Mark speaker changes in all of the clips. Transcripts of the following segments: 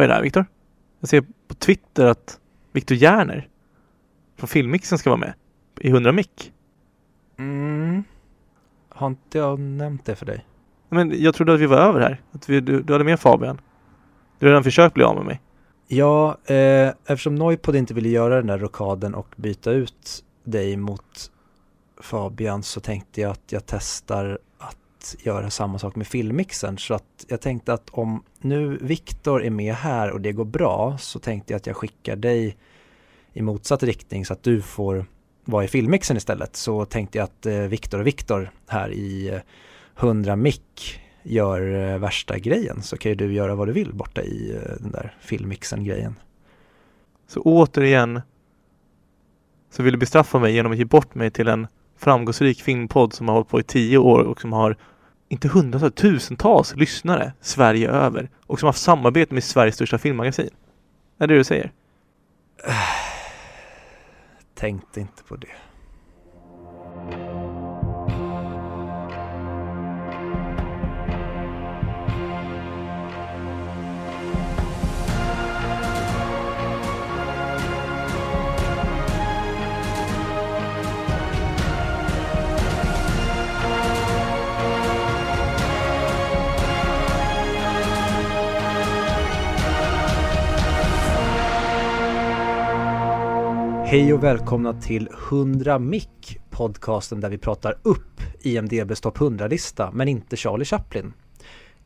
Speaker 1: Vad är det här Viktor? Jag ser på Twitter att Viktor Järner från Filmmixen ska vara med i 100 mick.
Speaker 2: Mm. Har inte jag nämnt det för dig?
Speaker 1: Men jag trodde att vi var över här. Att vi, du, du hade med Fabian. Du har redan försökt bli av med mig.
Speaker 2: Ja, eh, eftersom Noipod inte ville göra den där rokaden och byta ut dig mot Fabian så tänkte jag att jag testar att göra samma sak med filmmixen. Så att jag tänkte att om nu Viktor är med här och det går bra så tänkte jag att jag skickar dig i motsatt riktning så att du får vara i filmmixen istället. Så tänkte jag att eh, Viktor och Viktor här i eh, 100 mick gör eh, värsta grejen så kan ju du göra vad du vill borta i den där filmmixen grejen.
Speaker 1: Så återigen så vill du bestraffa mig genom att ge bort mig till en framgångsrik filmpodd som har hållit på i tio år och som har inte hundratals, tusentals lyssnare Sverige över och som har haft samarbete med Sveriges största filmmagasin. Är det det du säger?
Speaker 2: Äh, tänkte inte på det. Hej och välkomna till 100 Mick, podcasten där vi pratar upp IMDBs topp 100-lista, men inte Charlie Chaplin.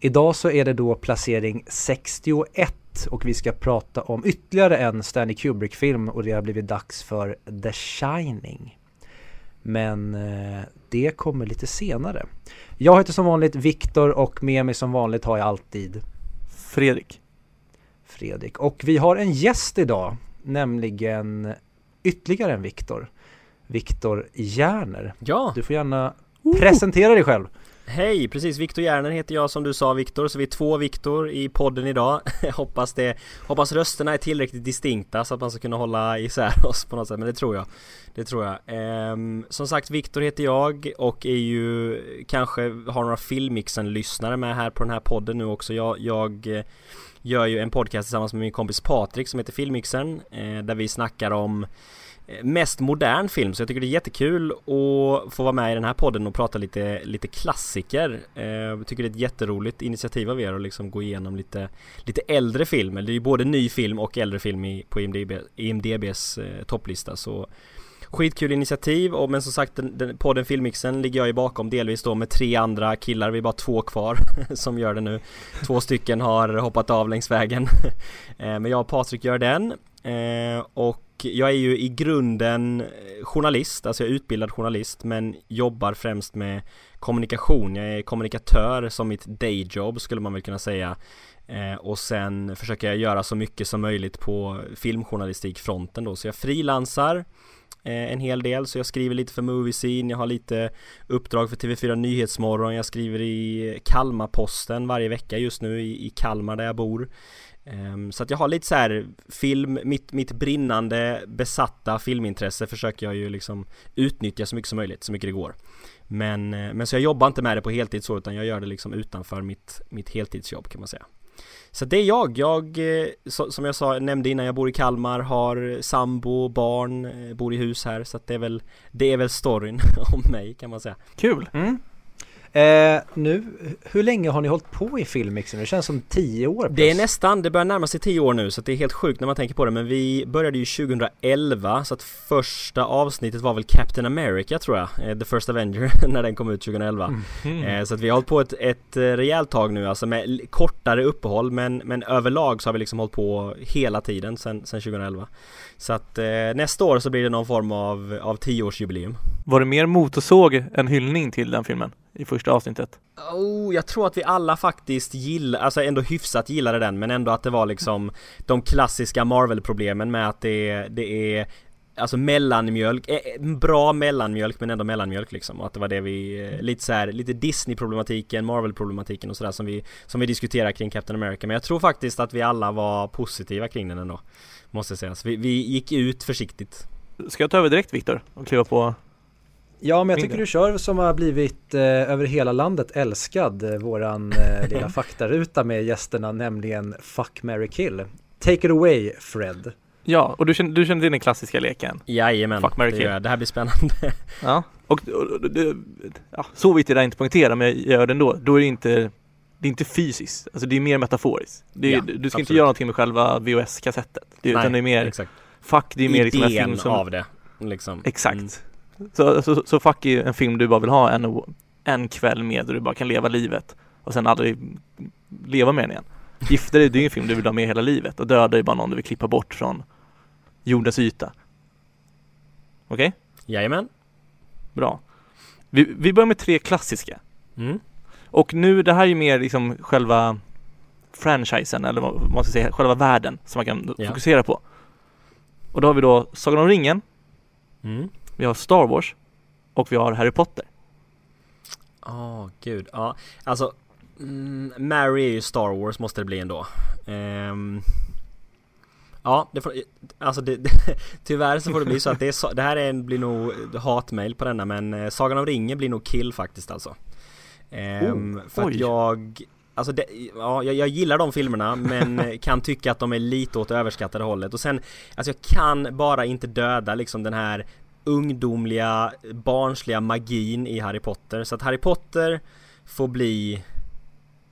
Speaker 2: Idag så är det då placering 61 och vi ska prata om ytterligare en Stanley Kubrick-film och det har blivit dags för The Shining. Men eh, det kommer lite senare. Jag heter som vanligt Viktor och med mig som vanligt har jag alltid
Speaker 1: Fredrik.
Speaker 2: Fredrik. Och vi har en gäst idag, nämligen ytterligare en Viktor. Viktor Järner.
Speaker 3: Ja!
Speaker 2: Du får gärna presentera dig själv.
Speaker 3: Hej! Precis, Viktor Järner heter jag som du sa Viktor, så vi är två Viktor i podden idag. hoppas det, hoppas rösterna är tillräckligt distinkta så att man ska kunna hålla isär oss på något sätt, men det tror jag. Det tror jag. Ehm, som sagt, Viktor heter jag och är ju kanske har några filmmixen-lyssnare med här på den här podden nu också. Jag, jag gör ju en podcast tillsammans med min kompis Patrik som heter Filmmixen, eh, där vi snackar om eh, mest modern film så jag tycker det är jättekul att få vara med i den här podden och prata lite, lite klassiker. Eh, jag tycker det är ett jätteroligt initiativ av er att liksom gå igenom lite, lite äldre film. Det är ju både ny film och äldre film i, på IMDB, IMDBs eh, topplista så Skitkul initiativ och men som sagt den, den, podden Filmmixen ligger jag ju bakom delvis då med tre andra killar, vi är bara två kvar som gör det nu. Två stycken har hoppat av längs vägen. Eh, men jag och Patrik gör den. Eh, och jag är ju i grunden eh, journalist, alltså jag är utbildad journalist men jobbar främst med kommunikation. Jag är kommunikatör som mitt dayjob skulle man väl kunna säga. Eh, och sen försöker jag göra så mycket som möjligt på filmjournalistikfronten då. Så jag frilansar Eh, en hel del. Så jag skriver lite för Movie Scene, jag har lite uppdrag för TV4 Nyhetsmorgon, jag skriver i Kalmar-Posten varje vecka just nu i, i Kalmar där jag bor. Um, så att jag har lite så här film, mitt, mitt brinnande besatta filmintresse försöker jag ju liksom utnyttja så mycket som möjligt, så mycket det går. Men, eh, men så jag jobbar inte med det på heltid så utan jag gör det liksom utanför mitt, mitt heltidsjobb kan man säga. Så det är jag. Jag, eh, som jag sa, nämnde innan, jag bor i Kalmar, har sambo, barn, eh, bor i hus här. Så att det är väl, det är väl storyn om mig kan man säga.
Speaker 1: Kul!
Speaker 2: Mm. Eh, nu, hur länge har ni hållit på i filmmixen? Det känns som tio år plus.
Speaker 3: Det är nästan, det börjar närma sig tio år nu så det är helt sjukt när man tänker på det men vi började ju 2011 så att första avsnittet var väl Captain America tror jag, eh, The First Avenger när den kom ut 2011 mm. eh, Så att vi har hållit på ett, ett eh, rejält tag nu alltså med kortare uppehåll men, men överlag så har vi liksom hållit på hela tiden sen 2011 Så att eh, nästa år så blir det någon form av, av tioårsjubileum
Speaker 1: Var det mer motorsåg än hyllning till den filmen? i första avsnittet?
Speaker 3: Oh, jag tror att vi alla faktiskt gillar, alltså ändå hyfsat gillade den men ändå att det var liksom de klassiska Marvel-problemen med att det, det är Alltså mellanmjölk, eh, bra mellanmjölk men ändå mellanmjölk liksom och att det var det vi, eh, lite så här, lite Disney-problematiken, Marvel-problematiken och sådär som vi, som vi diskuterar kring Captain America men jag tror faktiskt att vi alla var positiva kring den ändå Måste jag säga, så vi, vi gick ut försiktigt
Speaker 1: Ska jag ta över direkt Viktor och kliva på
Speaker 2: Ja, men jag tycker du kör som har blivit eh, över hela landet älskad, eh, våran eh, lilla faktaruta med gästerna, nämligen Fuck, marry, kill. Take it away, Fred.
Speaker 1: Ja, och du känner, du känner till den klassiska leken?
Speaker 3: Jajamän,
Speaker 1: Fuck, marry,
Speaker 3: det,
Speaker 1: kill.
Speaker 3: gör jag. det här blir spännande.
Speaker 1: Ja. Och, och, och det, ja, så vitt det inte poängtera, men jag gör det ändå. Då är det inte, det är inte fysiskt, alltså det är mer metaforiskt. Är,
Speaker 3: Ja,
Speaker 1: du ska inte
Speaker 3: absolut.
Speaker 1: göra någonting med själva VHS-kassettet. Det, utan det är mer,
Speaker 3: exakt.
Speaker 1: fuck det är mer liksom en film som...
Speaker 3: av det, liksom.
Speaker 1: Exakt.
Speaker 3: Mm.
Speaker 1: Så, så, så fuck är en film du bara vill ha en, en kväll med och du bara kan leva livet och sen aldrig leva med den igen. Gifta dig, det är ju en film du vill ha med hela livet och döda är bara någon du vill klippa bort från jordens yta. Okej?
Speaker 3: Jajamän.
Speaker 1: Bra. Vi, vi börjar med tre klassiska.
Speaker 3: Mm.
Speaker 1: Och nu, det här är ju mer liksom själva franchisen eller vad man ska säga, själva världen som man kan
Speaker 3: Ja.
Speaker 1: fokusera på. Och då har vi då Sagan om ringen,
Speaker 3: Mm.
Speaker 1: vi har Star Wars och vi har Harry Potter.
Speaker 3: Åh gud, ja alltså mm, Mary är ju Star Wars måste det bli ändå Ehm, Ja, det får, alltså det, det, tyvärr så får det bli så att det, är, det här är blir nog hatmail på denna men eh, Sagan om ringen blir nog kill faktiskt alltså Ehm, För att jag Alltså det, ja, jag, jag gillar de filmerna men kan tycka att de är lite åt överskattade hållet och sen Alltså jag kan bara inte döda liksom den här ungdomliga, barnsliga magin i Harry Potter. Så att Harry Potter får bli...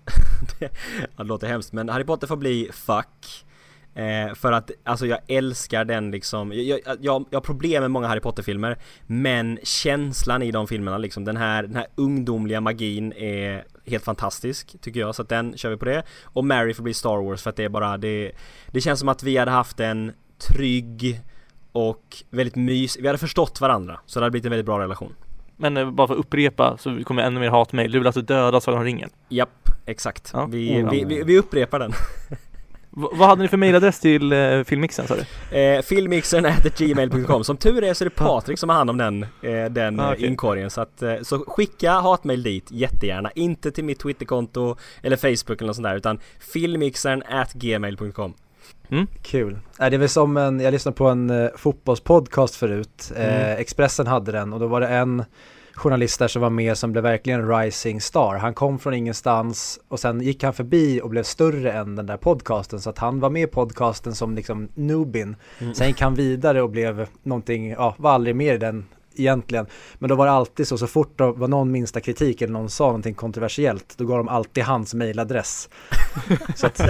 Speaker 3: det, det låter hemskt men Harry Potter får bli fuck. Eh, för att alltså jag älskar den liksom, jag, jag, jag, jag har problem med många Harry Potter-filmer Men känslan i de filmerna liksom, den här, den här ungdomliga magin är helt fantastisk tycker jag Så att den kör vi på det Och Mary får bli Star Wars för att det är bara, det, det känns som att vi hade haft en trygg och väldigt mys, vi hade förstått varandra Så det hade blivit en väldigt bra relation
Speaker 1: Men eh, bara för att upprepa så kommer ännu mer hatmejl. Du vill alltså döda Sagan om ringen?
Speaker 3: Japp, exakt.
Speaker 1: Ja.
Speaker 3: Vi,
Speaker 1: Oh.
Speaker 3: vi, vi, vi upprepar den.
Speaker 1: V- vad hade ni för mejladress till eh, filmmixen sa du?
Speaker 3: Eh, filmmixern gmail.com Som tur är så är det Patrik som har hand om den, eh, den
Speaker 1: Ah, okej.
Speaker 3: inkorgen så att, eh, så skicka hatmail dit jättegärna Inte till mitt twitterkonto eller Facebook eller något sånt där utan filmmixern gmail.com
Speaker 2: Kul. Äh, det är väl som en, jag lyssnade på en eh, fotbollspodcast förut. Eh,
Speaker 1: Mm.
Speaker 2: Expressen hade den och då var det en journalist där som var med som blev verkligen en rising star. Han kom från ingenstans och sen gick han förbi och blev större än den där podcasten så att han var med i podcasten som liksom noobin.
Speaker 3: Mm.
Speaker 2: Sen gick han vidare och blev någonting, ja, var aldrig mer i den egentligen. Men då var det alltid så, så fort det var någon minsta kritik eller någon sa någonting kontroversiellt, då gav de alltid hans mailadress. så att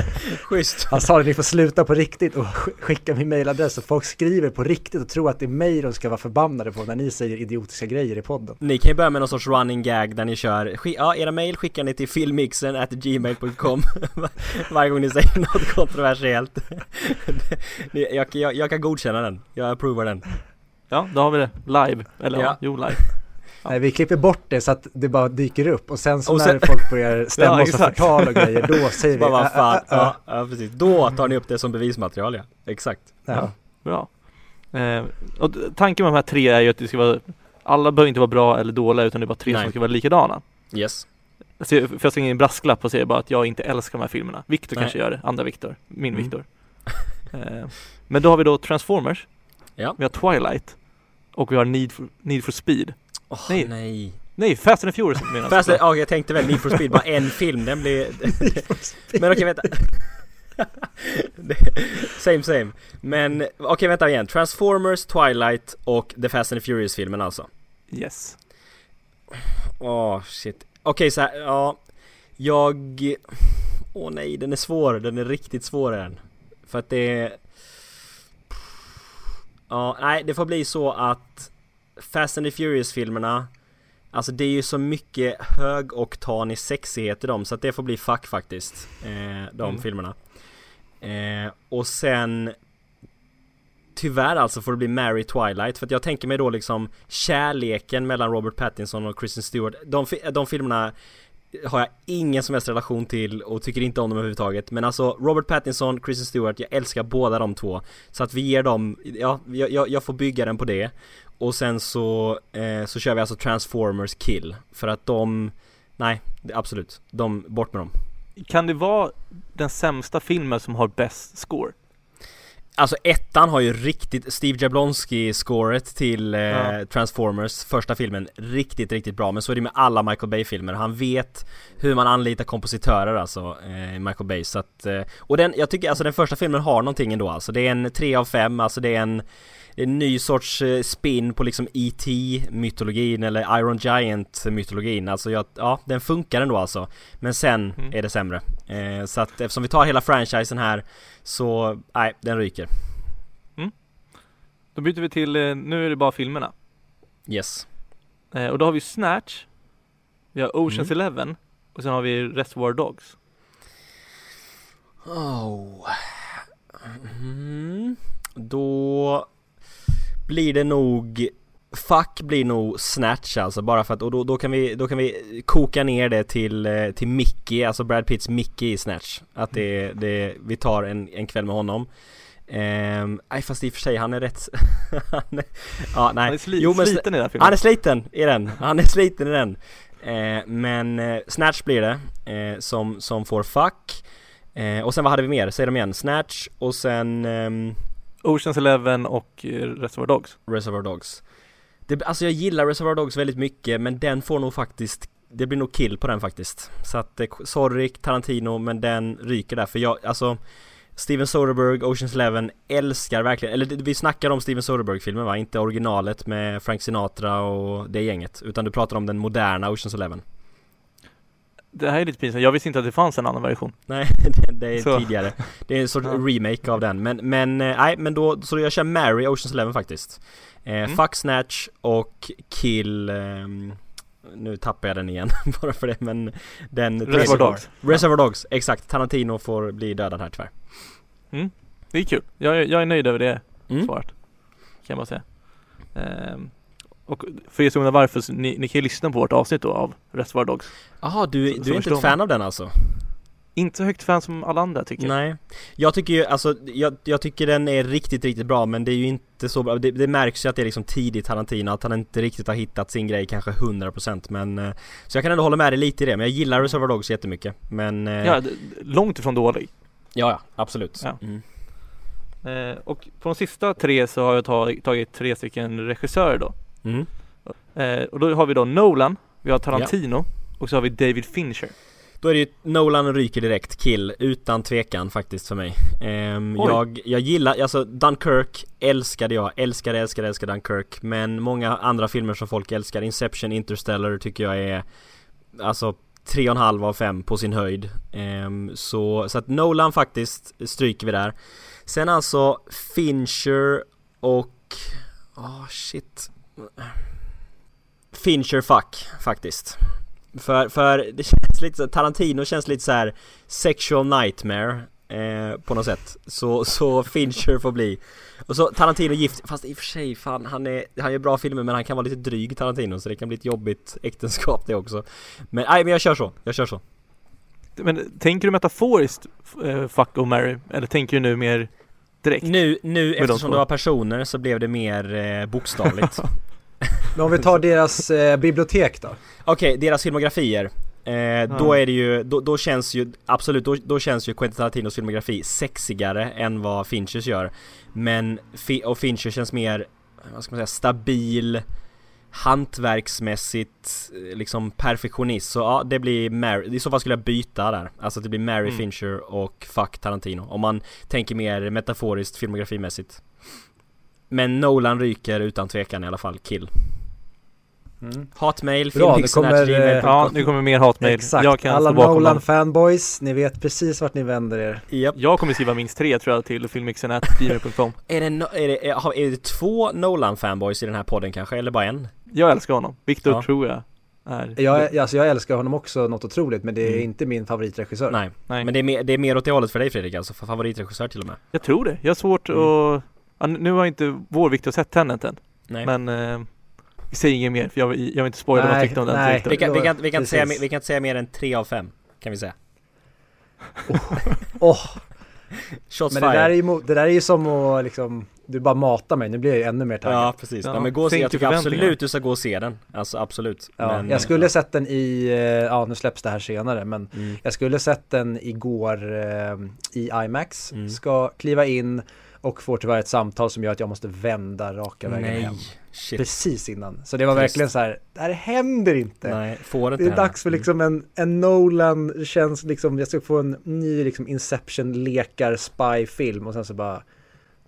Speaker 3: Schysst!
Speaker 2: han sa det, ni får sluta på riktigt och sk- skicka min mailadress och folk skriver på riktigt och tror att det är mig de ska vara förbannade på när ni säger idiotiska grejer i podden.
Speaker 3: Ni kan ju börja med någon sorts running gag där ni kör, ja era mail skickar ni till filmmixern at gmail.com Varje gång ni säger något kontroversiellt jag, jag, jag kan godkänna den, jag approvar den
Speaker 1: Ja, då har vi det live. Eller ja, jo live. Ja.
Speaker 2: Nej, vi klipper bort det så att det bara dyker upp och sen så
Speaker 3: Och
Speaker 2: när
Speaker 3: sen-
Speaker 2: folk börjar stämma
Speaker 1: Ja,
Speaker 2: oss för
Speaker 1: exakt.
Speaker 2: förtal och grejer, då säger vi
Speaker 3: Bara vad
Speaker 2: "Ä,
Speaker 3: fan,
Speaker 2: ä, ä, ä."
Speaker 3: ja, precis, då tar ni upp det som bevismaterial ja, exakt
Speaker 2: Ja.
Speaker 1: Bra. Eh, och tanken med de här tre är ju att det ska vara Alla behöver inte vara bra eller dåliga utan det är bara tre
Speaker 3: Nej.
Speaker 1: som ska vara likadana.
Speaker 3: Yes
Speaker 1: Så jag- för jag slänger in en brasklapp och säger bara att jag inte älskar de här filmerna. Viktor kanske gör det, andra Viktor. Min
Speaker 3: Mm.
Speaker 1: Viktor. Eh, men då har vi då Transformers.
Speaker 3: Ja.
Speaker 1: Vi har Twilight. Och vi har Need for, Need for Speed.
Speaker 3: Åh
Speaker 1: Nej.
Speaker 3: nej.
Speaker 1: Nej, Fast and the Furious menar jag.
Speaker 3: Fast, ja, jag tänkte väl Need for Speed, bara en film, den blir... Men okej vänta. Same same. Men okej vänta igen, Transformers, Twilight och The Fast and the Furious filmen alltså.
Speaker 1: Yes.
Speaker 3: Åh shit. Okej så här, ja. Jag Åh nej den är svår, den är riktigt svår den. För att det är Ja nej det får bli så att Fast and the Furious filmerna Alltså det är ju så mycket högoktanig sexighet i dem så att det får bli fuck faktiskt eh, De
Speaker 1: Mm.
Speaker 3: filmerna eh, Och sen Tyvärr alltså får det bli Mary Twilight för att jag tänker mig då liksom Kärleken mellan Robert Pattinson och Kristen Stewart De, de filmerna har jag ingen som helst relation till och tycker inte om dem överhuvudtaget. Men alltså Robert Pattinson, Kristen Stewart, jag älskar båda de två. Så att vi ger dem, ja, jag, jag, får bygga den på det. Och sen så, eh, så kör vi alltså Transformers Kill. För att de, nej, absolut, de, bort med dem.
Speaker 1: Kan det vara den sämsta filmen som har bäst score?
Speaker 3: Alltså ettan har ju riktigt, Steve Jablonski-scoret till eh,
Speaker 1: Ja.
Speaker 3: Transformers, första filmen, riktigt, riktigt bra. Men så är det med alla Michael Bay-filmer. Han vet hur man anlitar kompositörer alltså, eh, Michael Bay. Så att, eh, och den, jag tycker alltså den första filmen har någonting ändå alltså. Det är en 3 av 5, alltså det är en, en ny sorts eh, spin på liksom E.T. mytologin eller Iron Giant mytologin. Alltså jag, ja, den funkar ändå alltså. Men sen
Speaker 1: Mm.
Speaker 3: är det sämre. Eh, så att eftersom vi tar hela franchisen här så, nej, den ryker.
Speaker 1: Då byter vi till, eh, nu är det bara filmerna.
Speaker 3: Yes.
Speaker 1: Eh, och då har vi Snatch, vi har Oceans
Speaker 3: Mm.
Speaker 1: Eleven och sen har vi Reservoir Dogs.
Speaker 3: Oh. Mm. Då blir det nog Fuck blir nog Snatch alltså bara för att och då, då kan vi då kan vi koka ner det till, eh, till Mickey, alltså Brad Pitts Mickey i Snatch. Att det, det vi tar en, en kväll med honom. Ehm, nej fast i och för sig han är rätt han är, Ja nej
Speaker 1: Han är sli-
Speaker 3: Jo, men-
Speaker 1: sliten i den filmen.
Speaker 3: han är sliten i den, han är sliten i den eh, Men eh, Snatch blir det, eh, som, som får fuck eh, Och sen vad hade vi mer? Säg dem igen, Snatch och sen ehm,
Speaker 1: Oceans Eleven och Reservoir Dogs.
Speaker 3: Reservoir Dogs det, Alltså jag gillar Reservoir Dogs väldigt mycket men den får nog faktiskt Det blir nog kill på den faktiskt Så att, eh, sorry Tarantino men den ryker där för jag, alltså Steven Soderbergh, Oceans Eleven, älskar verkligen, eller vi snackar om Steven Soderbergh-filmen va? Inte originalet med Frank Sinatra och det gänget Utan du pratar om den moderna Oceans Eleven
Speaker 1: Det här är lite pinsamt, jag visste inte att det fanns en annan version.
Speaker 3: Nej, det, det är
Speaker 1: Så.
Speaker 3: tidigare Det är en sorts remake av den Men, men eh, nej, men då, så jag kör Mary Oceans Eleven faktiskt eh,
Speaker 1: Mm.
Speaker 3: Fuck Snatch och Kill ehm, Nu tappar jag den igen bara för det men Den
Speaker 1: Reservoir Dogs.
Speaker 3: Reservoir Dogs, exakt Tarantino får bli dödad här tyvärr
Speaker 1: Det är kul. Jag, är- jag är nöjd över det
Speaker 3: mm.
Speaker 1: svaret. Kan bara säga. Ehm, och för er som undrar varför, ni, ni kan ju lyssna på vårt avsnitt då av Reservoir Dogs.
Speaker 3: Jaha, du,
Speaker 1: Så-
Speaker 3: du är inte ett fan av den alltså?
Speaker 1: Inte så högt fan som alla andra tycker jag.
Speaker 3: Nej Jag tycker ju, alltså jag, jag tycker den är riktigt, riktigt bra men det är ju inte så bra Det, det märks ju att det är liksom tidigt Tarantino Att han inte riktigt har hittat sin grej kanske 100% men eh, Så jag kan ändå hålla med dig lite i det men jag gillar Reservoir Dogs jättemycket Men eh,
Speaker 1: Ja, långt ifrån dålig.
Speaker 3: ja, ja absolut
Speaker 1: Ja.
Speaker 3: Mm.
Speaker 1: Eh, och på de sista tre så har jag tagit, tagit tre stycken regissörer då.
Speaker 3: Mm.
Speaker 1: Eh, och då har vi då Nolan, vi har Tarantino och så har vi David Fincher.
Speaker 3: Då är det ju Nolan ryker direkt, kill, utan tvekan faktiskt för mig. Ehm, jag, jag gillar, alltså Dunkirk älskade jag, älskade, älskade, älskade Dunkirk. Men många andra filmer som folk älskar, Inception, Interstellar tycker jag är Alltså tre och en halv av fem på sin höjd. Ehm, så, så att Nolan faktiskt stryker vi där. Sen alltså Fincher och... Åh shit. Fincher fuck faktiskt för, för det känns lite så, Tarantino känns lite så här sexual nightmare eh, på något sätt. Så, så Fincher får bli. Och så Tarantino gift, fast i och för sig fan han är, han gör bra filmer men han kan vara lite dryg Tarantino så det kan bli ett jobbigt äktenskap det också. Men nej men jag kör så, jag kör så.
Speaker 1: Men tänker du metaforiskt eh, fuck och marry? Eller tänker du nu mer direkt?
Speaker 3: Nu, nu eftersom det var personer så blev det mer eh, bokstavligt.
Speaker 2: Men om vi tar deras eh, bibliotek då?
Speaker 3: Okej, deras filmografier. Eh, Då är det ju, då, då känns ju, absolut, då, då känns ju Quentin Tarantinos filmografi sexigare än vad Finchers gör. Men, och Fincher känns mer, vad ska man säga, stabil, hantverksmässigt, eh, liksom perfektionist. Så ja, det blir Mary, i så fall skulle jag byta där. Alltså det blir Mary
Speaker 1: Mm.
Speaker 3: Fincher och Fuck Tarantino. Om man tänker mer metaforiskt filmografimässigt. Men Nolan ryker utan tvekan i alla fall, kill.
Speaker 2: Mm.
Speaker 3: Hatmail,
Speaker 2: Bra, kommer, eh,
Speaker 1: Ja, nu kommer mer hatmejl.
Speaker 2: Exakt,
Speaker 1: Jag kan
Speaker 2: alla
Speaker 1: stå bakom
Speaker 2: Nolan
Speaker 1: dem.
Speaker 2: fanboys, ni vet precis vart ni vänder er.
Speaker 3: Japp.
Speaker 1: Jag kommer skriva minst tre tror jag till filmmixen.gmail.com
Speaker 3: Är det, no- är, det, är, är det två Nolan-fanboys i den här podden kanske, eller bara en?
Speaker 1: Jag älskar honom. Viktor
Speaker 3: Ja.
Speaker 1: tror jag är...
Speaker 2: Jag, alltså jag älskar honom också något otroligt men det är
Speaker 3: Mm.
Speaker 2: inte min favoritregissör.
Speaker 3: Nej.
Speaker 1: Nej,
Speaker 3: Men det är, mer, det är mer åt det hållet för dig Fredrik alltså, för favoritregissör till och med?
Speaker 1: jag tror det. Jag har svårt
Speaker 3: Mm.
Speaker 1: att... Ja, nu har inte vår Viktor sett Tenet än.
Speaker 3: Nej.
Speaker 1: Men eh, vi säger inget mer för jag, vill- jag vill inte spoila vad jag tyckte om den.
Speaker 2: nej.
Speaker 3: vi, kan, vi, kan, vi, kan säga, vi kan inte säga mer än tre av fem kan vi säga.
Speaker 2: Åh,
Speaker 3: Shots
Speaker 2: men det där, är ju, det där är ju som att liksom, du bara matar mig, nu blir jag ju ännu mer taggad.
Speaker 3: Ja precis,
Speaker 1: Ja,
Speaker 3: ja, men gå och se, jag tycker absolut du ska gå och se den. Alltså absolut.
Speaker 2: Ja,
Speaker 3: men,
Speaker 2: jag skulle sett den i, eh, ja nu släpps det här senare men
Speaker 3: Mm.
Speaker 2: jag skulle sett den igår eh, i IMAX,
Speaker 3: Mm.
Speaker 2: ska kliva in och får tyvärr ett samtal som gör att jag måste vända raka vägen
Speaker 3: Nej,
Speaker 2: hem.
Speaker 3: shit.
Speaker 2: Precis innan. Så det var
Speaker 3: Trist.
Speaker 2: verkligen så här, det här händer inte.
Speaker 3: Nej, får inte
Speaker 2: Det är
Speaker 3: hända.
Speaker 2: dags för liksom en, en Nolan, det känns liksom, jag ska få en ny liksom Inception lekar spy-film och sen så bara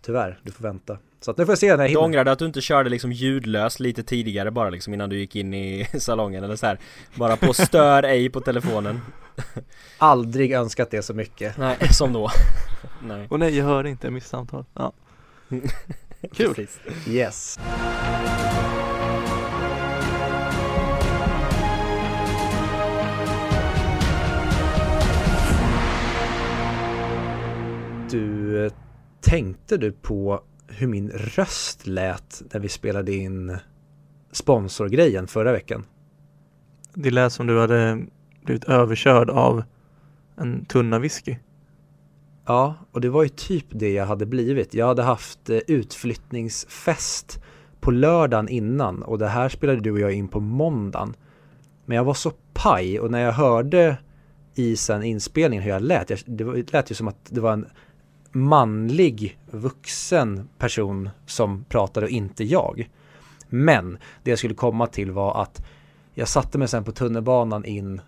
Speaker 2: Tyvärr, du får vänta. Så att nu får jag se när jag
Speaker 3: Du
Speaker 2: hinner.
Speaker 3: ångrade att du inte körde liksom ljudlöst lite tidigare bara liksom innan du gick in i salongen eller så här. Bara på stör ej på telefonen.
Speaker 2: Aldrig önskat det så mycket.
Speaker 3: Nej, som då. Nej.
Speaker 1: Och nej, jag hörde inte, jag missade samtal. Ja. Kul.
Speaker 3: Precis.
Speaker 2: Yes. Du, eh, tänkte du på hur min röst lät när vi spelade in sponsorgrejen förra veckan?
Speaker 1: Det lät som du hade blivit överkörd av en tunna whisky.
Speaker 2: Ja, och det var ju typ det jag hade blivit. Jag hade haft eh, utflyttningsfest på lördagen innan och det här spelade du och jag in på måndagen. Men jag var så paj och när jag hörde i sen inspelningen hur jag lät, jag, det, var, det lät ju som att det var en manlig vuxen person som pratade och inte jag. Men det jag skulle komma till var att jag satte mig sen på tunnelbanan in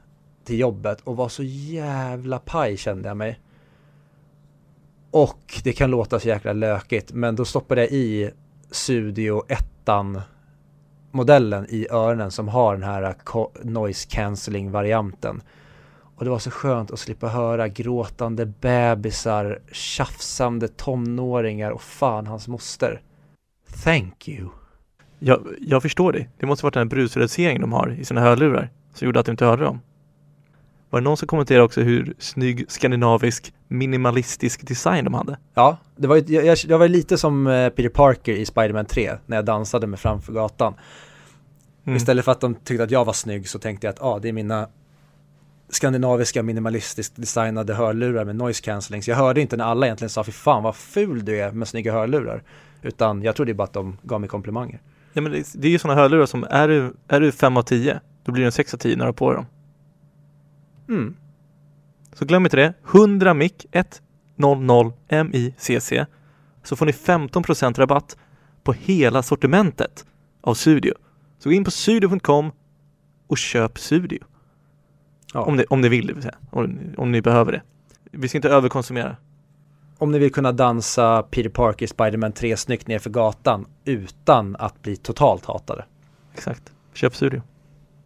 Speaker 2: till jobbet och var så jävla paj kände jag mig. Och det kan låta så jäkla lökigt men då stoppade jag i Studio 1 modellen i öronen som har den här eh, noise cancelling varianten. Och det var så skönt att slippa höra gråtande bebisar, tjafsande tonåringar och fan hans moster. Thank you.
Speaker 1: Jag, jag förstår dig. Det måste varit den här brusreduceringen de har i sina hörlurar som gjorde att du inte hörde dem. Var det någon som kommenterade också hur snygg skandinavisk minimalistisk design de hade?
Speaker 2: Ja, det var, jag, jag, jag var lite som eh, Peter Parker i Spider-Man 3 när jag dansade med framför gatan.
Speaker 1: Mm.
Speaker 2: Istället för att de tyckte att jag var snygg så tänkte jag att ah, det är mina skandinaviska minimalistiskt designade hörlurar med noise cancelling. Så jag hörde inte när alla egentligen sa fy fan vad ful du är med snygga hörlurar. Utan jag trodde bara att de gav mig komplimanger.
Speaker 1: Ja, men det, det är ju sådana hörlurar som är du, är du 5 av 10 då blir det en 6 av 10 när du har på dem.
Speaker 2: Mm.
Speaker 1: Så glöm inte det. 100 mic 100 MICC så får ni 15% rabatt på hela sortimentet av Studio. Så gå in på studio.com och köp Studio.
Speaker 2: Ja.
Speaker 1: Om, det, om ni vill det vill säga. Om, om ni behöver det. Vi ska inte överkonsumera.
Speaker 2: Om ni vill kunna dansa Peter Parker Spider-Man 3 snyggt ner för gatan utan att bli totalt hatade.
Speaker 1: Exakt. Köp Studio.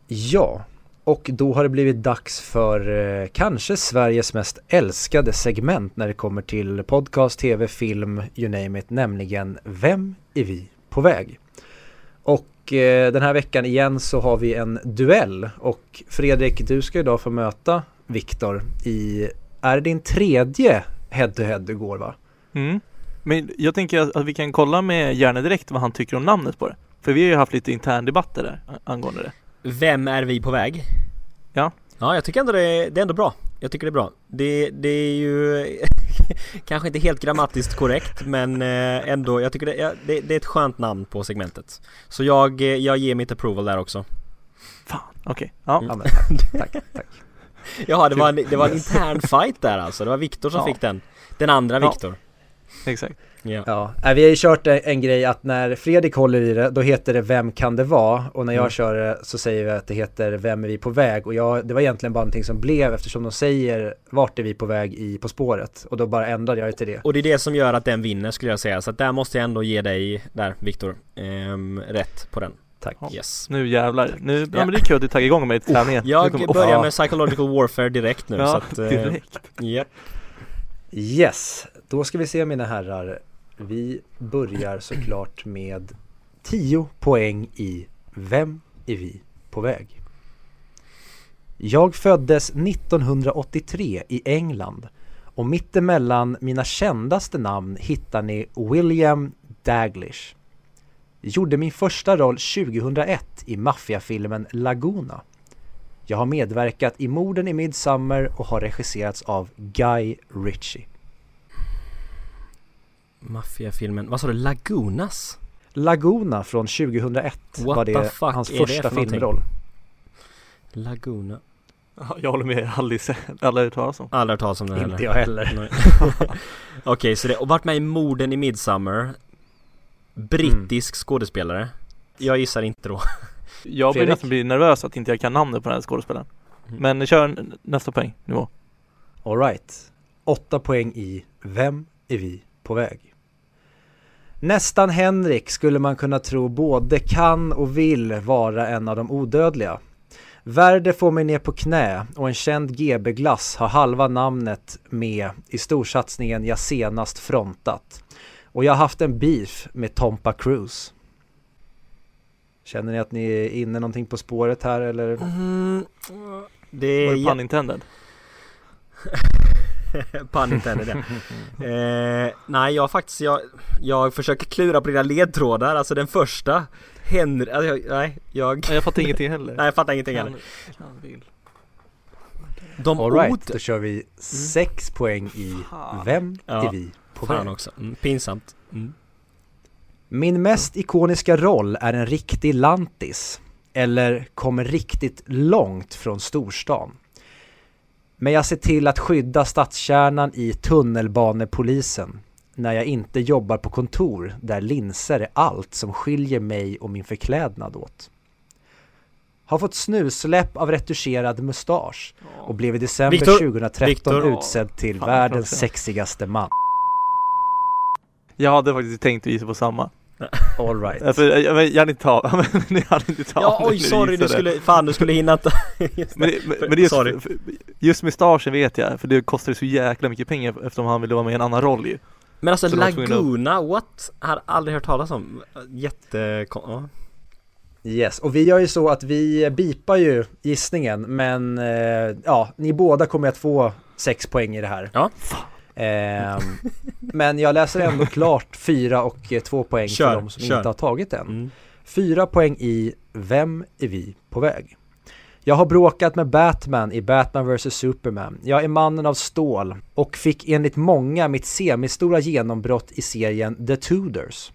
Speaker 2: Ja, och då har det blivit dags för eh, kanske Sveriges mest älskade segment när det kommer till podcast, tv, film, you name it, nämligen Vem är vi på väg? Och eh, den här veckan igen så har vi en duell och Fredrik, du ska idag få möta Viktor i, är det din tredje head-to-head du går va?
Speaker 1: Mm. Men jag tänker att, vi kan kolla med Järne direkt vad han tycker om namnet på det. För vi har ju haft lite intern debatter där angående det.
Speaker 3: Vem är vi på väg?
Speaker 1: Ja.
Speaker 3: Ja, jag tycker ändå det är, det är ändå bra. Jag tycker det är bra. Det, det är ju kanske inte helt grammatiskt korrekt men eh, ändå, jag tycker det, det, det är ett skönt namn på segmentet. Så jag, eh, jag ger mitt approval där också.
Speaker 1: Fan, okej. Ja.
Speaker 3: Mm.
Speaker 2: Men tack, tack, tack.
Speaker 3: Jaha, det var en, det var en intern fight där alltså. Det var Viktor som
Speaker 1: Ja.
Speaker 3: fick den. Den andra
Speaker 1: Ja. Exakt.
Speaker 3: Ja.
Speaker 2: Ja, vi har ju kört en, en grej att när Fredrik håller i det, då heter det Vem kan det vara? Och när jag
Speaker 1: Mm.
Speaker 2: kör det så säger vi att det heter Vem är vi på väg? Och jag, det var egentligen bara någonting som blev eftersom de säger Vart är vi på väg i På spåret? Och då bara ändrade jag det till det.
Speaker 3: Och det är det som gör att den vinner skulle jag säga. Så att där måste jag ändå ge dig, där Viktor, ehm, rätt på den.
Speaker 2: Tack.
Speaker 1: Ja.
Speaker 3: Yes.
Speaker 1: Nu jävlar. Nu, ja.
Speaker 3: Ja.
Speaker 1: men det är kul att du taggar igång med träningen. Nu
Speaker 3: Jag
Speaker 1: kommer- oh,
Speaker 3: börjar
Speaker 1: ja.
Speaker 3: med psychological warfare direkt nu så
Speaker 1: Ja,
Speaker 3: att, eh,
Speaker 1: direkt.
Speaker 3: ja.
Speaker 2: Yes, då ska vi se mina herrar. Vi börjar såklart med 10 poäng i Vem är vi på väg? Jag föddes 1983 i England och mittemellan mina kändaste namn hittar ni William Daglish. Gjorde min första roll 2001 i maffiafilmen Laguna. Jag har medverkat i Morden i Midsummer och har regisserats av Guy Ritchie.
Speaker 3: Maffiafilmen, vad sa du? Lagunas?
Speaker 2: Laguna från 2001
Speaker 3: What
Speaker 2: var det
Speaker 3: fuck
Speaker 2: hans
Speaker 3: det
Speaker 2: första
Speaker 3: för någonting?
Speaker 2: filmroll.
Speaker 3: Laguna
Speaker 1: Ja, jag håller med, jag har aldrig sett, aldrig hört talas om.
Speaker 3: Aldrig hört talas om den heller.
Speaker 2: Inte jag heller.
Speaker 3: Okej, så det, och varit med i Morden i Midsummer Brittisk skådespelare Jag gissar inte då
Speaker 1: Jag blir nästan bli nervös att inte jag kan namnet på den här skådespelaren.
Speaker 3: Mm.
Speaker 1: Men kör nästa poäng, nivå.
Speaker 2: Alright. Åtta poäng i Vem är vi på väg? Nästan Henrik skulle man kunna tro både kan och vill vara en av de odödliga. Värde får mig ner på knä och en känd GB-glass har halva namnet med i storsatsningen jag senast frontat. Och jag har haft en beef med Tompa Cruise. Känner ni att ni är inne någonting på spåret här eller?
Speaker 3: mm, Det
Speaker 1: Var
Speaker 3: är
Speaker 1: det pun intended?
Speaker 3: Pun intended ja. eh, Nej jag faktiskt, jag, jag försöker klura på dina ledtrådar, alltså den första Henry, alltså, jag, nej jag
Speaker 1: jag fattar ingenting heller.
Speaker 3: Nej jag fattar ingenting heller. De
Speaker 2: Alright,
Speaker 3: ot-
Speaker 2: då kör vi sex poäng i
Speaker 1: Fan.
Speaker 2: Vem
Speaker 3: Ja,
Speaker 2: är vi på
Speaker 3: Fan
Speaker 2: väg?
Speaker 3: också, mm, pinsamt mm.
Speaker 2: Min mest ikoniska roll är en riktig lantis eller kommer riktigt långt från storstan. Men jag ser till att skydda stadskärnan i tunnelbanepolisen när jag inte jobbar på kontor där linser är allt som skiljer mig och min förklädnad åt. Har fått snusläpp av retuscherad mustasch och blev i december
Speaker 3: Viktor,
Speaker 2: 2013
Speaker 3: Viktor.
Speaker 2: utsedd till världens sexigaste man.
Speaker 1: Jag hade faktiskt tänkt gissa på samma.
Speaker 2: All right.
Speaker 1: Alltså, jag, men jag hade inte ta, men ni hade inte ta
Speaker 3: Ja oj sorry du skulle, fan du skulle hinna ta Just
Speaker 1: Men,
Speaker 3: det.
Speaker 1: men, men det är
Speaker 3: Sorry.
Speaker 1: just, just mustaschen vet jag, för det kostade så jäkla mycket pengar eftersom han ville vara med i en annan roll ju.
Speaker 3: Men alltså
Speaker 1: Så att-
Speaker 3: Laguna, what? Har aldrig hört talas om Jätte... Ja.
Speaker 2: Yes, och vi gör ju så att vi bipar ju gissningen men eh, ja, ni båda kommer att få sex poäng i det här.
Speaker 3: Ja.
Speaker 2: Ehm, men jag läser ändå klart fyra och eh, två poäng
Speaker 3: Kör,
Speaker 2: för de som
Speaker 3: kör.
Speaker 2: inte har tagit den.
Speaker 3: Mm.
Speaker 2: Fyra poäng i Vem är vi på väg? Jag har bråkat med Batman i Batman vs Superman. Jag är mannen av stål och fick enligt många mitt semistora genombrott i serien The Tudors.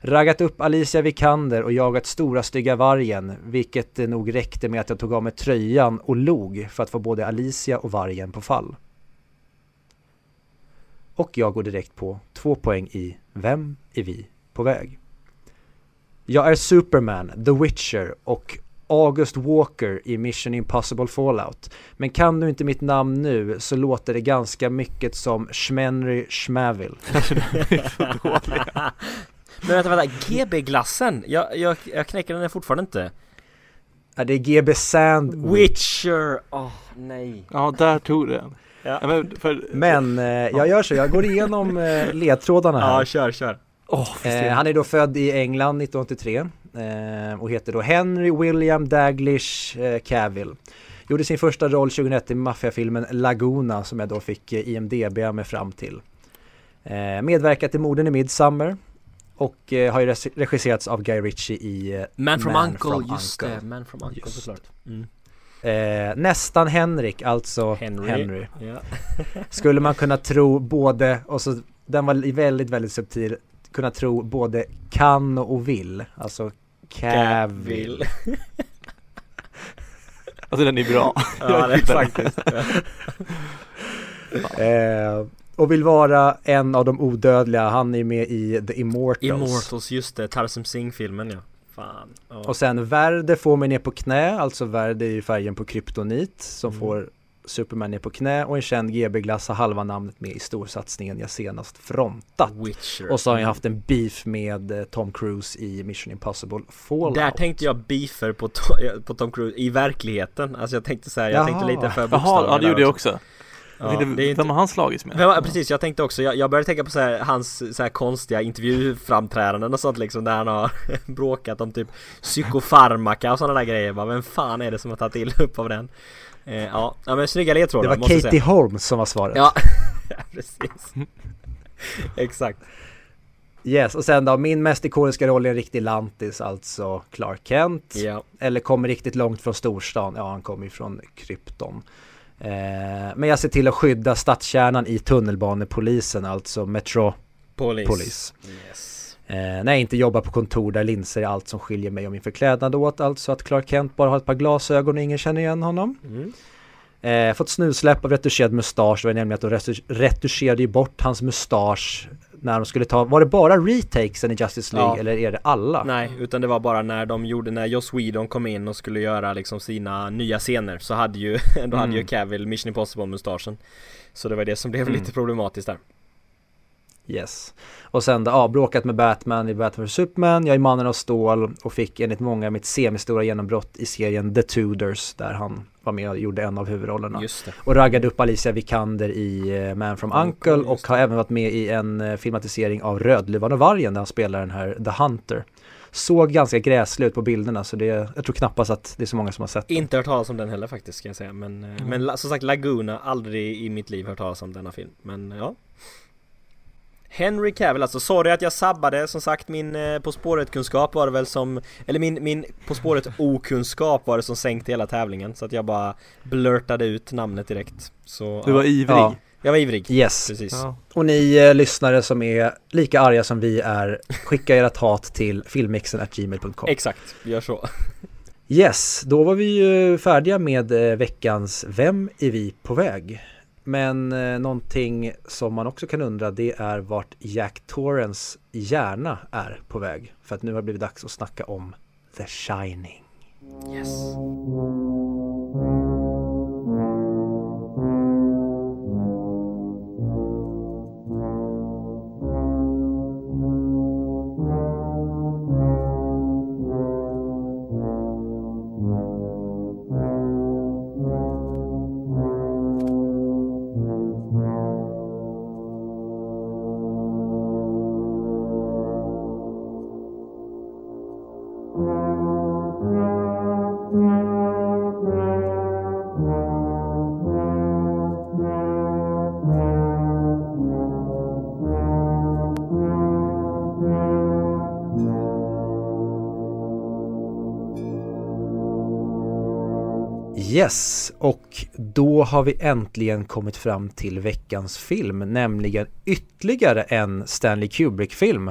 Speaker 2: Raggat upp Alicia Vikander och jagat stora stygga vargen, vilket det nog räckte med att jag tog av mig tröjan och log för att få både Alicia och vargen på fall. Och jag går direkt på två poäng i Vem är vi på väg? Jag är Superman, The Witcher och August Walker i Mission Impossible Fallout. Men kan du inte mitt namn nu så låter det ganska mycket som Schmenry Schmavill.
Speaker 3: Men vänta, vänta, GB-glassen? Jag, jag, jag knäcker den fortfarande inte
Speaker 2: Är det GB Sand?
Speaker 3: Witcher! Åh, nej
Speaker 1: Ja, där tog du den.
Speaker 3: Ja.
Speaker 1: Men för,
Speaker 2: Men eh, jag gör så, jag går igenom eh, ledtrådarna här.
Speaker 3: Ja, kör, kör
Speaker 1: är
Speaker 2: Eh, han är då född i England 1983 eh, och heter då Henry William Daglish eh, Cavill. Gjorde sin första roll 2001 i maffiafilmen Laguna som jag då fick eh, IMDB med fram till. Eh, medverkat i Morden i Midsummer och eh, har ju regi- regisserats av Guy Ritchie i eh,
Speaker 3: Man from
Speaker 2: Man
Speaker 3: Uncle,
Speaker 2: from
Speaker 3: just
Speaker 2: Uncle.
Speaker 3: det, Man from Uncle
Speaker 2: Just
Speaker 3: såklart mm.
Speaker 2: Eh, Nästan Henrik, alltså
Speaker 3: Henry.
Speaker 2: Henry.
Speaker 3: Ja.
Speaker 2: Skulle man kunna tro både, och så den var väldigt, väldigt subtil, kunna tro både kan och vill. Alltså Cavill.
Speaker 1: Alltså den är bra.
Speaker 3: Ja, det är faktiskt
Speaker 2: Eh, och vill vara en av de odödliga, han är med i The Immortals.
Speaker 3: Immortals, just det, Tarsem Singh-filmen ja Fan ja.
Speaker 2: Och sen Verde får mig ner på knä, alltså Verde är ju färgen på kryptonit som
Speaker 3: Mm.
Speaker 2: får Superman ner på knä och en känd GB-glass har halva namnet med i storsatsningen jag senast frontat.
Speaker 3: Witcher
Speaker 2: Och så har jag haft en beef med eh, Tom Cruise i Mission Impossible Fallout.
Speaker 3: Där tänkte jag beefer på, To- på Tom Cruise i verkligheten Alltså jag tänkte så här, jag
Speaker 2: Jaha.
Speaker 3: tänkte lite för
Speaker 1: Jaha,
Speaker 3: bokstavliga
Speaker 1: ja det
Speaker 3: där
Speaker 1: gjorde jag
Speaker 3: också. Ja,
Speaker 1: jag tänkte,
Speaker 3: det är inte,
Speaker 1: Vem har han slagits med?
Speaker 3: Vem, precis, jag tänkte också, jag, jag började tänka på så här, hans så här konstiga intervjuframträdanden och sånt liksom där han har bråkat om typ psykofarmaka och sådana där grejer bara, Vem fan är det som har tagit illa upp av den? Eh, ja, ja, men snygga
Speaker 2: Det
Speaker 3: ledtrådar
Speaker 2: var
Speaker 3: måste
Speaker 2: Katie
Speaker 3: säga.
Speaker 2: Holmes som var svaret.
Speaker 3: Ja, precis Exakt
Speaker 2: Yes, och sen då min mest ikoniska roll är en riktig lantis, alltså Clark Kent.
Speaker 3: Ja,
Speaker 2: Eller kommer riktigt långt från storstan, ja han kommer ju från Krypton. Eh, men jag ser till att skydda stadskärnan i tunnelbanepolisen, alltså Metropolis.
Speaker 3: polis Yes
Speaker 2: Eh, jag inte jobbar på kontor där linser är allt som skiljer mig och min förklädnad åt, alltså att Clark Kent bara har ett par glasögon och ingen känner igen honom.
Speaker 3: mm.
Speaker 2: Eh, fått snusläpp av retuscherad mustasch, det var nämligen att de retu- retuscherade ju bort hans mustasch när de skulle ta, var det bara retakesen i Justice League
Speaker 3: Ja.
Speaker 2: eller är det alla?
Speaker 3: Nej, utan det var bara när de gjorde, när Joss Whedon kom in och skulle göra liksom sina nya scener så hade ju, då hade ju
Speaker 2: Mm.
Speaker 3: Cavill Mission Impossible-mustaschen Så det var det som blev
Speaker 2: Mm.
Speaker 3: lite problematiskt där
Speaker 2: Yes. Och sen ja, bråkat med Batman i Batman vs Superman, jag är mannen av stål och fick enligt många mitt semistora genombrott i serien The Tudors där han var med och gjorde en av huvudrollerna. Och raggade upp Alicia Vikander i eh, Man from
Speaker 3: Uncle,
Speaker 2: och har även varit med i en eh, filmatisering av Rödluvan och vargen där han spelar den här The Hunter. Såg ganska gräslig ut på bilderna så det, jag tror knappast att det är så många som har sett den.
Speaker 3: Inte hört talas om den heller faktiskt ska jag säga men, eh, men la- som sagt Laguna, aldrig i mitt liv hört talas om denna film Men ja Henry Cavill alltså, sorry att jag sabbade som sagt min eh, På spåret-kunskap var det väl som Eller min, min På spåret-okunskap var det som sänkte hela tävlingen Så att jag bara blurtade ut namnet direkt Så
Speaker 1: Du var
Speaker 3: ja,
Speaker 1: ivrig.
Speaker 2: Ja.
Speaker 3: jag var ivrig
Speaker 2: Yes,
Speaker 3: Precis
Speaker 1: Ja.
Speaker 2: och ni eh, lyssnare som är lika arga som vi är, skicka ert hat till filmmixen.gmail.com.
Speaker 3: Exakt, gör så
Speaker 2: Yes, då var vi ju färdiga med eh, veckans Vem är vi på väg? Men eh, någonting som man också kan undra det är vart Jack Torrens hjärna är på väg. För att nu har det blivit dags att snacka om The Shining.
Speaker 3: Yes
Speaker 2: Yes, och då har vi äntligen kommit fram till veckans film, nämligen ytterligare en Stanley Kubrick-film.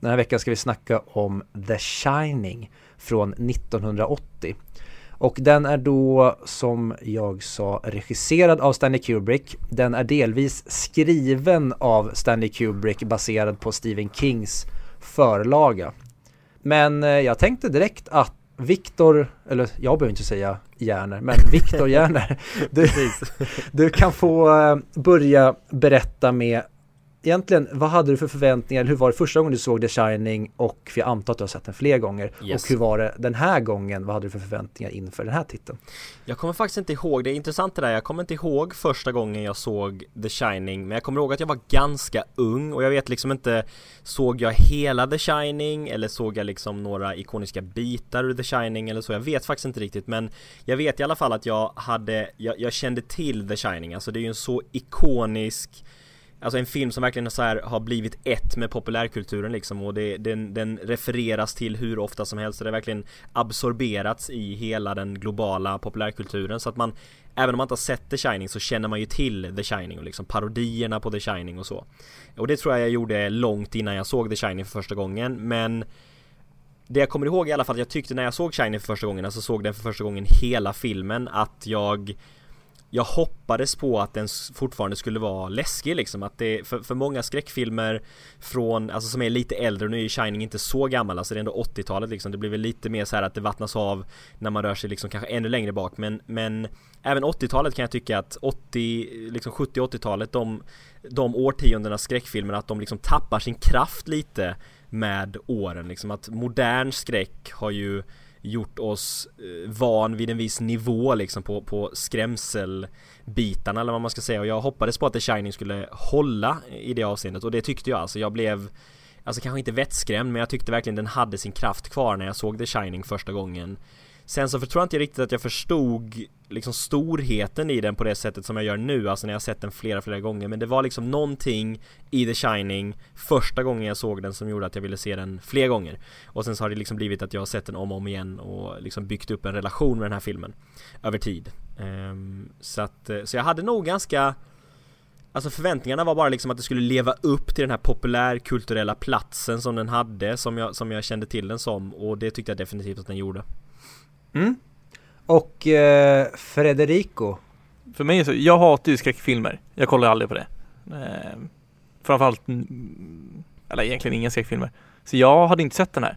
Speaker 2: Den här veckan ska vi snacka om The Shining från 1980. Och den är då, som jag sa, regisserad av Stanley Kubrick. Den är delvis skriven av Stanley Kubrick baserad på Stephen Kings förlaga. Men eh, jag tänkte direkt att Viktor, eller jag behöver inte säga Järner, men Viktor Järner, du, du kan få eh, börja berätta med Egentligen, vad hade du för förväntningar? Hur var det första gången du såg The Shining? Och för jag antar att du har sett den fler gånger.
Speaker 3: Yes.
Speaker 2: Och hur var det den här gången? Vad hade du för förväntningar inför den här titeln?
Speaker 3: Jag kommer faktiskt inte ihåg, det är intressant det där, jag kommer inte ihåg första gången jag såg The Shining Men jag kommer ihåg att jag var ganska ung och jag vet liksom inte Såg jag hela The Shining eller såg jag liksom några ikoniska bitar ur The Shining eller så? Jag vet faktiskt inte riktigt men Jag vet i alla fall att jag hade, jag, jag kände till The Shining, alltså det är ju en så ikonisk Alltså en film som verkligen så här har blivit ett med populärkulturen liksom och det, den, den refereras till hur ofta som helst och det har verkligen absorberats i hela den globala populärkulturen. Så att man Även om man inte har sett The Shining så känner man ju till The Shining och liksom parodierna på The Shining och så. Och det tror jag jag gjorde långt innan jag såg The Shining för första gången men det jag kommer ihåg i alla fall att jag tyckte när jag såg Shining för första gången, alltså såg den för första gången hela filmen att jag jag hoppades på att den fortfarande skulle vara läskig liksom att det, för, för många skräckfilmer från, alltså som är lite äldre, nu är ju Shining inte så gammal, alltså det är ändå 80-talet liksom, det blir väl lite mer så här att det vattnas av när man rör sig liksom kanske ännu längre bak men, men även 80-talet kan jag tycka att 80, liksom 70-80-talet, de, de årtiondenas skräckfilmer, att de liksom tappar sin kraft lite med åren liksom, att modern skräck har ju gjort oss eh, van vid en viss nivå liksom på, på skrämselbitarna eller vad man ska säga och jag hoppades på att The Shining skulle hålla i det avseendet och det tyckte jag alltså. Jag blev Alltså kanske inte vettskrämd men jag tyckte verkligen den hade sin kraft kvar när jag såg The Shining första gången Sen så tror jag inte riktigt att jag förstod liksom storheten i den på det sättet som jag gör nu, alltså när jag sett den flera, flera gånger. Men det var liksom någonting i The Shining första gången jag såg den som gjorde att jag ville se den fler gånger. Och sen så har det liksom blivit att jag har sett den om och om igen och liksom byggt upp en relation med den här filmen Över tid. Ehm, så att, eh, så jag hade nog ganska Alltså förväntningarna var bara liksom att det skulle leva upp till den här populärkulturella platsen som den hade som jag, som jag kände till den som och det tyckte jag definitivt att den gjorde.
Speaker 2: Mm. Och eh, Federico,
Speaker 1: för mig är så, jag hatar ju skräckfilmer. Jag kollar aldrig på det. Eh, framförallt, eller egentligen inga skräckfilmer. Så jag hade inte sett den här.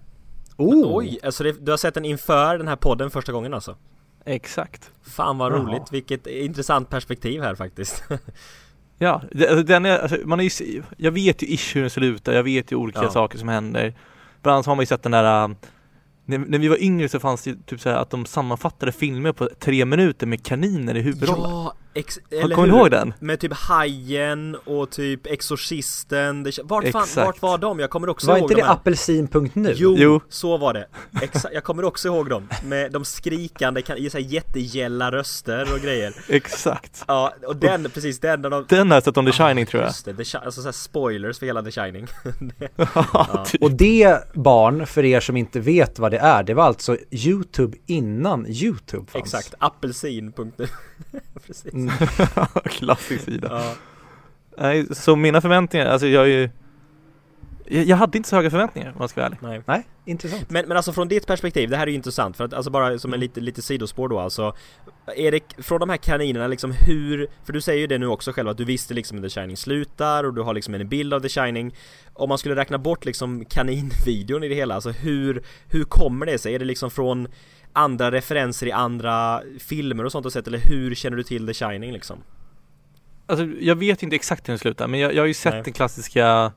Speaker 2: Oh!
Speaker 3: Oj, alltså det, du har sett den inför den här podden första gången alltså?
Speaker 1: Exakt.
Speaker 3: Fan vad
Speaker 1: Jaha.
Speaker 3: roligt, vilket intressant perspektiv här faktiskt
Speaker 1: Ja, det- alltså, den är, alltså, man är ju, jag vet ju ish hur den slutar, jag vet ju olika
Speaker 3: Ja.
Speaker 1: saker som händer. Bland annat har man ju sett den där äh, när, när vi var yngre så fanns det ju typ så här att de sammanfattade filmer på tre minuter med kaniner i huvudrollen.
Speaker 3: Ja, ex- eller
Speaker 1: Kommer du ihåg den?
Speaker 3: Med typ Hajen och typ Exorcisten, det, vart, fan,
Speaker 1: Exakt.
Speaker 3: vart var de? Jag kommer också
Speaker 2: Var
Speaker 3: ihåg
Speaker 2: inte
Speaker 3: de
Speaker 2: det apelsin.nu?
Speaker 3: Jo,
Speaker 1: Jo.
Speaker 3: så var det. Exa- jag kommer också ihåg dem. Med de skrikande, kan, så här jättegälla röster och grejer.
Speaker 1: Exakt.
Speaker 3: Ja, och den, precis den där de...
Speaker 1: Den har jag sett om The Shining tror jag.
Speaker 3: Just det, The alltså så här spoilers för hela The Shining.
Speaker 1: Ja, typ.
Speaker 2: Och det barn, för er som inte vet vad det är, det var alltså Youtube innan Youtube fanns.
Speaker 3: Exakt, apelsin.nu. precis.
Speaker 2: Mm.
Speaker 1: Klassisk sida.
Speaker 3: Ja.
Speaker 1: Nej, så mina förväntningar, alltså jag är ju jag, jag hade inte så höga förväntningar om man ska vara ärlig.
Speaker 3: Nej.
Speaker 2: Nej, intressant.
Speaker 3: Men, men alltså från ditt perspektiv, det här är ju intressant för att alltså bara som en lite, lite sidospår då alltså Erik, från de här kaninerna liksom hur, för du säger ju det nu också själv att du visste liksom hur The Shining slutar och du har liksom en bild av The Shining Om man skulle räkna bort liksom kaninvideon i det hela, alltså hur, hur kommer det sig? Är det liksom från andra referenser i andra filmer och sånt och sett eller hur känner du till The Shining liksom?
Speaker 1: Alltså jag vet inte exakt hur den slutar men jag, jag har ju sett
Speaker 3: Nej.
Speaker 1: den klassiska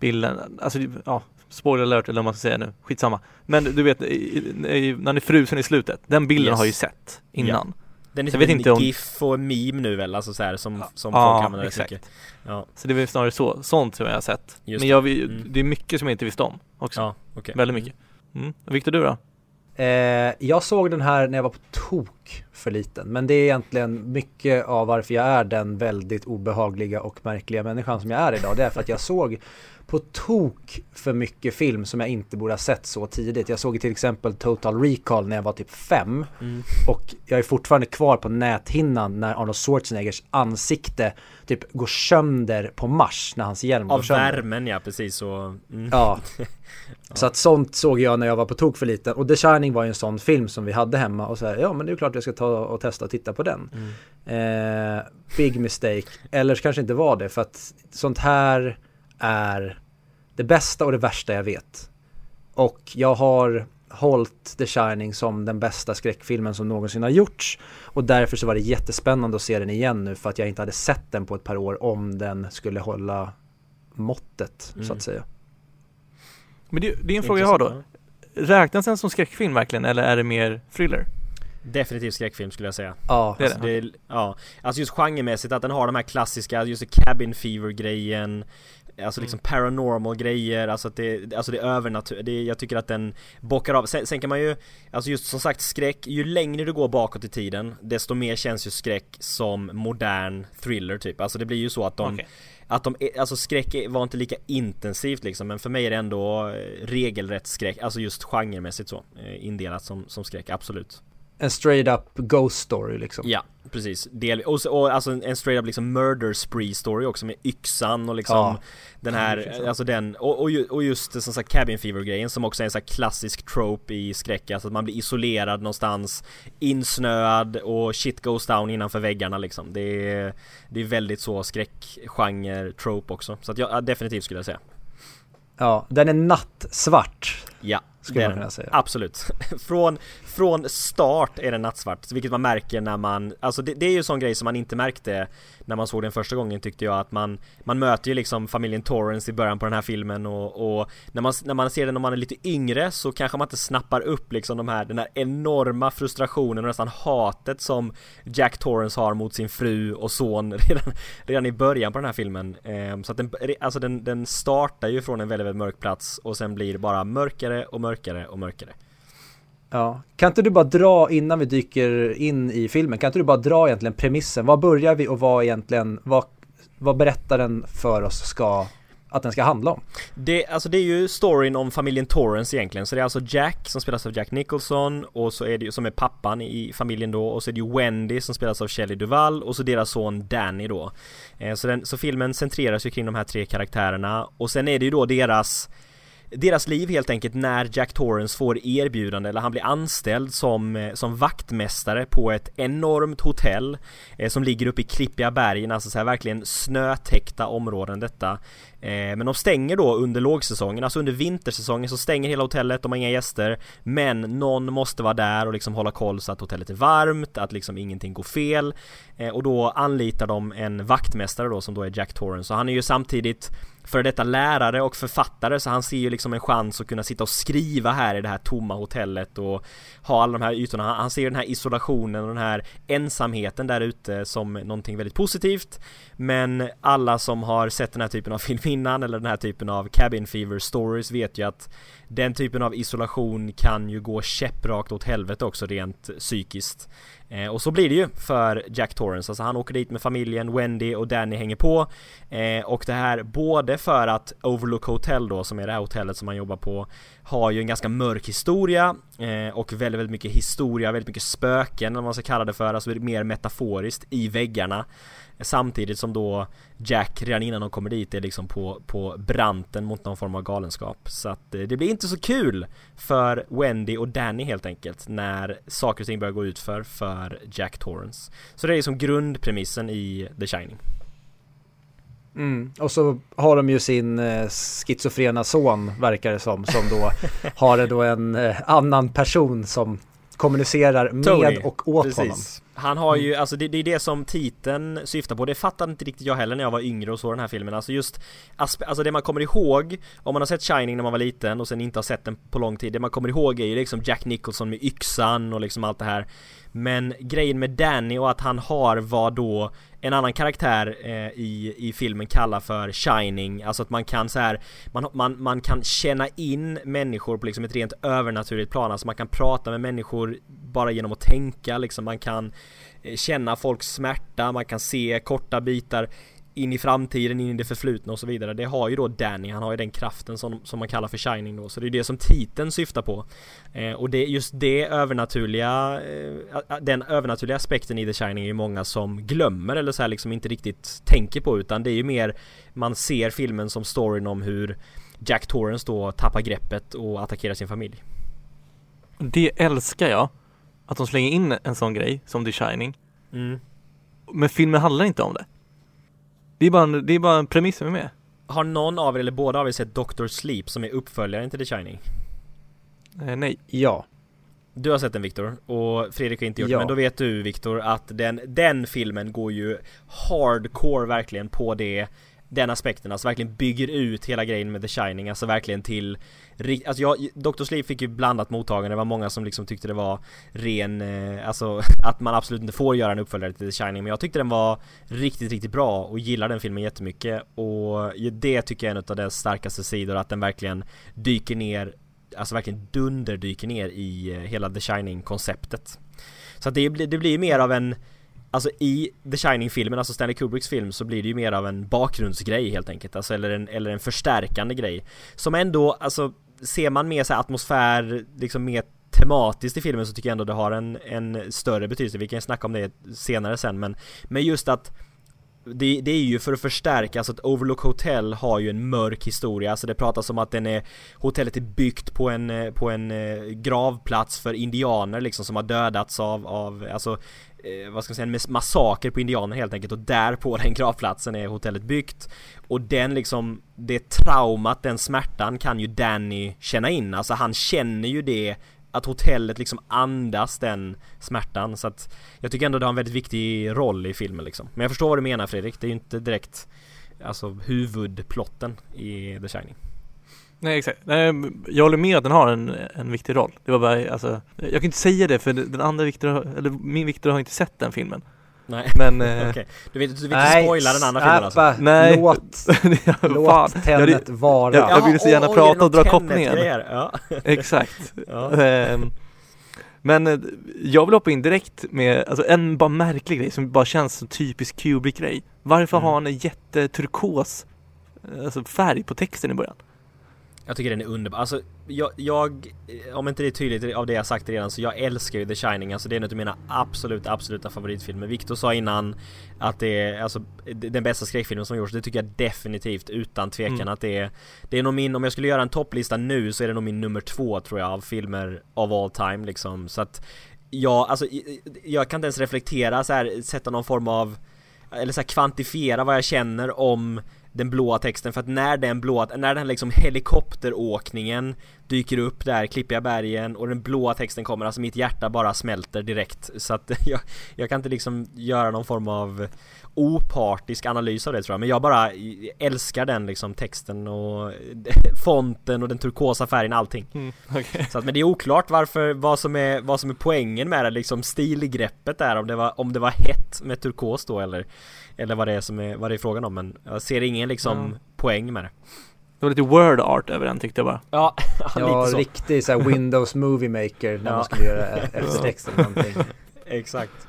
Speaker 1: bilden, alltså ja, spoiler alert eller vad man ska säga nu, skitsamma. Men du vet, när han är frusen i slutet, den bilden
Speaker 3: Yes.
Speaker 1: har jag ju sett innan.
Speaker 3: Den är typ en
Speaker 1: om-
Speaker 3: GIF och meme nu väl, alltså så här, som, som
Speaker 1: Ja,
Speaker 3: folk använder
Speaker 1: exakt.
Speaker 3: mycket Ja,
Speaker 1: Så det är väl snarare så, sånt som jag har sett.
Speaker 3: Just
Speaker 1: men jag, vill-
Speaker 3: Mm.
Speaker 1: det är mycket som jag inte visste om också.
Speaker 3: ja okej
Speaker 1: Väldigt mycket. Mm. Viktor du då?
Speaker 2: Eh, jag såg den här när jag var på tok för liten. Men det är egentligen mycket av varför jag är den väldigt obehagliga och märkliga människan som jag är idag. Det är för att jag såg på tok för mycket film som jag inte borde ha sett så tidigt. Jag såg till exempel Total Recall när jag var typ fem.
Speaker 3: Mm.
Speaker 2: Och jag är fortfarande kvar på näthinnan när Arnold Schwarzeneggers ansikte typ går sönder på Mars när hans hjälm går
Speaker 3: Av
Speaker 2: sönder.
Speaker 3: värmen ja, precis så mm.
Speaker 2: Ja. Så att sånt såg jag när jag var på tok för liten. Och The Shining var ju en sån film som vi hade hemma och så här, ja men det är klart jag ska ta och testa och titta på den.
Speaker 3: Mm.
Speaker 2: Eh, big mistake. Eller så kanske inte var det för att sånt här är det bästa och det värsta jag vet. Och jag har hållit The Shining som den bästa skräckfilmen som någonsin har gjorts. Och därför så var det jättespännande att se den igen nu för att jag inte hade sett den på ett par år om den skulle hålla måttet så
Speaker 3: Mm.
Speaker 2: att säga.
Speaker 1: Men det, det är en fråga jag har då. Räknas den som skräckfilm verkligen eller är det mer thriller?
Speaker 3: Definitivt skräckfilm skulle jag säga.
Speaker 2: Ja,
Speaker 1: Det är
Speaker 3: Alltså, det. ja, alltså just genremässigt att den har de här klassiska, just cabin fever grejen Alltså liksom paranormal grejer, alltså att det, alltså det är övernaturligt, det, jag tycker att den bockar av. Sen, sen kan man ju, alltså just som sagt skräck, ju längre du går bakåt i tiden Desto mer känns ju skräck som modern thriller typ, alltså det blir ju så att de
Speaker 1: Okej.
Speaker 3: Att de, är- alltså skräck var inte lika intensivt liksom. Men för mig är det ändå eh, regelrätt skräck, alltså just genremässigt så eh, Indelat som, som skräck, absolut
Speaker 2: en straight up ghost story liksom.
Speaker 3: Ja, precis. Del, och, så- och alltså en, en straight up liksom murder spree story också med yxan och liksom
Speaker 2: Ja.
Speaker 3: den här, alltså den, och, och, ju- och just det som sagt cabin fever grejen som också är en sån här klassisk trope i skräck, alltså att man blir isolerad någonstans, insnöad och shit goes down innanför väggarna liksom. Det är, det är väldigt så skräckgenre trope också. Så att jag, ja, definitivt skulle jag säga.
Speaker 2: Ja, den är nattsvart
Speaker 3: Ja,
Speaker 2: skulle man kunna säga.
Speaker 3: Absolut. från, från start är den nattsvart, vilket man märker när man, alltså det, det är ju en sån grej som man inte märkte när man såg den första gången tyckte jag att man, man möter ju liksom familjen Torrance i början på den här filmen och, och när, man, när man ser den när man är lite yngre så kanske man inte snappar upp liksom de här, den här enorma frustrationen och nästan hatet som Jack Torrance har mot sin fru och son redan, redan i början på den här filmen. Ehm, så att den, alltså den, den startar ju från en väldigt, väldigt mörk plats och sen blir det bara mörkare och mörkare och mörkare.
Speaker 2: Ja. Kan inte du bara dra innan vi dyker in i filmen, kan inte du bara dra egentligen premissen? Var börjar vi och vad egentligen, vad, vad berättaren för oss ska, att den ska handla om?
Speaker 3: Det, alltså det är ju storyn om familjen Torrance egentligen, så det är alltså Jack som spelas av Jack Nicholson och så är det ju, som är pappan i familjen då och så är det ju Wendy som spelas av Shelley Duvall och så deras son Danny då. Eh, så, den, så filmen centreras ju kring de här tre karaktärerna och sen är det ju då deras deras liv helt enkelt när Jack Torrance får erbjudande eller han blir anställd som, eh, som vaktmästare på ett enormt hotell eh, som ligger uppe i klippiga bergen, alltså så här verkligen snötäckta områden detta. Eh, men de stänger då under lågsäsongen, alltså under vintersäsongen så stänger hela hotellet, de har inga gäster Men någon måste vara där och liksom hålla koll så att hotellet är varmt, att liksom ingenting går fel eh, Och då anlitar de en vaktmästare då som då är Jack Torrance och han är ju samtidigt för detta lärare och författare så han ser ju liksom en chans att kunna sitta och skriva här i det här tomma hotellet och ha alla de här ytorna. Han ser den här isolationen och den här ensamheten där ute som någonting väldigt positivt. Men alla som har sett den här typen av film innan eller den här typen av cabin fever stories vet ju att den typen av isolation kan ju gå käpprakt åt helvete också rent psykiskt. Eh, och så blir det ju för Jack Torrance, alltså han åker dit med familjen, Wendy och Danny hänger på. Eh, Och det här både för att Overlook Hotel då, som är det här hotellet som han jobbar på Har ju en ganska mörk historia eh, och väldigt, väldigt mycket historia, väldigt mycket spöken eller vad man ska kalla det för, alltså mer metaforiskt i väggarna. Samtidigt som då Jack redan innan de kommer dit är liksom på, på branten mot någon form av galenskap. Så att eh, det blir inte så kul för Wendy och Danny helt enkelt När saker och ting börjar gå ut för för Jack Torrance. Så det är liksom grundpremissen i The Shining.
Speaker 2: Mm. Och så har de ju sin eh, schizofrena son, verkar det som, som då har då en eh, annan person som kommunicerar med Tony, och åt precis. honom.
Speaker 3: Han har ju, mm. alltså det, det, är det som titeln syftar på, det fattade inte riktigt jag heller när jag var yngre och såg den här filmen, alltså just Alltså det man kommer ihåg, om man har sett Shining när man var liten och sen inte har sett den på lång tid, det man kommer ihåg är ju liksom Jack Nicholson med yxan och liksom allt det här men grejen med Danny och att han har vad då en annan karaktär eh, i, i filmen kallar för Shining, alltså att man kan så här, man, man, man kan känna in människor på liksom ett rent övernaturligt plan, alltså man kan prata med människor bara genom att tänka liksom, man kan eh, känna folks smärta, man kan se korta bitar in i framtiden, in i det förflutna och så vidare. Det har ju då Danny, han har ju den kraften som, som man kallar för Shining då. Så det är det som titeln syftar på. Eh, och det just det övernaturliga, eh, den övernaturliga aspekten i The Shining är ju många som glömmer eller så här liksom inte riktigt tänker på utan det är ju mer man ser filmen som storyn om hur Jack Torrance då tappar greppet och attackerar sin familj.
Speaker 1: Det älskar jag. Att de slänger in en sån grej som The Shining. Mm. Men filmen handlar inte om det. Det är bara en, det är bara en premiss som är med.
Speaker 3: Har någon av er eller båda av er sett Doctor Sleep som är uppföljaren till The Shining?
Speaker 1: Eh, nej.
Speaker 2: Ja.
Speaker 3: Du har sett den Viktor och Fredrik har inte gjort ja. det men då vet du Viktor att den, den filmen går ju hardcore verkligen på det den aspekten, alltså verkligen bygger ut hela grejen med The Shining, alltså verkligen till Alltså jag, Dr. Sleep fick ju blandat mottagande, det var många som liksom tyckte det var ren, eh, alltså att man absolut inte får göra en uppföljare till The Shining Men jag tyckte den var riktigt, riktigt bra och gillar den filmen jättemycket Och det tycker jag är en av dess starkaste sidor, att den verkligen dyker ner Alltså verkligen dunderdyker ner i eh, hela The Shining-konceptet Så att det, det blir mer av en Alltså i The Shining-filmen, alltså Stanley Kubricks film, så blir det ju mer av en bakgrundsgrej helt enkelt, alltså eller en, eller en förstärkande grej. Som ändå, alltså ser man mer så atmosfär, liksom mer tematiskt i filmen så tycker jag ändå det har en, en större betydelse, vi kan snacka om det senare sen men Men just att det, det, är ju för att förstärka, alltså att Overlook Hotel har ju en mörk historia, alltså det pratas om att den är Hotellet är byggt på en, på en eh, gravplats för indianer liksom som har dödats av, av alltså eh, vad ska man säga, en massaker på indianer helt enkelt och där på den gravplatsen är hotellet byggt och den liksom, det traumat, den smärtan kan ju Danny känna in, alltså han känner ju det att hotellet liksom andas den smärtan så att jag tycker ändå det har en väldigt viktig roll i filmen liksom. Men jag förstår vad du menar Fredrik, det är ju inte direkt alltså huvudplotten i The Shining.
Speaker 1: Nej exakt, Nej, jag håller med att den har en, en viktig roll. Det var bara, alltså, jag kan inte säga det för den andra Viktor, eller min Viktor har inte sett den filmen.
Speaker 3: Nej, men... Eh, okay. Du vill, du vill inte spoila den andra filmen alltså?
Speaker 2: Nej, låt, låt Tenet vara.
Speaker 1: Jag, jag vill så gärna prata och dra kopplingen. Ja. Exakt. ja. Ehm, men eh, jag vill hoppa in direkt med, alltså en bara märklig grej som bara känns som typisk Kubrick-grej. Varför mm. har han en jätteturkos alltså färg på texten i början?
Speaker 3: Jag tycker den är underbar. Alltså, jag, jag, om inte det är tydligt av det jag sagt redan, så jag älskar ju The Shining. Alltså det är en av mina absolut, absoluta favoritfilmer. Viktor sa innan att det är alltså den bästa skräckfilmen som gjorts. Det tycker jag definitivt, utan tvekan mm. att det är. Det är nog min, om jag skulle göra en topplista nu så är det nog min nummer två tror jag av filmer of all time liksom. Så att, ja, alltså jag kan inte ens reflektera så här, sätta någon form av, eller så här, kvantifiera vad jag känner om den blåa texten för att när den blåa, när den liksom helikopteråkningen dyker upp där, Klippiga bergen och den blåa texten kommer, alltså mitt hjärta bara smälter direkt. Så att jag, jag kan inte liksom göra någon form av opartisk analys av det tror jag men jag bara älskar den liksom texten och fonten och den turkosa färgen allting mm, okay. Så att, men det är oklart varför, vad som är, vad som är poängen med det liksom stilgreppet där om det var, om det var hett med turkos då eller eller vad det är som är, vad det är frågan om men jag ser ingen liksom mm. poäng med det
Speaker 1: det var lite word art över den tyckte jag bara
Speaker 2: Ja, ja lite så. riktig såhär Windows Movie Maker när ja. man skulle göra eftertext eller någonting
Speaker 3: Exakt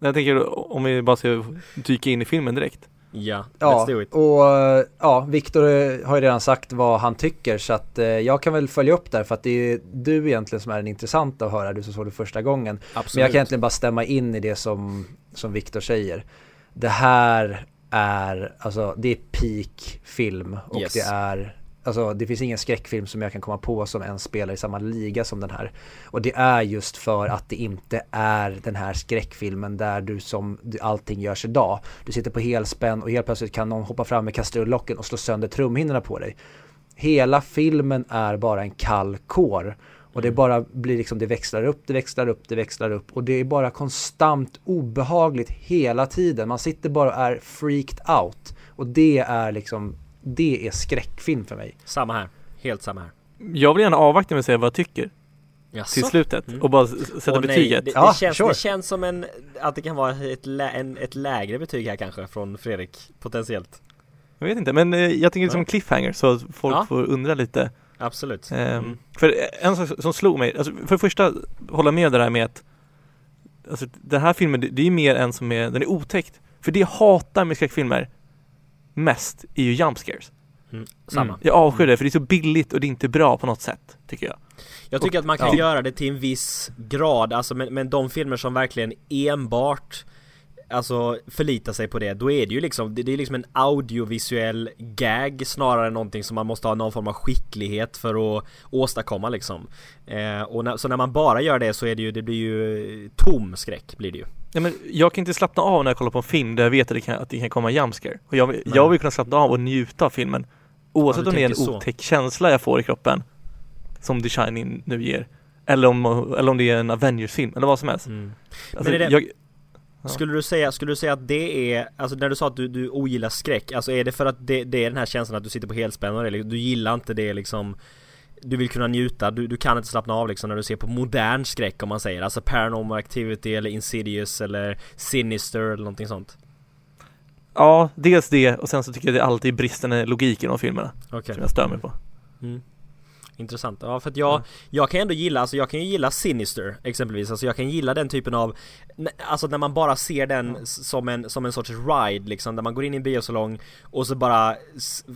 Speaker 1: Jag tänker om vi bara ska dyka in i filmen direkt
Speaker 3: Ja,
Speaker 2: ja och ja, Viktor har ju redan sagt vad han tycker så att eh, jag kan väl följa upp där för att det är du egentligen som är den intressanta att höra, du som såg det första gången. Absolut. Men jag kan egentligen bara stämma in i det som, som Viktor säger det här är, alltså det är peak film och yes. det är Alltså det finns ingen skräckfilm som jag kan komma på som ens spelar i samma liga som den här. Och det är just för att det inte är den här skräckfilmen där du som allting görs idag. Du sitter på helspänn och helt plötsligt kan någon hoppa fram med kastrullocken och slå sönder trumhinnorna på dig. Hela filmen är bara en kall kår. Och det bara blir liksom, det växlar upp, det växlar upp, det växlar upp och det är bara konstant obehagligt hela tiden. Man sitter bara och är freaked out. Och det är liksom, det är skräckfilm för mig.
Speaker 3: Samma här, helt samma här.
Speaker 1: Jag vill gärna avvakta med att säga vad jag tycker. Jaså? Till slutet mm. och bara sätta Åh, betyget.
Speaker 3: Det, det, ja, känns, sure. det känns som en, att det kan vara ett, lä, en, ett lägre betyg här kanske från Fredrik, potentiellt.
Speaker 1: Jag vet inte, men eh, jag tänker som en cliffhanger så att folk ja. får undra lite
Speaker 3: Absolut.
Speaker 1: Ehm, mm. För en sak som slog mig, alltså för det första hålla med det där med att Alltså den här filmen, det, det är mer en som är, den är otäckt. För det jag hatar med skräckfilmer mest är ju jump scares.
Speaker 3: Mm, samma. Mm.
Speaker 1: Jag avskyr det för det är så billigt och det är inte bra på något sätt, tycker jag.
Speaker 3: Jag tycker och, att man kan ja. göra det till en viss grad, alltså men, men de filmer som verkligen enbart alltså förlita sig på det, då är det ju liksom, det, är liksom en audiovisuell gag snarare än någonting som man måste ha någon form av skicklighet för att åstadkomma liksom. Eh, och när, så när man bara gör det så är det ju, det blir ju tom skräck blir det ju.
Speaker 1: Ja, men jag kan inte slappna av när jag kollar på en film där jag vet att det kan, att det kan komma jumpscare. Och jag, jag vill kunna slappna av och njuta av filmen. Oavsett ja, om det är en så. otäck känsla jag får i kroppen, som The Shining nu ger. Eller om, eller om det är en Avengers-film, eller vad som helst. Mm. Alltså,
Speaker 3: men är det, jag, skulle du säga, skulle du säga att det är, alltså när du sa att du, du ogillar skräck, alltså är det för att det, det är den här känslan att du sitter på helspänn eller du gillar inte det liksom du vill kunna njuta, du, du kan inte slappna av liksom när du ser på modern skräck om man säger Alltså Paranormal Activity eller Insidious eller Sinister eller någonting sånt
Speaker 1: Ja, dels det och sen så tycker jag det är alltid bristande logik i de filmerna okay. Som jag stör mig på
Speaker 3: mm. Intressant. Ja, för att jag, mm. jag kan ändå gilla, alltså jag kan ju gilla Sinister exempelvis. Alltså jag kan gilla den typen av, alltså när man bara ser den mm. som en, som en sorts ride liksom, där man går in i en biosalong och så bara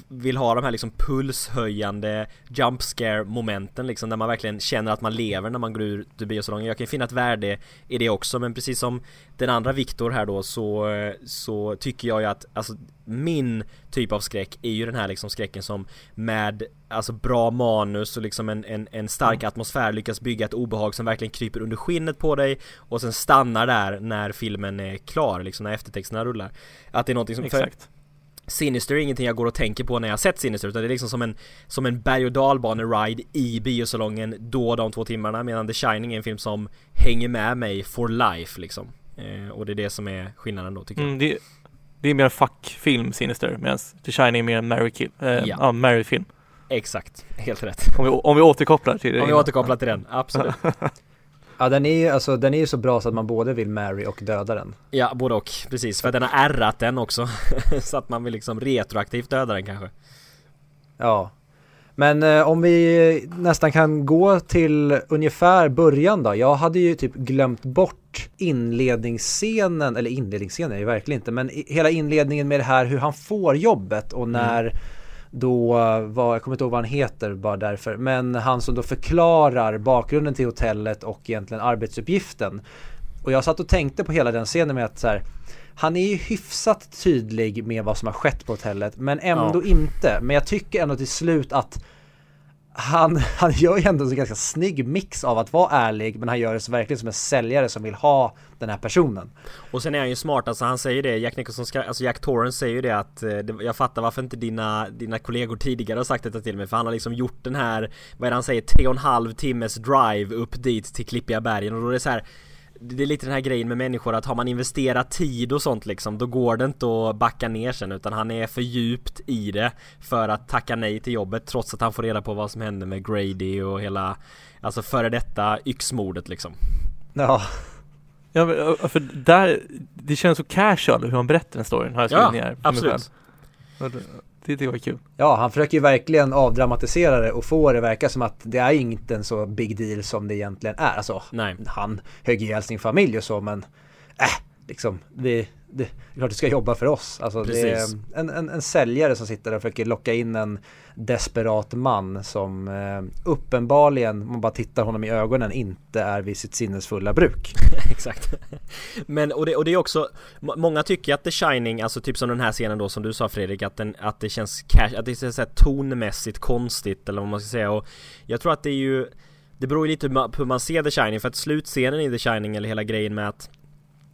Speaker 3: vill ha de här liksom pulshöjande jump scare momenten liksom, där man verkligen känner att man lever när man går ur biosalongen. Jag kan finna ett värde i det också, men precis som den andra Viktor här då så, så tycker jag ju att, alltså min typ av skräck är ju den här liksom skräcken som med alltså bra manus och liksom en, en, en stark mm. atmosfär lyckas bygga ett obehag som verkligen kryper under skinnet på dig och sen stannar där när filmen är klar, liksom när eftertexterna rullar. Att det är någonting som...
Speaker 1: Exakt.
Speaker 3: Sinister är ingenting jag går och tänker på när jag sett Sinister utan det är liksom som en, som en berg och dalbane-ride i biosalongen då de två timmarna medan The Shining är en film som hänger med mig for life liksom. Eh, och det är det som är skillnaden då tycker mm, jag.
Speaker 1: Det, det är mer en fuck-film Sinister medan The Shining är mer en Mary-film. Eh, ja. ja, Mary-film.
Speaker 3: Exakt, helt rätt.
Speaker 1: Om vi, om vi återkopplar till det.
Speaker 3: Om vi återkopplar till den, absolut.
Speaker 2: Ja den är ju alltså, den är ju så bra så att man både vill marry och döda den.
Speaker 3: Ja, både och, precis, för den har ärrat den också. Så att man vill liksom retroaktivt döda den kanske.
Speaker 2: Ja. Men eh, om vi nästan kan gå till ungefär början då. Jag hade ju typ glömt bort inledningsscenen, eller inledningsscenen är det verkligen inte Men hela inledningen med det här hur han får jobbet och när mm då var, jag kommer inte ihåg vad han heter bara därför, men han som då förklarar bakgrunden till hotellet och egentligen arbetsuppgiften. Och jag satt och tänkte på hela den scenen med att så här, han är ju hyfsat tydlig med vad som har skett på hotellet men ändå ja. inte. Men jag tycker ändå till slut att han, han gör ju ändå en ganska snygg mix av att vara ärlig men han gör det så verkligen som en säljare som vill ha den här personen.
Speaker 3: Och sen är han ju smart, alltså han säger det, Jack Nicholson, ska, alltså Jack Torrance säger ju det att eh, Jag fattar varför inte dina, dina kollegor tidigare har sagt detta till mig för han har liksom gjort den här Vad är det han säger? Tre och en halv timmes drive upp dit till Klippiga bergen och då är det så här det är lite den här grejen med människor att har man investerat tid och sånt liksom Då går det inte att backa ner sen utan han är för djupt i det För att tacka nej till jobbet trots att han får reda på vad som hände med Grady och hela Alltså före detta yxmordet liksom.
Speaker 2: Ja.
Speaker 1: Ja för där Det känns så casual hur han berättar den storyn har jag skrivit ja, ner
Speaker 3: absolut
Speaker 1: det tycker jag var kul.
Speaker 2: Ja, han försöker ju verkligen avdramatisera det och få det verka som att det är inte en så big deal som det egentligen är. Alltså,
Speaker 3: Nej.
Speaker 2: han högg ihjäl sin familj och så, men äh, liksom, vi, det, är klart du ska jobba för oss. Alltså, det är en, en, en säljare som sitter där och försöker locka in en desperat man som eh, uppenbarligen, om man bara tittar honom i ögonen, inte är vid sitt sinnesfulla bruk.
Speaker 3: Exakt. Men och det, och det är också, många tycker att The Shining, alltså typ som den här scenen då som du sa Fredrik, att, den, att det känns cash, att det är så här tonmässigt konstigt eller vad man ska säga och jag tror att det är ju det beror ju lite på hur man ser The Shining för att slutscenen i The Shining eller hela grejen med att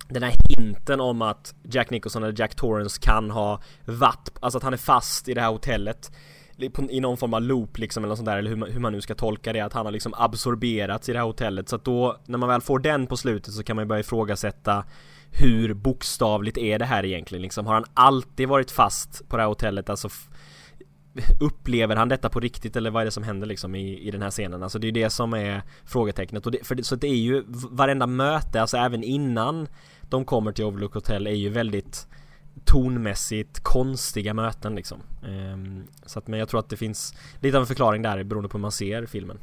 Speaker 3: den här hinten om att Jack Nicholson eller Jack Torrance kan ha varit, alltså att han är fast i det här hotellet i någon form av loop liksom eller sånt där eller hur man, hur man nu ska tolka det att han har liksom absorberats i det här hotellet. Så att då när man väl får den på slutet så kan man ju börja ifrågasätta hur bokstavligt är det här egentligen liksom. Har han alltid varit fast på det här hotellet? Alltså Upplever han detta på riktigt eller vad är det som händer liksom i, i den här scenen? Alltså det är ju det som är frågetecknet. Och det, för det, så det är ju varenda möte, alltså även innan de kommer till Overlook Hotel är ju väldigt tonmässigt konstiga möten liksom. Um, så att men jag tror att det finns lite av en förklaring där beroende på hur man ser filmen.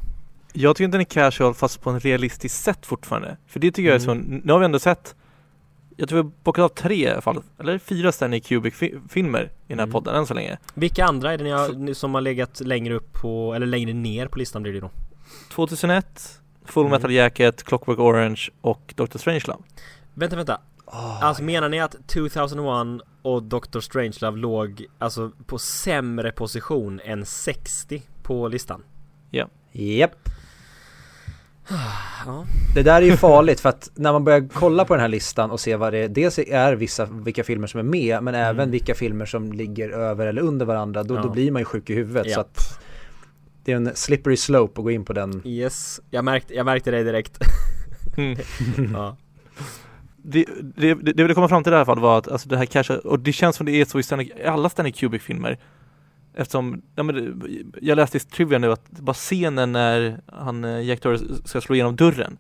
Speaker 1: Jag tycker inte den är casual fast på en realistiskt sätt fortfarande. För det tycker jag är mm. så, nu har vi ändå sett jag tror vi har bockat av tre i alla fall, eller fyra Stanley Kubrick-filmer i den här mm. podden än så länge.
Speaker 3: Vilka andra är det ni har, som har legat längre upp på, eller längre ner på listan blir det då?
Speaker 1: 2001, Full mm. Metal Jacket, Clockwork Orange och Dr. Strangelove.
Speaker 3: Vänta, vänta. Oh, alltså menar ni att 2001 och Dr. Strangelove låg alltså på sämre position än 60 på listan?
Speaker 1: Ja.
Speaker 2: Japp. Ja. Det där är ju farligt för att när man börjar kolla på den här listan och se vad det dels är vissa, vilka filmer som är med men mm. även vilka filmer som ligger över eller under varandra då, ja. då blir man ju sjuk i huvudet yep. så att det är en slippery slope att gå in på den.
Speaker 3: Yes, jag märkte, jag märkte det direkt. Mm.
Speaker 1: ja det, det, det jag ville komma fram till i alla fall var att alltså det här kanske, och det känns som det är så i Stanley, alla Stanley Kubrick-filmer. Eftersom, ja, men, jag läste i Trivia nu att bara scenen när han, eh, Jack Torrance ska slå igenom dörren.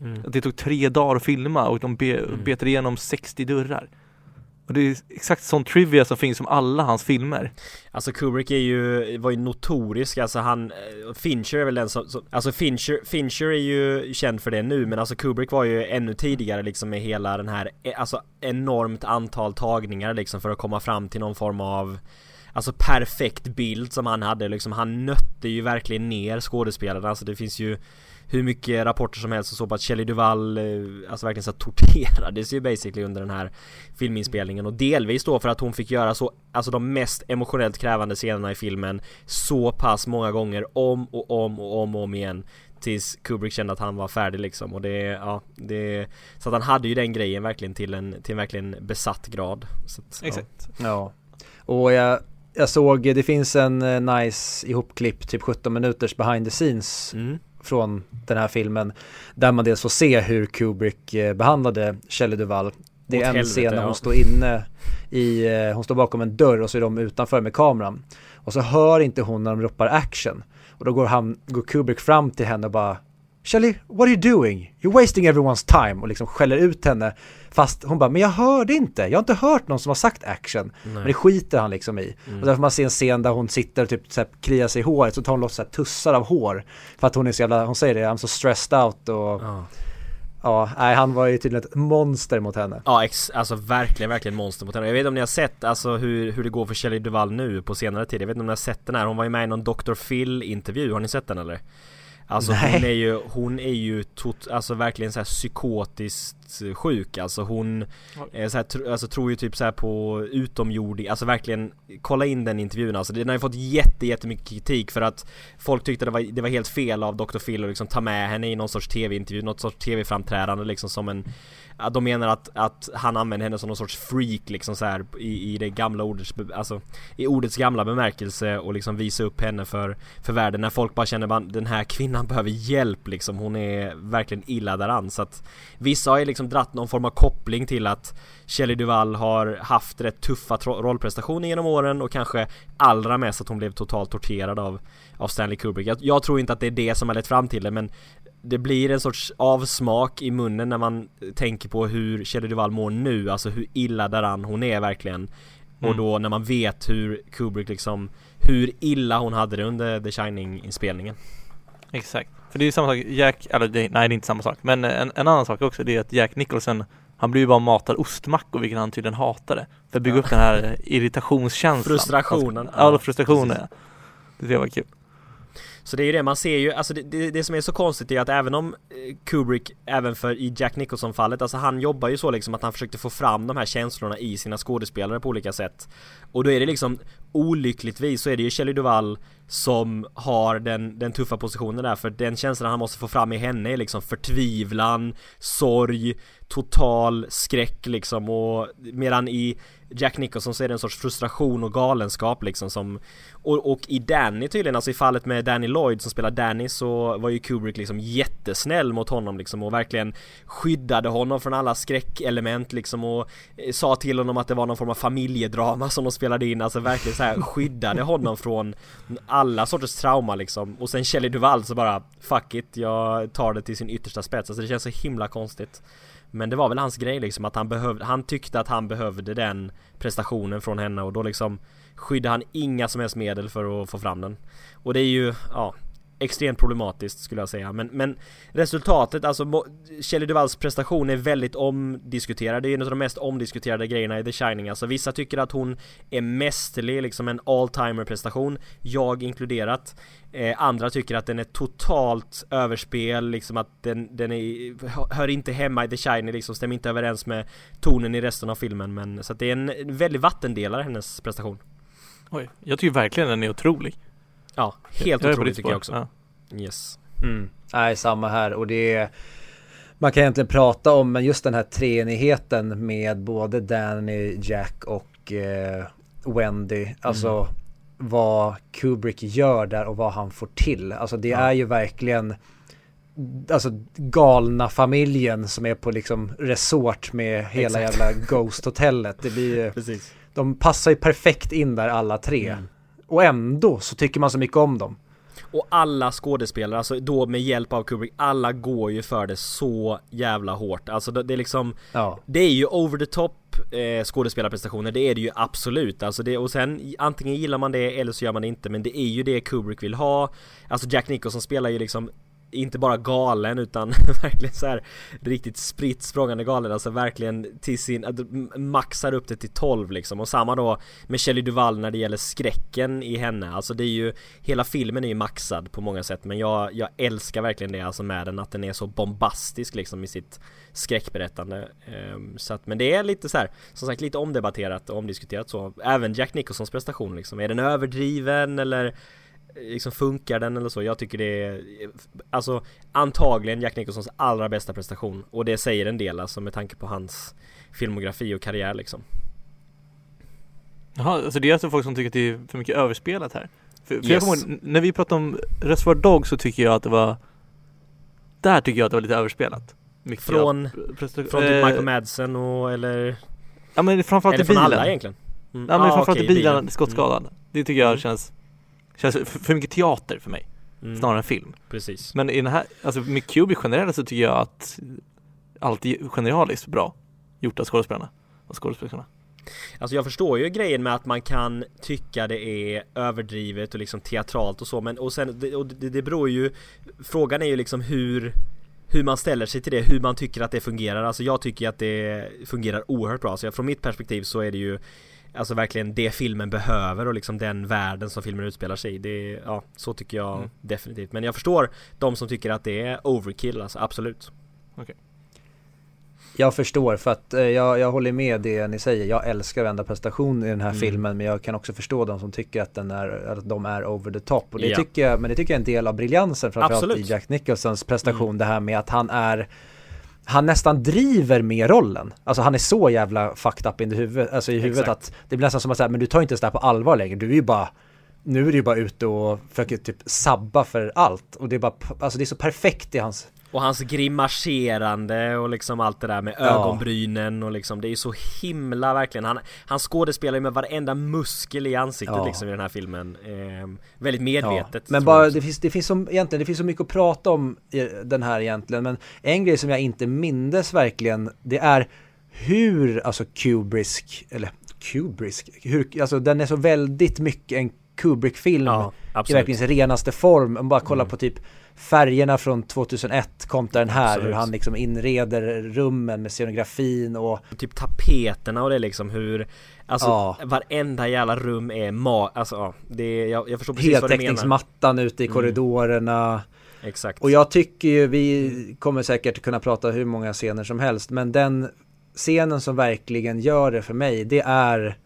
Speaker 1: Mm. Det tog tre dagar att filma och de be, mm. betade igenom 60 dörrar. Och det är exakt sån trivia som finns om alla hans filmer.
Speaker 3: Alltså Kubrick är ju, var ju notorisk, alltså han eh, Fincher är väl den som, som alltså Fincher, Fincher är ju känd för det nu men alltså Kubrick var ju ännu tidigare liksom med hela den här, eh, alltså enormt antal tagningar liksom för att komma fram till någon form av Alltså perfekt bild som han hade liksom, han nötte ju verkligen ner skådespelarna, alltså det finns ju hur mycket rapporter som helst och så på att Shelley Duvall eh, alltså verkligen så torterades ju basically under den här filminspelningen och delvis då för att hon fick göra så, alltså de mest emotionellt krävande scenerna i filmen så pass många gånger om och om och om och om igen Tills Kubrick kände att han var färdig liksom och det, ja, det Så att han hade ju den grejen verkligen till en, till en verkligen besatt grad så att,
Speaker 2: Exakt ja. ja. Och jag, jag såg, det finns en eh, nice ihopklipp, typ 17 minuters behind the scenes mm från den här filmen. Där man dels får se hur Kubrick eh, behandlade Shelley Duvall. Det är en helvete, scen när hon ja. står inne i, eh, hon står bakom en dörr och så är de utanför med kameran. Och så hör inte hon när de ropar action. Och då går, han, går Kubrick fram till henne och bara Shelly, what are you doing? You're wasting everyone's time och liksom skäller ut henne Fast hon bara, men jag hörde inte, jag har inte hört någon som har sagt action Nej. Men det skiter han liksom i mm. Och därför man ser en scen där hon sitter och typ så här, kliar sig i håret så tar hon loss så här, tussar av hår För att hon är så jävla, hon säger det, I'm so stressed out och ja. Ja, nej, han var ju tydligen ett monster mot henne.
Speaker 3: Ja, ex, alltså verkligen, verkligen monster mot henne. Jag vet inte om ni har sett alltså hur, hur det går för Shelley Duvall nu på senare tid. Jag vet inte om ni har sett den här. Hon var ju med i någon Dr. Phil intervju. Har ni sett den eller? Alltså
Speaker 2: Nej.
Speaker 3: hon är ju, hon är ju tot, alltså verkligen så här psykotiskt sjuk alltså hon är så här, tr- alltså tror ju typ så här på utomjording, alltså verkligen Kolla in den intervjun. Alltså, den har ju fått jätte, jättemycket kritik för att Folk tyckte det var, det var helt fel av Dr. Phil att liksom ta med henne i någon sorts tv-intervju, något sorts tv-framträdande liksom som en Ja, de menar att, att han använder henne som någon sorts freak liksom så här i, i det gamla ordets, alltså i ordets gamla bemärkelse och liksom visa upp henne för, för världen när folk bara känner bara den här kvinnan behöver hjälp liksom. Hon är verkligen illa däran. Så att vissa har ju liksom dratt någon form av koppling till att Shelley Duvall har haft rätt tuffa rollprestationer genom åren och kanske allra mest att hon blev totalt torterad av, av Stanley Kubrick. Jag, jag tror inte att det är det som har lett fram till det men det blir en sorts avsmak i munnen när man tänker på hur Shelley Duvall mår nu, alltså hur illa däran hon är verkligen. Och
Speaker 1: Mm.
Speaker 3: då när man vet hur Kubrick liksom, hur illa hon hade det under The Shining-inspelningen.
Speaker 1: Exakt. För det är ju samma sak, Jack, eller det, nej det är inte samma sak. Men en, en annan sak också, det är att Jack Nicholson Han blir ju bara matad ostmackor vilket han tydligen hatade. För att bygga
Speaker 3: Ja.
Speaker 1: upp den här irritationskänslan.
Speaker 3: Frustrationen.
Speaker 1: Ja, frustrationen. ja. Det var kul.
Speaker 3: Så det är ju det, man ser ju, alltså det, det, det som är så konstigt är att även om eh, Kubrick, även för i Jack Nicholson fallet, alltså han jobbar ju så liksom att han försökte få fram de här känslorna i sina skådespelare på olika sätt. Och då är det liksom olyckligtvis så är det ju Shelley Duvall som har den, den tuffa positionen där för den känslan han måste få fram i henne är liksom förtvivlan, sorg, total skräck liksom och medan i Jack Nicholson så är det en sorts frustration och galenskap liksom som och, och i Danny tydligen, alltså i fallet med Danny Lloyd som spelar Danny så var ju Kubrick liksom jättesnäll mot honom liksom och verkligen skyddade honom från alla skräckelement liksom och eh, sa till honom att det var någon form av familjedrama som de spelade in, alltså verkligen så här skyddade honom från alla sorters trauma liksom. Och sen Shelley Duvall så bara fuck it, jag tar det till sin yttersta spets, alltså det känns så himla konstigt men det var väl hans grej liksom att han behövde, han tyckte att han behövde den prestationen från henne och då liksom skyddade han inga som helst medel för att få fram den. Och det är ju, ja, extremt problematiskt skulle jag säga. Men, men resultatet, alltså Kjell Duvalls prestation är väldigt omdiskuterad. Det är en av de mest omdiskuterade grejerna i The Shining. Alltså vissa tycker att hon är mästerlig, liksom en all-timer prestation. Jag inkluderat. Eh, andra tycker att den är totalt överspel, liksom att den, den är, hör inte hemma i The Shining liksom, stämmer inte överens med tonen i resten av filmen. Men så att det är en väldigt vattendelare hennes prestation.
Speaker 1: Oj, jag tycker verkligen den är otrolig.
Speaker 3: Ja, helt
Speaker 1: Jag
Speaker 3: otroligt tycker jag också.
Speaker 1: Ja.
Speaker 3: Yes.
Speaker 2: Mm. Nej, samma här och det är man kan egentligen prata om men just den här treenigheten med både Danny, Jack och eh, Wendy. Alltså vad Kubrick gör där och vad han får till. Alltså det
Speaker 3: Ja.
Speaker 2: är ju verkligen Alltså galna familjen som är på liksom resort med hela
Speaker 3: Exakt.
Speaker 2: jävla Ghost-hotellet. Det blir ju,
Speaker 3: Precis.
Speaker 2: de passar ju perfekt in där alla tre.
Speaker 3: Mm.
Speaker 2: Och ändå så tycker man så mycket om dem.
Speaker 3: Och alla skådespelare, alltså då med hjälp av Kubrick, alla går ju för det så jävla hårt. Alltså det, det är liksom
Speaker 2: Ja.
Speaker 3: Det är ju over the top eh, skådespelarprestationer, det är det ju absolut. Alltså det, och sen antingen gillar man det eller så gör man det inte, men det är ju det Kubrick vill ha. Alltså Jack Nicholson spelar ju liksom inte bara galen utan verkligen så här riktigt spritt språngande galen, alltså verkligen till sin, att maxar upp det till 12 liksom. Och samma då med Shelley Duvall när det gäller skräcken i henne, alltså det är ju, hela filmen är ju maxad på många sätt men jag, jag älskar verkligen det alltså med den, att den är så bombastisk liksom i sitt skräckberättande. Ehm, så att, men det är lite så här, som sagt lite omdebatterat och omdiskuterat så. Även Jack Nicholsons prestation liksom, är den överdriven eller liksom funkar den eller så? Jag tycker det är Alltså antagligen Jack Nicholsons allra bästa prestation och det säger en del alltså med tanke på hans filmografi och karriär liksom.
Speaker 1: Jaha, alltså det är alltså folk som tycker att det är för mycket överspelat här. För, för jag
Speaker 3: Yes.
Speaker 1: kommer ihåg, n- när vi pratade om Reservoir Dogs så tycker jag att det var Där tycker jag att det var lite överspelat. Mycket
Speaker 3: Från- Från typ
Speaker 1: eh,
Speaker 3: Michael Madsen och eller
Speaker 1: Ja men framförallt
Speaker 3: Eller
Speaker 1: i
Speaker 3: från
Speaker 1: bilen.
Speaker 3: alla egentligen. Mm.
Speaker 1: Ja men
Speaker 3: Ah,
Speaker 1: framförallt
Speaker 3: okej,
Speaker 1: i bilen,
Speaker 3: Mm.
Speaker 1: skottskadan. Det tycker jag
Speaker 3: Mm.
Speaker 1: känns Känns för, mycket teater för mig,
Speaker 3: Mm.
Speaker 1: snarare än film.
Speaker 3: Precis.
Speaker 1: Men i den här, alltså med Kubrick generellt så tycker jag att allt är genialiskt bra gjort av skådespelarna och skådespelarna.
Speaker 3: Alltså jag förstår ju grejen med att man kan tycka det är överdrivet och liksom teatralt och så men och sen och det, det beror ju Frågan är ju liksom hur hur man ställer sig till det, hur man tycker att det fungerar. Alltså jag tycker att det fungerar oerhört bra. Så från mitt perspektiv så är det ju Alltså verkligen det filmen behöver och liksom den världen som filmen utspelar sig i. Det, ja, så tycker jag mm. definitivt. Men jag förstår de som tycker att det är overkill, alltså absolut.
Speaker 1: Okay.
Speaker 2: Jag förstår för att eh, jag, jag håller med det ni säger. Jag älskar varenda prestation i den här mm. filmen men jag kan också förstå de som tycker att, den är, att de är over the top. Och det ja. tycker jag, men det tycker jag är en del av briljansen framförallt Absolut. i Jack Nicholsons prestation. Mm. Det här med att han är han nästan driver med rollen. Alltså han är så jävla fucked up in huvudet, alltså i huvudet Exakt. att det blir nästan som att säga, men du tar inte ens det här på allvar längre. Du är ju bara nu är du ju bara ute och försöker typ sabba för allt och det är bara, alltså det är så perfekt i hans
Speaker 3: och hans grimaserande och liksom allt det där med ögonbrynen och liksom Det är så himla verkligen Han, han skådespelar ju med varenda muskel i ansiktet ja. liksom i den här filmen eh, Väldigt medvetet ja.
Speaker 2: Men bara det finns, det finns som egentligen Det finns så mycket att prata om i den här egentligen Men en grej som jag inte mindes verkligen Det är hur alltså Kubrick Eller Kubrick hur, Alltså den är så väldigt mycket en Kubrick-film ja, i verkligen sin renaste form. Om bara kolla mm. på typ färgerna från 2001 kontra den här, Absolut. hur han liksom inreder rummen med scenografin och
Speaker 3: Typ tapeterna och det liksom hur Alltså ja. varenda jävla rum är ma... Alltså ja, det, jag, jag förstår precis vad du menar
Speaker 2: Heltäckningsmattan ute i mm. korridorerna
Speaker 3: Exakt
Speaker 2: Och jag tycker ju, vi kommer säkert kunna prata hur många scener som helst Men den scenen som verkligen gör det för mig Det är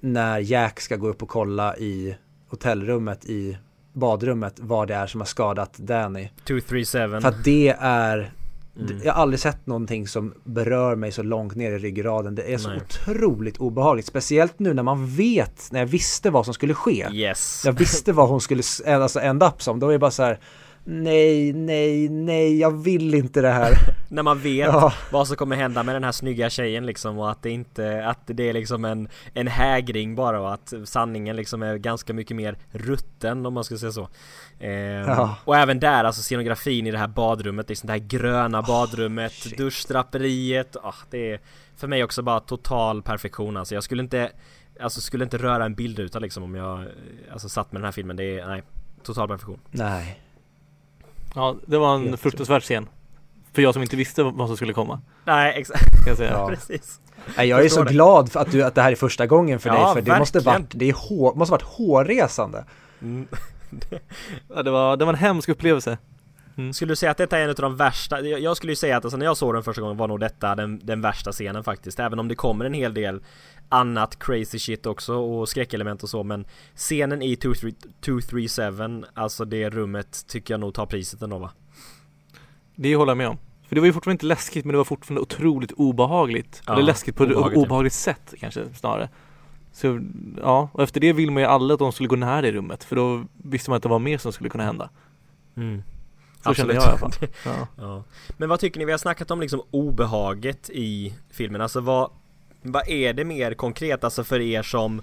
Speaker 2: när Jack ska gå upp och kolla i hotellrummet i badrummet vad det är som har skadat Danny.
Speaker 3: 237.
Speaker 2: För att det är Mm. Jag har aldrig sett någonting som berör mig så långt ner i ryggraden. Det är så Nej. otroligt obehagligt. Speciellt nu när man vet, när jag visste vad som skulle ske.
Speaker 3: Yes.
Speaker 2: Jag visste vad hon skulle alltså, ända upp som. Då är det bara så här, nej, nej, nej, jag vill inte det här.
Speaker 3: När man vet ja. vad som kommer hända med den här snygga tjejen liksom och att det inte, att det är liksom en, en hägring bara och att sanningen liksom är ganska mycket mer rutten om man ska säga så. Ehm, ja. Och även där, alltså scenografin i det här badrummet, liksom det här gröna badrummet, oh, duschdraperiet, oh, det är för mig också bara total perfektion alltså. Jag skulle inte, alltså skulle inte röra en bildruta liksom om jag, alltså satt med den här filmen, det är, nej, total perfektion.
Speaker 2: Nej.
Speaker 1: Ja, det var en fruktansvärd scen. För jag som inte visste vad som skulle komma.
Speaker 3: Nej, exakt.
Speaker 1: Kan jag säga.
Speaker 3: Ja. Precis.
Speaker 2: Nej, jag är så det. glad för att, du, att det här är första gången för ja, dig, för verkligen. det måste varit, det är hår, måste varit hårresande. Mm.
Speaker 1: ja, det var, det var en hemsk upplevelse.
Speaker 3: Mm. Skulle du säga att detta är en av de värsta? Jag skulle ju säga att alltså, när jag såg den första gången var nog detta den, den värsta scenen faktiskt. Även om det kommer en hel del annat crazy shit också och skräckelement och så men scenen i 237 alltså det rummet tycker jag nog tar priset ändå va?
Speaker 1: Det håller jag med om. För det var ju fortfarande inte läskigt men det var fortfarande otroligt obehagligt. Ja, Eller läskigt på ett obehagligt sätt kanske snarare. Så ja, och efter det vill man ju alla att de skulle gå nära i rummet för då visste man att det var mer som skulle kunna hända.
Speaker 3: Mm.
Speaker 1: Så Absolut. kände jag i alla fall. Ja.
Speaker 3: ja. Men vad tycker ni? Vi har snackat om liksom obehaget i filmen. Alltså vad, vad är det mer konkret alltså för er som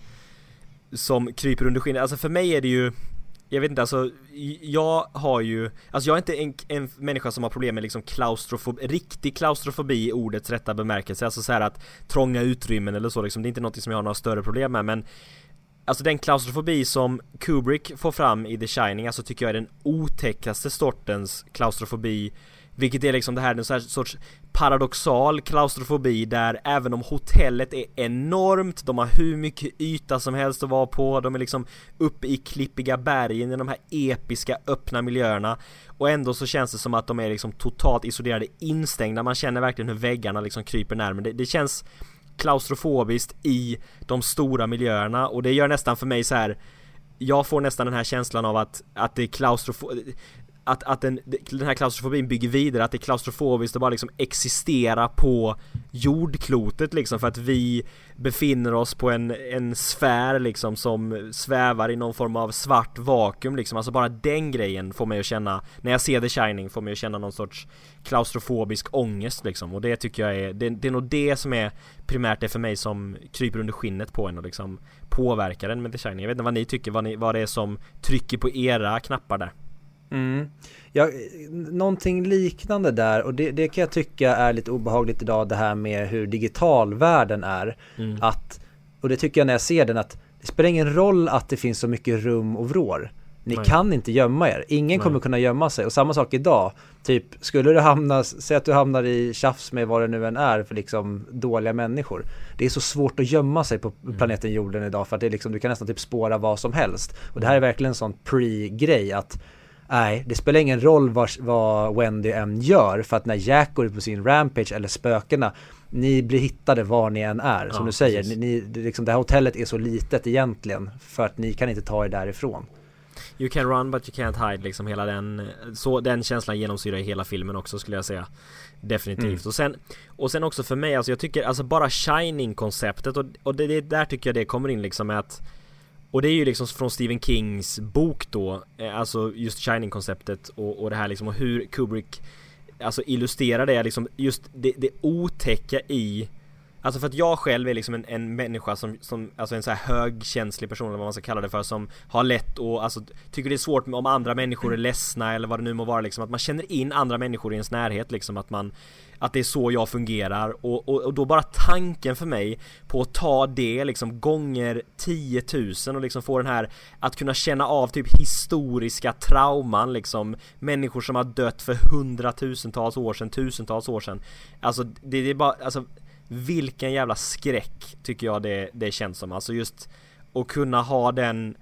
Speaker 3: Som kryper under skinnet? Alltså för mig är det ju jag vet inte alltså, jag har ju, alltså jag är inte en, en människa som har problem med liksom klaustrofobi, riktig klaustrofobi i ordets rätta bemärkelse, alltså så här att trånga utrymmen eller så liksom, det är inte något som jag har några större problem med men Alltså den klaustrofobi som Kubrick får fram i The Shining, alltså tycker jag är den otäckaste sortens klaustrofobi. Vilket är liksom det här, en här sorts paradoxal klaustrofobi där även om hotellet är enormt, de har hur mycket yta som helst att vara på, de är liksom uppe i klippiga bergen i de här episka öppna miljöerna. Och ändå så känns det som att de är liksom totalt isolerade, instängda, man känner verkligen hur väggarna liksom kryper närmare. Det, det känns klaustrofobiskt i de stora miljöerna. Och det gör nästan för mig så här jag får nästan den här känslan av att, att det är klaustrofobiskt att, att den, den här klaustrofobin bygger vidare, att det är klaustrofobiskt att bara liksom existera på jordklotet liksom för att vi befinner oss på en, en sfär liksom som svävar i någon form av svart vakuum liksom, alltså bara den grejen får mig att känna, när jag ser The Shining får mig att känna någon sorts klaustrofobisk ångest liksom och det tycker jag är, det, det är nog det som är primärt det för mig som kryper under skinnet på en och liksom påverkar en med The Shining. Jag vet inte vad ni tycker, vad, ni, vad det är som trycker på era knappar där.
Speaker 2: Mm. Ja, någonting liknande där och det, det, kan jag tycka är lite obehagligt idag det här med hur digital världen är. Mm. Att, och det tycker jag när jag ser den att det spelar ingen roll att det finns så mycket rum och vrår. Ni
Speaker 3: Nej.
Speaker 2: kan inte gömma er. Ingen
Speaker 3: Nej.
Speaker 2: kommer kunna gömma sig. Och samma sak idag. Typ, skulle du hamna, säg att du hamnar i tjafs med vad det nu än är för liksom dåliga människor. Det är så svårt att gömma sig på
Speaker 3: Mm.
Speaker 2: planeten jorden idag för att det är liksom, du kan nästan typ spåra vad som helst. Och det här är verkligen en sån pre-grej att Nej, det spelar ingen roll vad, vad Wendy än gör för att när Jack går ut på sin rampage eller spökena Ni blir hittade var ni än är, som
Speaker 3: Ja,
Speaker 2: du säger. Ni, ni, det, liksom, det här hotellet är så litet egentligen för att ni kan inte ta er därifrån.
Speaker 3: You can run but you can't hide liksom hela den Så den känslan genomsyrar hela filmen också skulle jag säga Definitivt
Speaker 2: Mm.
Speaker 3: och sen Och sen också för mig alltså jag tycker alltså bara Shining konceptet och, och det, det där tycker jag det kommer in liksom med att och det är ju liksom från Stephen Kings bok då eh, Alltså just Shining konceptet och, och det här liksom och hur Kubrick Alltså illustrerar det liksom just det, det otäcka i Alltså för att jag själv är liksom en, en människa som, som, alltså en så här högkänslig person eller vad man ska kalla det för som har lätt och alltså tycker det är svårt om andra människor är ledsna eller vad det nu må vara liksom att man känner in andra människor i ens närhet liksom att man att det är så jag fungerar och, och, och då bara tanken för mig på att ta det liksom gånger 10 000 och liksom få den här att kunna känna av typ historiska trauman liksom människor som har dött för hundratusentals år sedan, tusentals år sedan Alltså det, det är bara, alltså vilken jävla skräck tycker jag det, det känns som. Alltså just att kunna ha den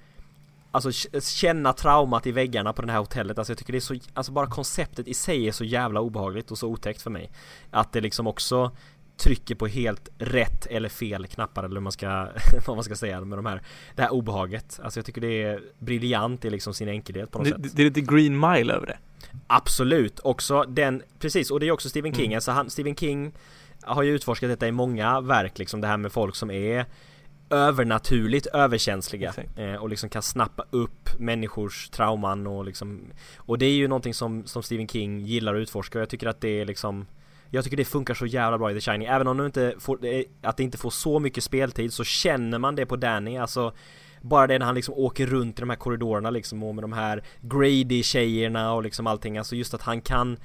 Speaker 3: Alltså känna traumat i väggarna på det här hotellet. Alltså jag tycker det är så, alltså bara konceptet i sig är så jävla obehagligt och så otäckt för mig. Att det liksom också trycker på helt rätt eller fel knappar eller hur man ska, vad man ska säga med de här, det här obehaget. Alltså jag tycker det är briljant i liksom sin enkelhet på något
Speaker 1: Det,
Speaker 3: sätt.
Speaker 1: det, det är lite green mile över det.
Speaker 3: Absolut, också den, precis och det är också Stephen King,
Speaker 1: Mm.
Speaker 3: alltså han, Stephen King har ju utforskat detta i många verk liksom det här med folk som är övernaturligt överkänsliga eh, och liksom kan snappa upp människors trauman och liksom och det är ju någonting som, som Stephen King gillar att utforska och jag tycker att det är liksom jag tycker det funkar så jävla bra i The Shining, även om det inte får, är- att det inte får så mycket speltid så känner man det på Danny, alltså bara det när han liksom åker runt i de här korridorerna liksom och med de här Grady-tjejerna och liksom allting, alltså just att han kan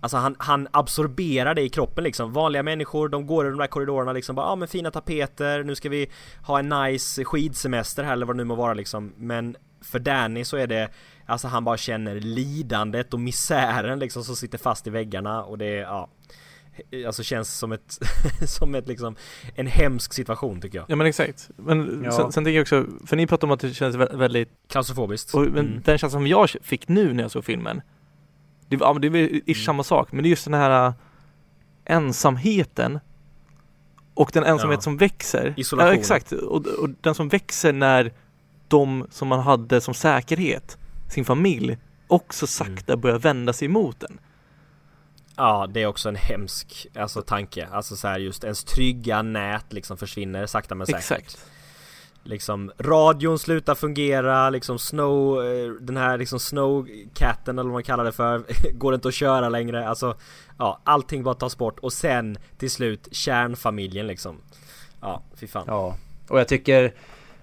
Speaker 3: Alltså han, han absorberar det i kroppen liksom Vanliga människor, de går i de där korridorerna liksom bara, ja ah, men fina tapeter, nu ska vi ha en nice skidsemester här eller vad det nu må vara liksom Men för Danny så är det Alltså han bara känner lidandet och misären liksom som sitter fast i väggarna och det, ja Alltså känns som ett, som ett liksom En hemsk situation tycker jag
Speaker 1: Ja men exakt. Men
Speaker 2: Ja.
Speaker 1: sen, sen tänker jag också, för ni pratade om att det känns vä- väldigt,
Speaker 3: Klaustrofobiskt
Speaker 1: och, men
Speaker 3: Mm.
Speaker 1: den känslan som jag fick nu när jag såg filmen Det ja, men det var ju ish samma sak, men det är just den här äh, ensamheten och den ensamhet
Speaker 3: Ja.
Speaker 1: som växer.
Speaker 3: Isolation.
Speaker 1: Ja exakt, och, och den som växer när de som man hade som säkerhet, sin familj, också sakta börjar vända sig emot den.
Speaker 3: Ja, det är också en hemsk alltså, tanke. Alltså så här just ens trygga nät liksom försvinner sakta men säkert.
Speaker 1: Exakt.
Speaker 3: Liksom radion slutar fungera, liksom snow, eh, den här liksom snowcatten eller vad man kallar det för, går inte att köra längre. Alltså, ja, allting bara tas bort och sen till slut kärnfamiljen liksom. Ja, fy fan.
Speaker 2: Ja, och jag tycker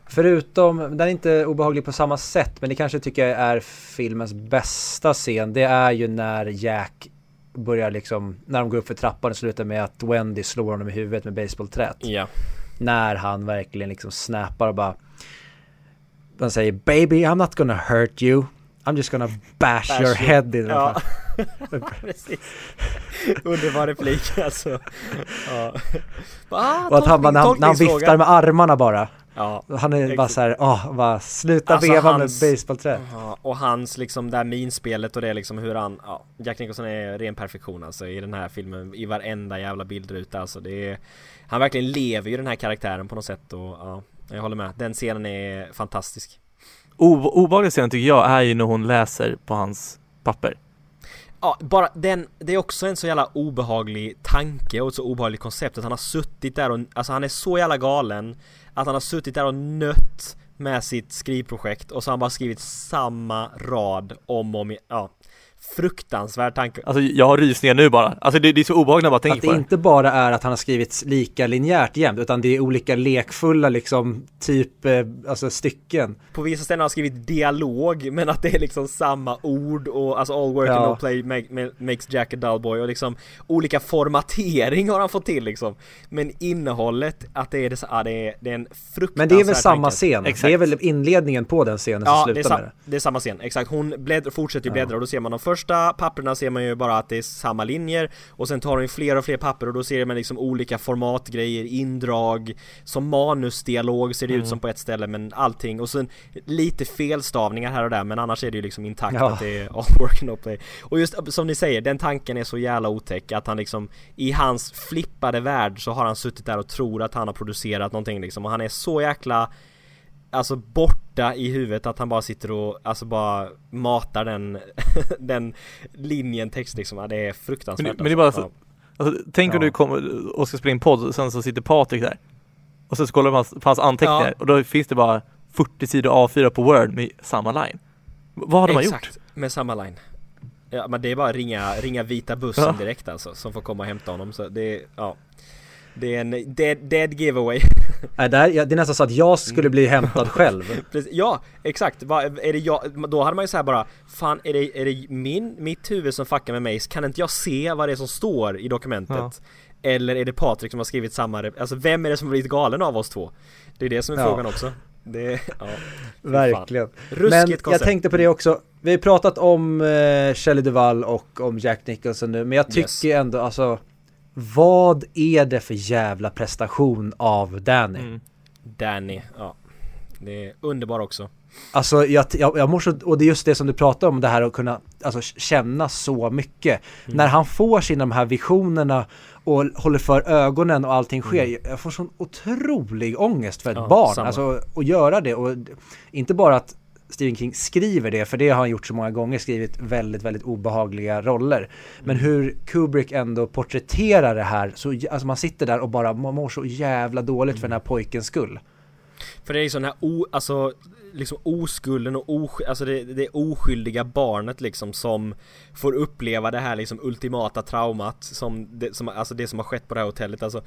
Speaker 2: Förutom, den är inte obehaglig på samma sätt men det kanske tycker jag är filmens bästa scen. Det är ju när Jack börjar liksom, när de går upp för trappan och slutar med att Wendy slår honom i huvudet med basebollträt.
Speaker 3: Ja.
Speaker 2: När han verkligen liksom snappar och bara Han säger Baby I'm not gonna hurt you I'm just gonna bash,
Speaker 3: Bash
Speaker 2: your
Speaker 3: you."
Speaker 2: head in
Speaker 3: Ja. Underbar replik alltså. Ja. Ah,
Speaker 2: Och att han bara, när han, han viftar med armarna bara
Speaker 3: Ja.
Speaker 2: Han är bara såhär, åh, bara sluta
Speaker 3: Alltså,
Speaker 2: veva
Speaker 3: hans-
Speaker 2: med basebollträ
Speaker 3: Ja, och hans liksom det här minspelet och det liksom hur han, ja, Jack Nicholson är ren perfektion alltså i den här filmen, i varenda jävla bildruta alltså det är Han verkligen lever ju den här karaktären på något sätt och ja, jag håller med, den scenen är fantastisk.
Speaker 1: O- Obehagliga scenen tycker jag är ju när hon läser på hans papper.
Speaker 3: Ja, bara den, det är också en så jävla obehaglig tanke och ett så obehagligt koncept att han har suttit där och, alltså han är så jävla galen Att han har suttit där och nött med sitt skrivprojekt och så har han bara skrivit samma rad om och om ja fruktansvärd tanke.
Speaker 1: Alltså jag har rysningar nu bara. Alltså det, det är så obehagligt när bara tänker
Speaker 2: Att det
Speaker 1: på det.
Speaker 2: inte bara är att han har skrivit lika linjärt jämt, utan det är olika lekfulla liksom, typ, eh, alltså stycken.
Speaker 3: På vissa ställen har han skrivit dialog men att det är liksom samma ord och alltså all work and
Speaker 2: Ja.
Speaker 3: no play make, ma- makes Jack a dull boy och liksom olika formatering har han fått till liksom. Men innehållet, att det är det, så- ja, det är, det är en fruktansvärd
Speaker 2: Men det är väl samma
Speaker 3: tanke.
Speaker 2: scen?
Speaker 1: Exakt.
Speaker 2: Det är väl inledningen på den scenen som
Speaker 3: Ja, det är,
Speaker 2: slutar
Speaker 3: sam-
Speaker 2: med det?
Speaker 3: det är samma scen, exakt. Hon bläddrar, fortsätter ju
Speaker 2: Ja.
Speaker 3: bläddra och då ser man de första papperna ser man ju bara att det är samma linjer och sen tar ju fler och fler papper och då ser man liksom olika formatgrejer, indrag, som manusdialog ser det ut
Speaker 1: Mm.
Speaker 3: som på ett ställe men allting och sen lite felstavningar här och där men annars är det ju liksom intakt
Speaker 2: Ja.
Speaker 3: att det är all work no play. Och just som ni säger, den tanken är så jävla otäck att han liksom i hans flippade värld så har han suttit där och tror att han har producerat någonting liksom och han är så jäkla Alltså borta i huvudet att han bara sitter och alltså bara matar den Den linjen text liksom, ja, det är fruktansvärt
Speaker 1: Men det- men det är bara
Speaker 3: alltså.
Speaker 1: så- Alltså, tänk om
Speaker 2: Ja.
Speaker 1: du kommer och ska spela in podd och sen så sitter Patrik där. Och sen så kollar man på hans anteckningar
Speaker 3: Ja.
Speaker 1: och då finns det bara 40 sidor A4 på Word med samma line. Vad hade man gjort?
Speaker 3: Exakt, med samma line Ja men det är bara ringa, ringa vita bussen direkt alltså som får komma och hämta honom så det ja Det är en dead, dead giveaway
Speaker 2: Nej, det är nästan så att jag skulle bli hämtad själv.
Speaker 3: Ja, exakt. Va, är det jag, då hade man ju såhär bara Fan, är det, är det min, mitt huvud som fuckar med mig? Kan inte jag se vad det är som står i dokumentet?
Speaker 1: Ja.
Speaker 3: Eller är det Patrik som har skrivit samma, alltså vem är det som har blivit galen av oss två? Det är det som är
Speaker 2: Ja.
Speaker 3: frågan också Det, ja.
Speaker 2: Verkligen.
Speaker 3: Ruskigt
Speaker 2: Men jag tänkte på det också. Vi har pratat om eh, Shelley Duvall och om Jack Nicholson nu, men jag tycker
Speaker 3: Yes.
Speaker 2: ändå alltså vad är det för jävla prestation av Danny?
Speaker 1: Mm.
Speaker 3: Danny, ja Det är underbar också
Speaker 2: Alltså jag, jag, jag mår så, och det är just det som du pratar om, det här att kunna alltså, känna så mycket.
Speaker 3: Mm.
Speaker 2: När han får sina de här visionerna och håller för ögonen och allting sker,
Speaker 3: Mm.
Speaker 2: jag får sån otrolig ångest för ett
Speaker 3: Ja,
Speaker 2: barn.
Speaker 3: samma.
Speaker 2: Alltså att göra det och inte bara att Stephen King skriver det, för det har han gjort så många gånger, skrivit väldigt, väldigt obehagliga roller. Men
Speaker 3: Mm.
Speaker 2: hur Kubrick ändå porträtterar det här, så, alltså man sitter där och bara, man mår så jävla dåligt för den här pojkens skull.
Speaker 3: För det är ju sån här o, alltså liksom oskulden och osk, alltså det, det oskyldiga barnet liksom som får uppleva det här liksom ultimata traumat som det, som, alltså det som har skett på det här hotellet alltså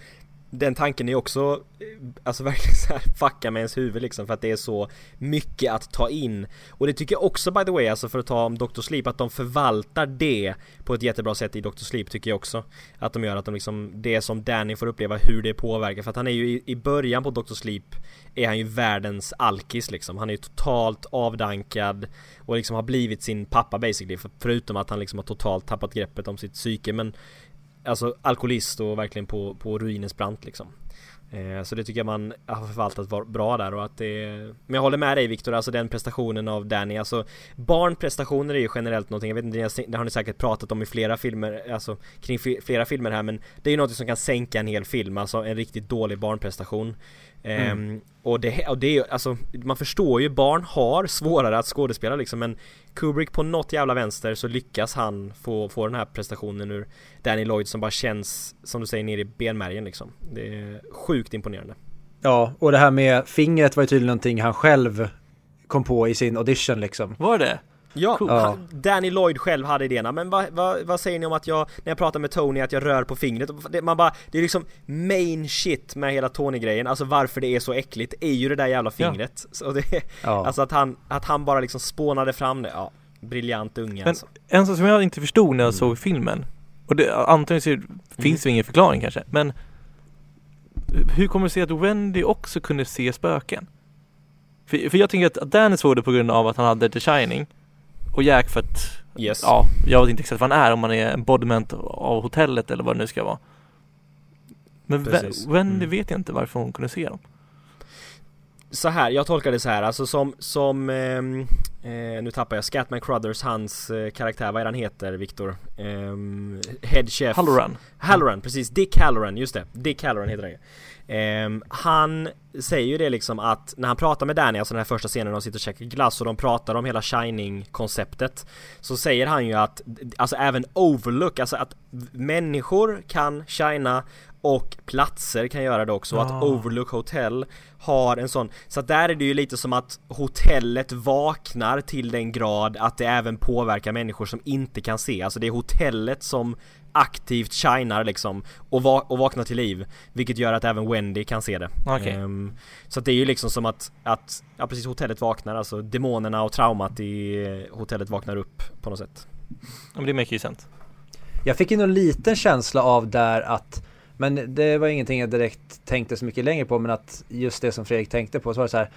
Speaker 3: den tanken är också, eh, alltså verkligen så här fucka med ens huvud liksom för att det är så mycket att ta in. Och det tycker jag också by the way, alltså för att ta om Dr. Sleep, att de förvaltar det på ett jättebra sätt i Dr. Sleep tycker jag också. Att de gör att de liksom, det som Danny får uppleva, hur det påverkar. För att han är ju i, i början på Dr. Sleep är han ju världens alkis liksom. Han är ju totalt avdankad och liksom har blivit sin pappa basically. För, förutom att han liksom har totalt tappat greppet om sitt psyke. Men Alltså alkoholist och verkligen på, på ruinens brant liksom. Så det tycker jag man har förvaltat bra där och att det Men jag håller med dig Viktor, alltså den prestationen av Danny. Alltså Barnprestationer är ju generellt någonting, jag vet inte, det- har ni säkert pratat om i flera filmer Alltså kring flera filmer här men Det är ju något som kan sänka en hel film, alltså en riktigt dålig barnprestation. Ehm, och det, och det är ju, alltså man förstår ju, barn har svårare att skådespela liksom men Kubrick på något jävla vänster så lyckas han få, få den här prestationen ur Danny Lloyd som bara känns, som du säger, ner i benmärgen liksom. Det är sjukt imponerande.
Speaker 2: Ja, och det här med fingret var ju tydligen någonting han själv kom på i sin audition liksom.
Speaker 1: Var det?
Speaker 3: Ja,
Speaker 1: Cool.
Speaker 2: Ja.
Speaker 3: han- Danny Lloyd själv hade idéerna, men vad, vad, vad säger ni om att jag, när jag pratar med Tony, att jag rör på fingret? Det, man bara, det är liksom main shit med hela Tony-grejen, alltså varför det är så äckligt, är ju det där jävla
Speaker 1: Ja.
Speaker 3: fingret. Så det,
Speaker 2: Ja.
Speaker 3: Alltså att han, att han bara liksom spånade fram det, ja. Briljant unge
Speaker 1: Men-
Speaker 3: alltså.
Speaker 1: En sak som jag inte förstod när jag
Speaker 3: Mm.
Speaker 1: såg filmen och det, antagligen så finns det ingen förklaring kanske men Hur kommer det sig att Wendy också kunde se spöken? För, för jag tänker att Danny såg det på grund av att han hade The Shining och Jack för att
Speaker 3: Yes.
Speaker 1: Ja, jag vet inte exakt vad han är om han är embodiment av hotellet eller vad det nu ska vara Men
Speaker 3: Precis.
Speaker 1: Wendy
Speaker 3: Mm.
Speaker 1: vet jag inte varför hon kunde se dem
Speaker 3: så här, jag tolkar det så här, alltså som, som ehm, eh, nu tappar jag Scatman Crothers, hans eh, karaktär, vad är han heter, Viktor? Um, head chef.
Speaker 1: Halloran.
Speaker 3: Halloran, precis, Dick Halloran, just det, Dick Halloran heter han Ehm, Han säger ju det liksom att när han pratar med Danny, alltså den här första scenen när de sitter och käkar glass och de pratar om hela Shining-konceptet Så säger han ju att, alltså även Overlook, alltså att människor kan shina och platser kan göra det också,
Speaker 1: Ah.
Speaker 3: att Overlook Hotel har en sån Så att där är det ju lite som att hotellet vaknar till den grad att det även påverkar människor som inte kan se. Alltså det är hotellet som aktivt shinar liksom och, va och vaknar till liv. Vilket gör att även Wendy kan se det.
Speaker 1: Okej.
Speaker 3: Ehm, så att det är ju liksom som att, att, ja precis hotellet vaknar, alltså demonerna och traumat i eh, hotellet vaknar upp på något sätt.
Speaker 1: Ja, men det makes ju sense.
Speaker 2: Jag fick ju någon liten känsla av där att Men det var ingenting jag direkt tänkte så mycket längre på men att just det som Fredrik tänkte på så var det så här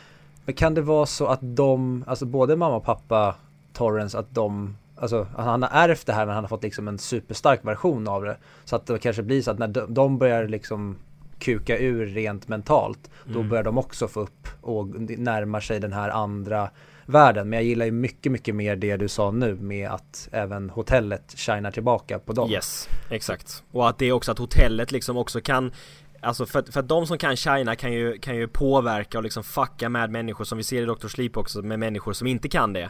Speaker 2: Men kan det vara så att de, alltså både mamma och pappa Torrens att de Alltså han har ärvt det här men han har fått liksom en superstark version av det Så att det kanske blir så att när de, de börjar liksom kuka ur rent mentalt Då
Speaker 3: Mm.
Speaker 2: börjar de också få upp och närmar sig den här andra världen Men jag gillar ju mycket mycket mer det du sa nu med att även hotellet shinar tillbaka på dem
Speaker 3: Yes, exakt. Och att det är också att hotellet liksom också kan Alltså för, att- för att de som kan China kan ju, kan ju påverka och liksom fucka med människor som vi ser i Dr. Sleep också med människor som inte kan det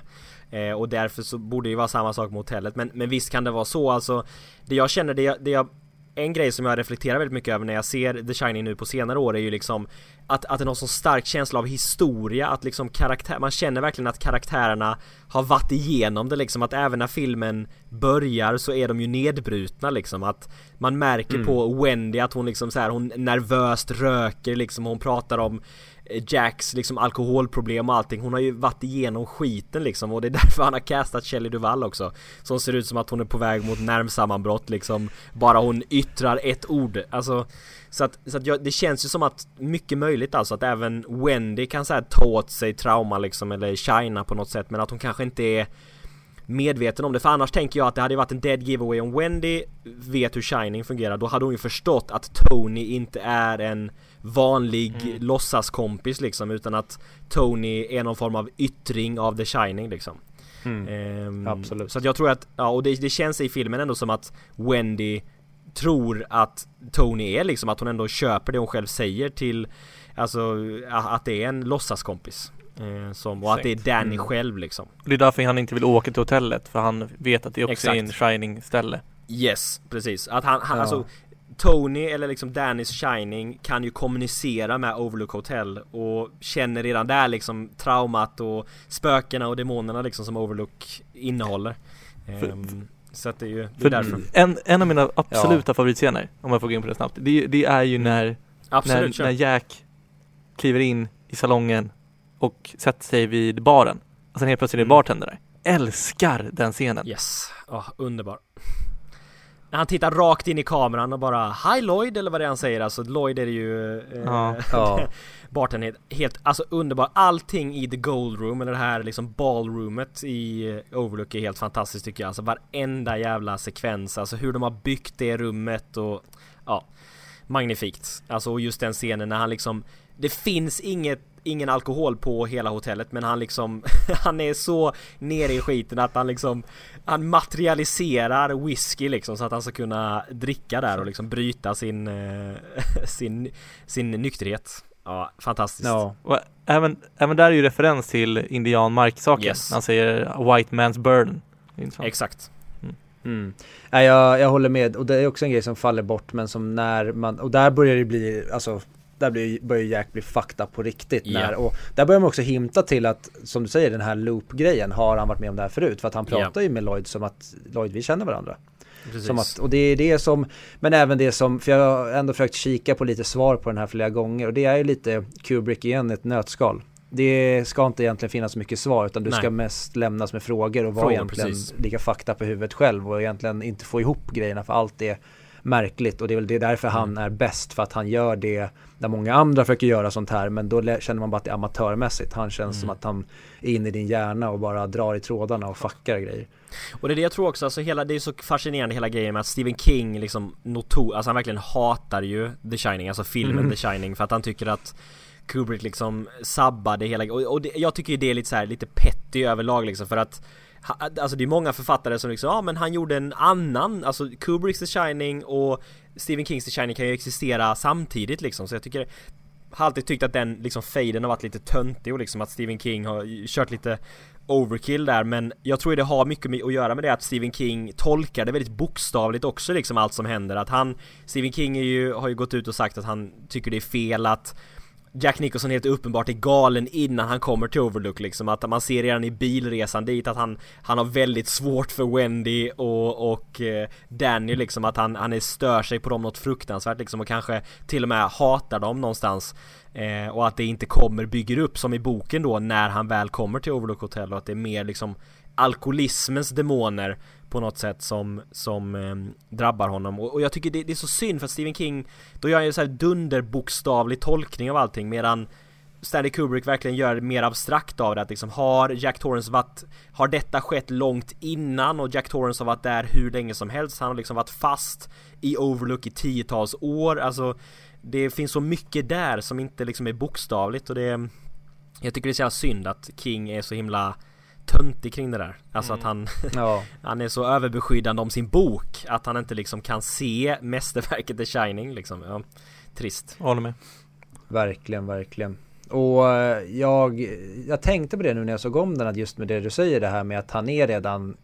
Speaker 3: eh, Och därför så borde det ju vara samma sak med hotellet men, men visst kan det vara så alltså Det jag känner, det jag, det jag en grej som jag reflekterar väldigt mycket över när jag ser The Shining nu på senare år är ju liksom att, att den har så stark känsla av historia, att liksom karaktär, man känner verkligen att karaktärerna har varit igenom det liksom, att även när filmen börjar så är de ju nedbrutna liksom, att man märker
Speaker 2: Mm.
Speaker 3: på Wendy att hon liksom så här, hon nervöst röker liksom, hon pratar om eh, Jacks liksom alkoholproblem och allting, hon har ju varit igenom skiten liksom och det är därför han har castat Shelley Duvall också Som ser ut som att hon är på väg mot nervsammanbrott liksom Bara hon yttrar ett ord, alltså Så att, så att jag, det känns ju som att mycket möjligt alltså att även Wendy kan så här ta åt sig trauma liksom eller shina på något sätt men att hon kanske inte är medveten om det för annars tänker jag att det hade varit en dead giveaway om Wendy vet hur Shining fungerar då hade hon ju förstått att Tony inte är en vanlig
Speaker 1: Mm.
Speaker 3: låtsaskompis liksom utan att Tony är någon form av yttring av The Shining liksom
Speaker 2: Mm.
Speaker 3: Ehm,
Speaker 2: Absolut.
Speaker 3: Så att jag tror att, ja och det, det känns i filmen ändå som att Wendy tror att Tony är liksom att hon ändå köper det hon själv säger till Alltså att det är en låtsaskompis eh, som, Och att det är Danny
Speaker 2: Mm.
Speaker 3: själv liksom
Speaker 1: det är därför han inte vill åka till hotellet för han vet att det också är en
Speaker 3: Exakt.
Speaker 1: shining ställe.
Speaker 3: Yes, precis. Att han, han
Speaker 2: Ja.
Speaker 3: alltså Tony eller liksom Dannys Shining kan ju kommunicera med Overlook Hotel och känner redan där liksom traumat och spökena och demonerna liksom som Overlook innehåller.
Speaker 1: För-
Speaker 3: Ehm, så att det är ju det är
Speaker 1: För
Speaker 3: därför.
Speaker 1: en, en av mina absoluta favoritscener, om jag får gå in på det snabbt, det, det är ju när,
Speaker 3: Absolut,
Speaker 1: när, när Jack kliver in i salongen och sätter sig vid baren. Och sen helt plötsligt är det
Speaker 3: Mm.
Speaker 1: bartender där. Älskar den scenen.
Speaker 3: Yes, ja underbar. När han tittar rakt in i kameran och bara Hi Lloyd eller vad det är han säger alltså Lloyd är det ju eh,
Speaker 1: Ja.
Speaker 2: Ja.
Speaker 3: Barten helt, helt, alltså underbar. Allting i The Gold Room, eller det här liksom ballroomet i eh, Overlook är helt fantastiskt tycker jag. Alltså varenda jävla sekvens, alltså hur de har byggt det rummet och ja, magnifikt. Alltså och just den scenen när han liksom, det finns inget Ingen alkohol på hela hotellet men han liksom Han är så nere i skiten att han liksom Han materialiserar whisky liksom så att han ska kunna dricka där och liksom bryta sin eh, Sin, sin nykterhet Ja, fantastiskt
Speaker 2: Ja.
Speaker 1: Och även, även där är ju referens till indianmarksaken.
Speaker 3: Yes.
Speaker 1: Han säger white man's burden.
Speaker 3: Exakt
Speaker 2: Mm. Nej, jag, jag håller med och det är också en grej som faller bort men som när man, och där börjar det bli, alltså där blir, börjar Jack bli fakta på riktigt när, och där börjar man också himta till att, som du säger, den här loop-grejen, har han varit med om det här förut? För att han pratar ju med Lloyd som att, Lloyd vi känner varandra. Att, och det är det som, men även det som, för jag har ändå försökt kika på lite svar på den här flera gånger och det är ju lite Kubrick igen, ett nötskal. Det ska inte egentligen finnas så mycket svar utan du
Speaker 3: Nej.
Speaker 2: ska mest lämnas med frågor och vara egentligen
Speaker 3: precis.
Speaker 2: ligga fakta på huvudet själv och egentligen inte få ihop grejerna för allt är märkligt och det är väl det är därför han
Speaker 3: Mm.
Speaker 2: är bäst för att han gör det där många andra försöker göra sånt här men då känner man bara att det är amatörmässigt. Han känns
Speaker 3: Mm.
Speaker 2: som att han är inne i din hjärna och bara drar i trådarna och fuckar grejer.
Speaker 3: Och det är det jag tror också, alltså hela, det är så fascinerande hela grejen med att Stephen King liksom notor, alltså han verkligen hatar ju The Shining, alltså filmen
Speaker 2: Mm.
Speaker 3: The Shining för att han tycker att Kubrick liksom sabbade hela, och, och det, jag tycker ju det är lite så här, lite petty överlag liksom för att Alltså det är många författare som liksom, ja men han gjorde en annan, alltså Kubricks The Shining och Stephen Kings The Shining kan ju existera samtidigt liksom. Så jag tycker har alltid tyckt att den liksom faden har varit lite töntig och liksom att Stephen King har kört lite overkill där. Men jag tror det har mycket med att göra med det att Stephen King tolkar det väldigt bokstavligt också liksom allt som händer. Att han Stephen King är ju, har ju gått ut och sagt att han tycker det är fel att Jack Nicholson helt uppenbart är galen innan han kommer till Overlook liksom att man ser redan i bilresan dit att han Han har väldigt svårt för Wendy och, och eh, Danny liksom att han, han är stör sig på dem något fruktansvärt liksom och kanske till och med hatar dem någonstans eh, Och att det inte kommer, bygger upp som i boken då när han väl kommer till Overlook Hotel och att det är mer liksom alkoholismens demoner på något sätt som, som eh, drabbar honom. Och, och jag tycker det, det, är så synd för att Stephen King Då gör han ju så här dunderbokstavlig tolkning av allting medan Stanley Kubrick verkligen gör mer abstrakt av det att liksom har Jack Torrance varit Har detta skett långt innan och Jack Torrance har varit där hur länge som helst Han har liksom varit fast i Overlook i tiotals år alltså Det finns så mycket där som inte liksom är bokstavligt och det Jag tycker det är så jävla synd att King är så himla töntig kring det där. Alltså mm. att han, ja. han är så överbeskyddande om sin bok att han inte liksom kan se mästerverket The Shining liksom. Ja, trist.
Speaker 1: Håller med.
Speaker 2: Verkligen, verkligen. Och eh, jag, jag tänkte på det nu när jag såg om den, att just med det du säger det här med att han är redan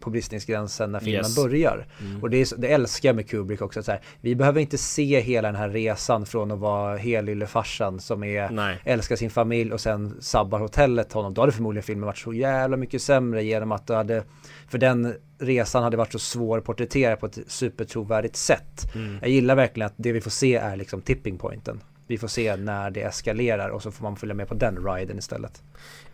Speaker 2: på bristningsgränsen när filmen yes. börjar. Mm. Och det, är, det älskar jag med Kubrick också. Så här, vi behöver inte se hela den här resan från att vara helylle-farsan som är, Nej. älskar sin familj och sen sabbar hotellet honom. Då hade förmodligen filmen varit så jävla mycket sämre genom att du hade, för den resan hade varit så svår att porträttera på ett supertrovärdigt sätt. Mm. Jag gillar verkligen att det vi får se är liksom tipping pointen. Vi får se när det eskalerar och så får man följa med på den riden istället.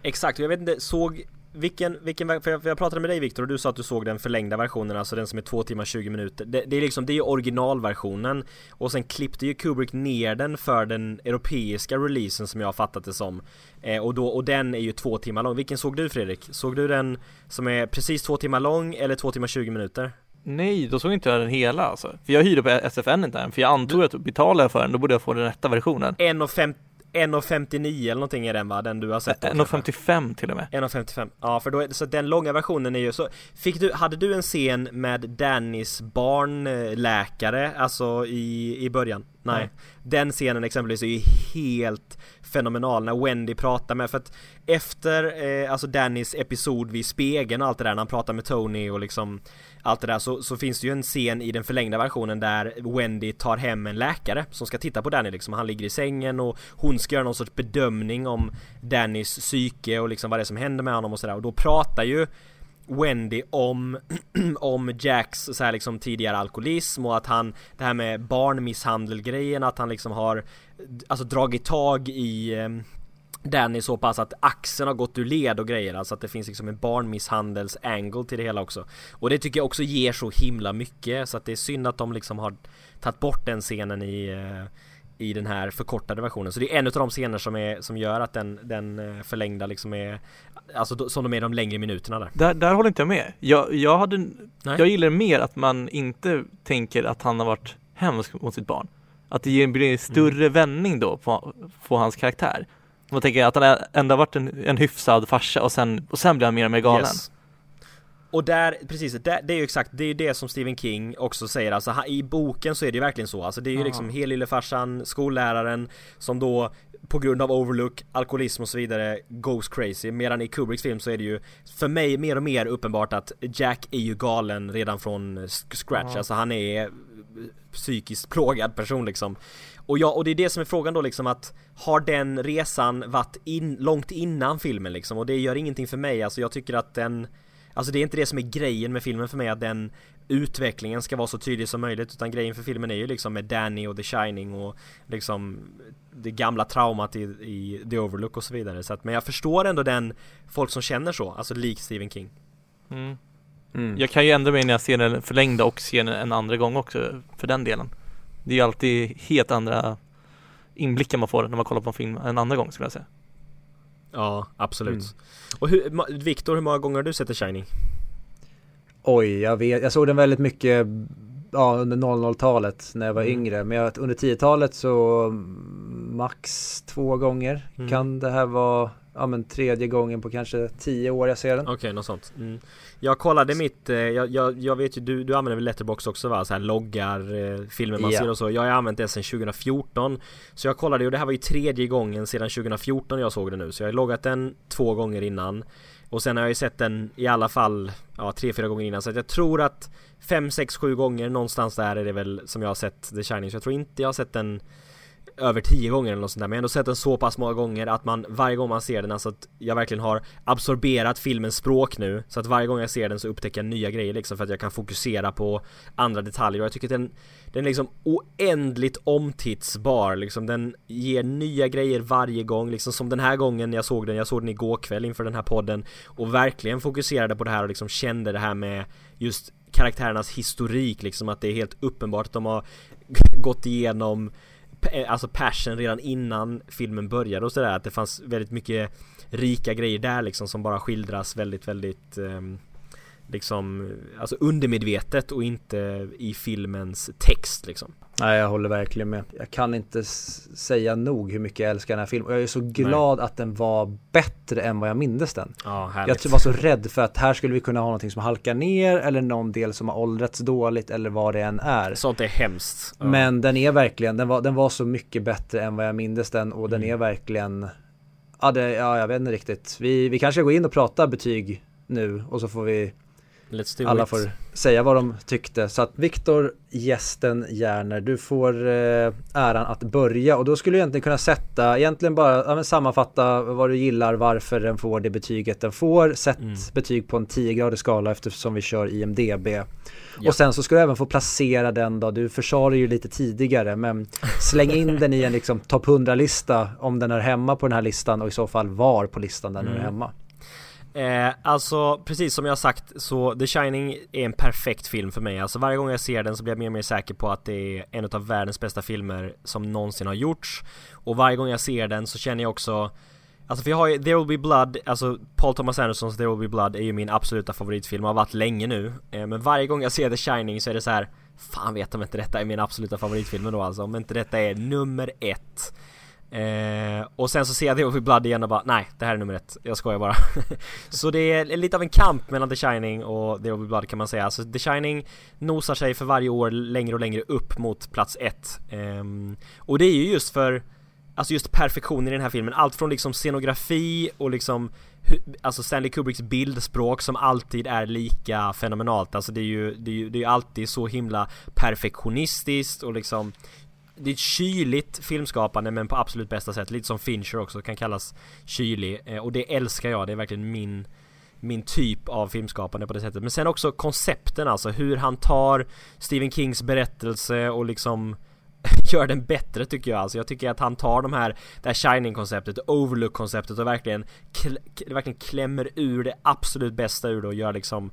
Speaker 3: Exakt, jag vet inte, såg vilken, vilken, för jag, för jag pratade med dig Viktor och du sa att du såg den förlängda versionen, alltså den som är 2 timmar 20 minuter. Det, det är liksom, det är originalversionen och sen klippte ju Kubrick ner den för den europeiska releasen som jag har fattat det som. Eh, och, då, och den är ju 2 timmar lång. Vilken såg du Fredrik? Såg du den som är precis 2 timmar lång eller 2 timmar 20 minuter?
Speaker 1: Nej, då såg inte jag den hela alltså. För jag hyrde på SFN inte den, för jag antog att betalar jag för den, då borde jag få den rätta versionen.
Speaker 3: 1,50 1.59 eller någonting är den va? Den du har sett?
Speaker 1: 1.55 till och med
Speaker 3: 1.55 Ja för då är, så den långa versionen är ju så Fick du, hade du en scen med Dannys barnläkare alltså i, i början? Nej. Den scenen exempelvis är ju helt fenomenal när Wendy pratar med för att efter eh, alltså Dannys episod vid spegeln och allt det där när han pratar med Tony och liksom allt det där så, så finns det ju en scen i den förlängda versionen där Wendy tar hem en läkare som ska titta på Danny liksom. Han ligger i sängen och hon ska göra någon sorts bedömning om Dannys psyke och liksom vad det är som händer med honom och sådär och då pratar ju Wendy om, om Jacks så här liksom tidigare alkoholism och att han Det här med barnmisshandel grejen att han liksom har Alltså dragit tag i ehm, Danny så pass att axeln har gått ur led och grejer, alltså att det finns liksom en barnmisshandels angle till det hela också. Och det tycker jag också ger så himla mycket, så att det är synd att de liksom har tagit bort den scenen i eh, i den här förkortade versionen. Så det är en av de scener som, är, som gör att den, den eh, förlängda liksom är Alltså som de är de längre minuterna där.
Speaker 1: Där, där håller inte jag med. Jag, jag hade Nej. Jag gillar mer att man inte tänker att han har varit hemsk mot sitt barn. Att det ger en större mm. vändning då på, på hans karaktär. Man tänker att han ändå varit en, en hyfsad farsa och sen, och sen blir han mer och mer galen. Yes.
Speaker 3: Och där, precis, det, det är ju exakt, det är ju det som Stephen King också säger alltså i boken så är det ju verkligen så alltså det är ju Aha. liksom helyllfarsan, skolläraren som då på grund av overlook, alkoholism och så vidare goes crazy medan i Kubricks film så är det ju för mig mer och mer uppenbart att Jack är ju galen redan från scratch, Aha. alltså han är psykiskt plågad person liksom och ja, och det är det som är frågan då liksom att Har den resan varit in, långt innan filmen liksom? Och det gör ingenting för mig, alltså jag tycker att den Alltså det är inte det som är grejen med filmen för mig att den utvecklingen ska vara så tydlig som möjligt utan grejen för filmen är ju liksom med Danny och The Shining och liksom det gamla traumat i, i The Overlook och så vidare så att, men jag förstår ändå den folk som känner så, alltså lik Stephen King
Speaker 1: mm. Mm. Jag kan ju ändra mig när jag ser den förlängda och ser den en andra gång också för den delen Det är ju alltid helt andra inblickar man får när man kollar på en film en andra gång skulle jag säga
Speaker 3: Ja, absolut mm. Och hur, Viktor, hur många gånger har du sett The Shining?
Speaker 2: Oj, jag vet, jag såg den väldigt mycket ja, under 00-talet när jag var mm. yngre. Men jag, under 10-talet så max två gånger. Mm. Kan det här vara ja, men tredje gången på kanske tio år jag ser den.
Speaker 3: Okej, okay, något sånt. Mm. Jag kollade mitt, eh, jag, jag, jag, vet ju, du, du använder väl Letterbox också va? Så här loggar, eh, filmer man yeah. ser och så. Jag har använt det sedan 2014. Så jag kollade och det här var ju tredje gången sedan 2014 jag såg det nu. Så jag har loggat den två gånger innan. Och sen har jag ju sett den i alla fall, ja tre, fyra gånger innan. Så att jag tror att fem, sex, sju gånger någonstans där är det väl som jag har sett The Shining. Så jag tror inte jag har sett den över tio gånger eller något sånt där. Men jag har ändå sett den så pass många gånger att man varje gång man ser den alltså att jag verkligen har absorberat filmens språk nu så att varje gång jag ser den så upptäcker jag nya grejer liksom för att jag kan fokusera på andra detaljer. Och jag tycker att den den är liksom oändligt omtittsbar liksom. Den ger nya grejer varje gång liksom som den här gången jag såg den, jag såg den igår kväll inför den här podden och verkligen fokuserade på det här och liksom kände det här med just karaktärernas historik liksom att det är helt uppenbart att de har gått igenom Eh, alltså passion redan innan filmen började och sådär att det fanns väldigt mycket rika grejer där liksom som bara skildras väldigt väldigt um, liksom, alltså undermedvetet och inte i filmens text liksom.
Speaker 2: Nej, jag håller verkligen med. Jag kan inte säga nog hur mycket jag älskar den här filmen. Och jag är så glad Nej. att den var bättre än vad jag mindes den.
Speaker 3: Ja,
Speaker 2: härligt. jag var så rädd för att här skulle vi kunna ha någonting som halkar ner eller någon del som har åldrats dåligt eller vad det än är.
Speaker 3: Sånt är hemskt.
Speaker 2: Ja. Men den är verkligen, den var, den var så mycket bättre än vad jag mindes den och mm. den är verkligen Ja, det, ja, jag vet inte riktigt. Vi, vi kanske går in och pratar betyg nu och så får vi alla får säga vad de tyckte. Så att Viktor, gästen Järner, du får eh, äran att börja och då skulle du egentligen kunna sätta, egentligen bara ja, sammanfatta vad du gillar, varför den får det betyget den får. Sätt mm. betyg på en 10-gradig skala eftersom vi kör IMDB. Ja. Och sen så ska du även få placera den då, du försade ju lite tidigare men släng in den i en liksom topp 100-lista om den är hemma på den här listan och i så fall var på listan den mm. är hemma.
Speaker 3: Eh, alltså precis som jag sagt så The Shining är en perfekt film för mig. Alltså varje gång jag ser den så blir jag mer och mer säker på att det är en av världens bästa filmer som någonsin har gjorts. Och varje gång jag ser den så känner jag också Alltså för jag har ju There Will Be Blood, alltså Paul Thomas Andersons There Will Be Blood är ju min absoluta favoritfilm har varit länge nu. Eh, men varje gång jag ser The Shining så är det så här Fan vet om inte detta är min absoluta favoritfilm då alltså, om inte detta är nummer ett. Eh, och sen så ser jag The Over Blood igen och bara nej, det här är nummer ett. Jag skojar bara. så det är lite av en kamp mellan The Shining och The Over Blood kan man säga. Alltså The Shining nosar sig för varje år längre och längre upp mot plats ett. Eh, och det är ju just för Alltså just perfektionen i den här filmen, allt från liksom scenografi och liksom Alltså Stanley Kubricks bildspråk som alltid är lika fenomenalt Alltså det är ju, det är ju, det är alltid så himla perfektionistiskt och liksom det är ett kyligt filmskapande men på absolut bästa sätt. Lite som Fincher också kan kallas kylig. Eh, och det älskar jag. Det är verkligen min min typ av filmskapande på det sättet. Men sen också koncepten alltså. Hur han tar Stephen Kings berättelse och liksom gör den bättre tycker jag. Alltså jag tycker att han tar de här, det här Shining-konceptet, Overlook-konceptet och verkligen, verkligen klämmer ur det absolut bästa ur det och gör liksom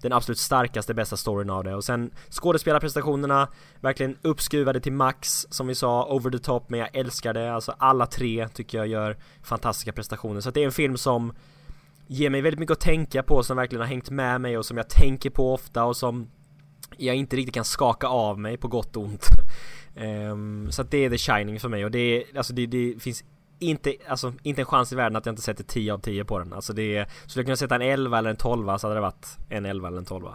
Speaker 3: den absolut starkaste, bästa storyn av det. Och sen skådespelarprestationerna, verkligen uppskruvade till max, som vi sa, over the top, men jag älskar det. Alltså alla tre tycker jag gör fantastiska prestationer. Så det är en film som ger mig väldigt mycket att tänka på, som verkligen har hängt med mig och som jag tänker på ofta och som jag inte riktigt kan skaka av mig på gott och ont. um, så att det är The Shining för mig och det är, alltså det, det finns inte, alltså, inte en chans i världen att jag inte sätter 10 av 10 på den. Alltså det är, skulle jag kunna sätta en 11 eller en 12 så hade det varit en 11 eller en 12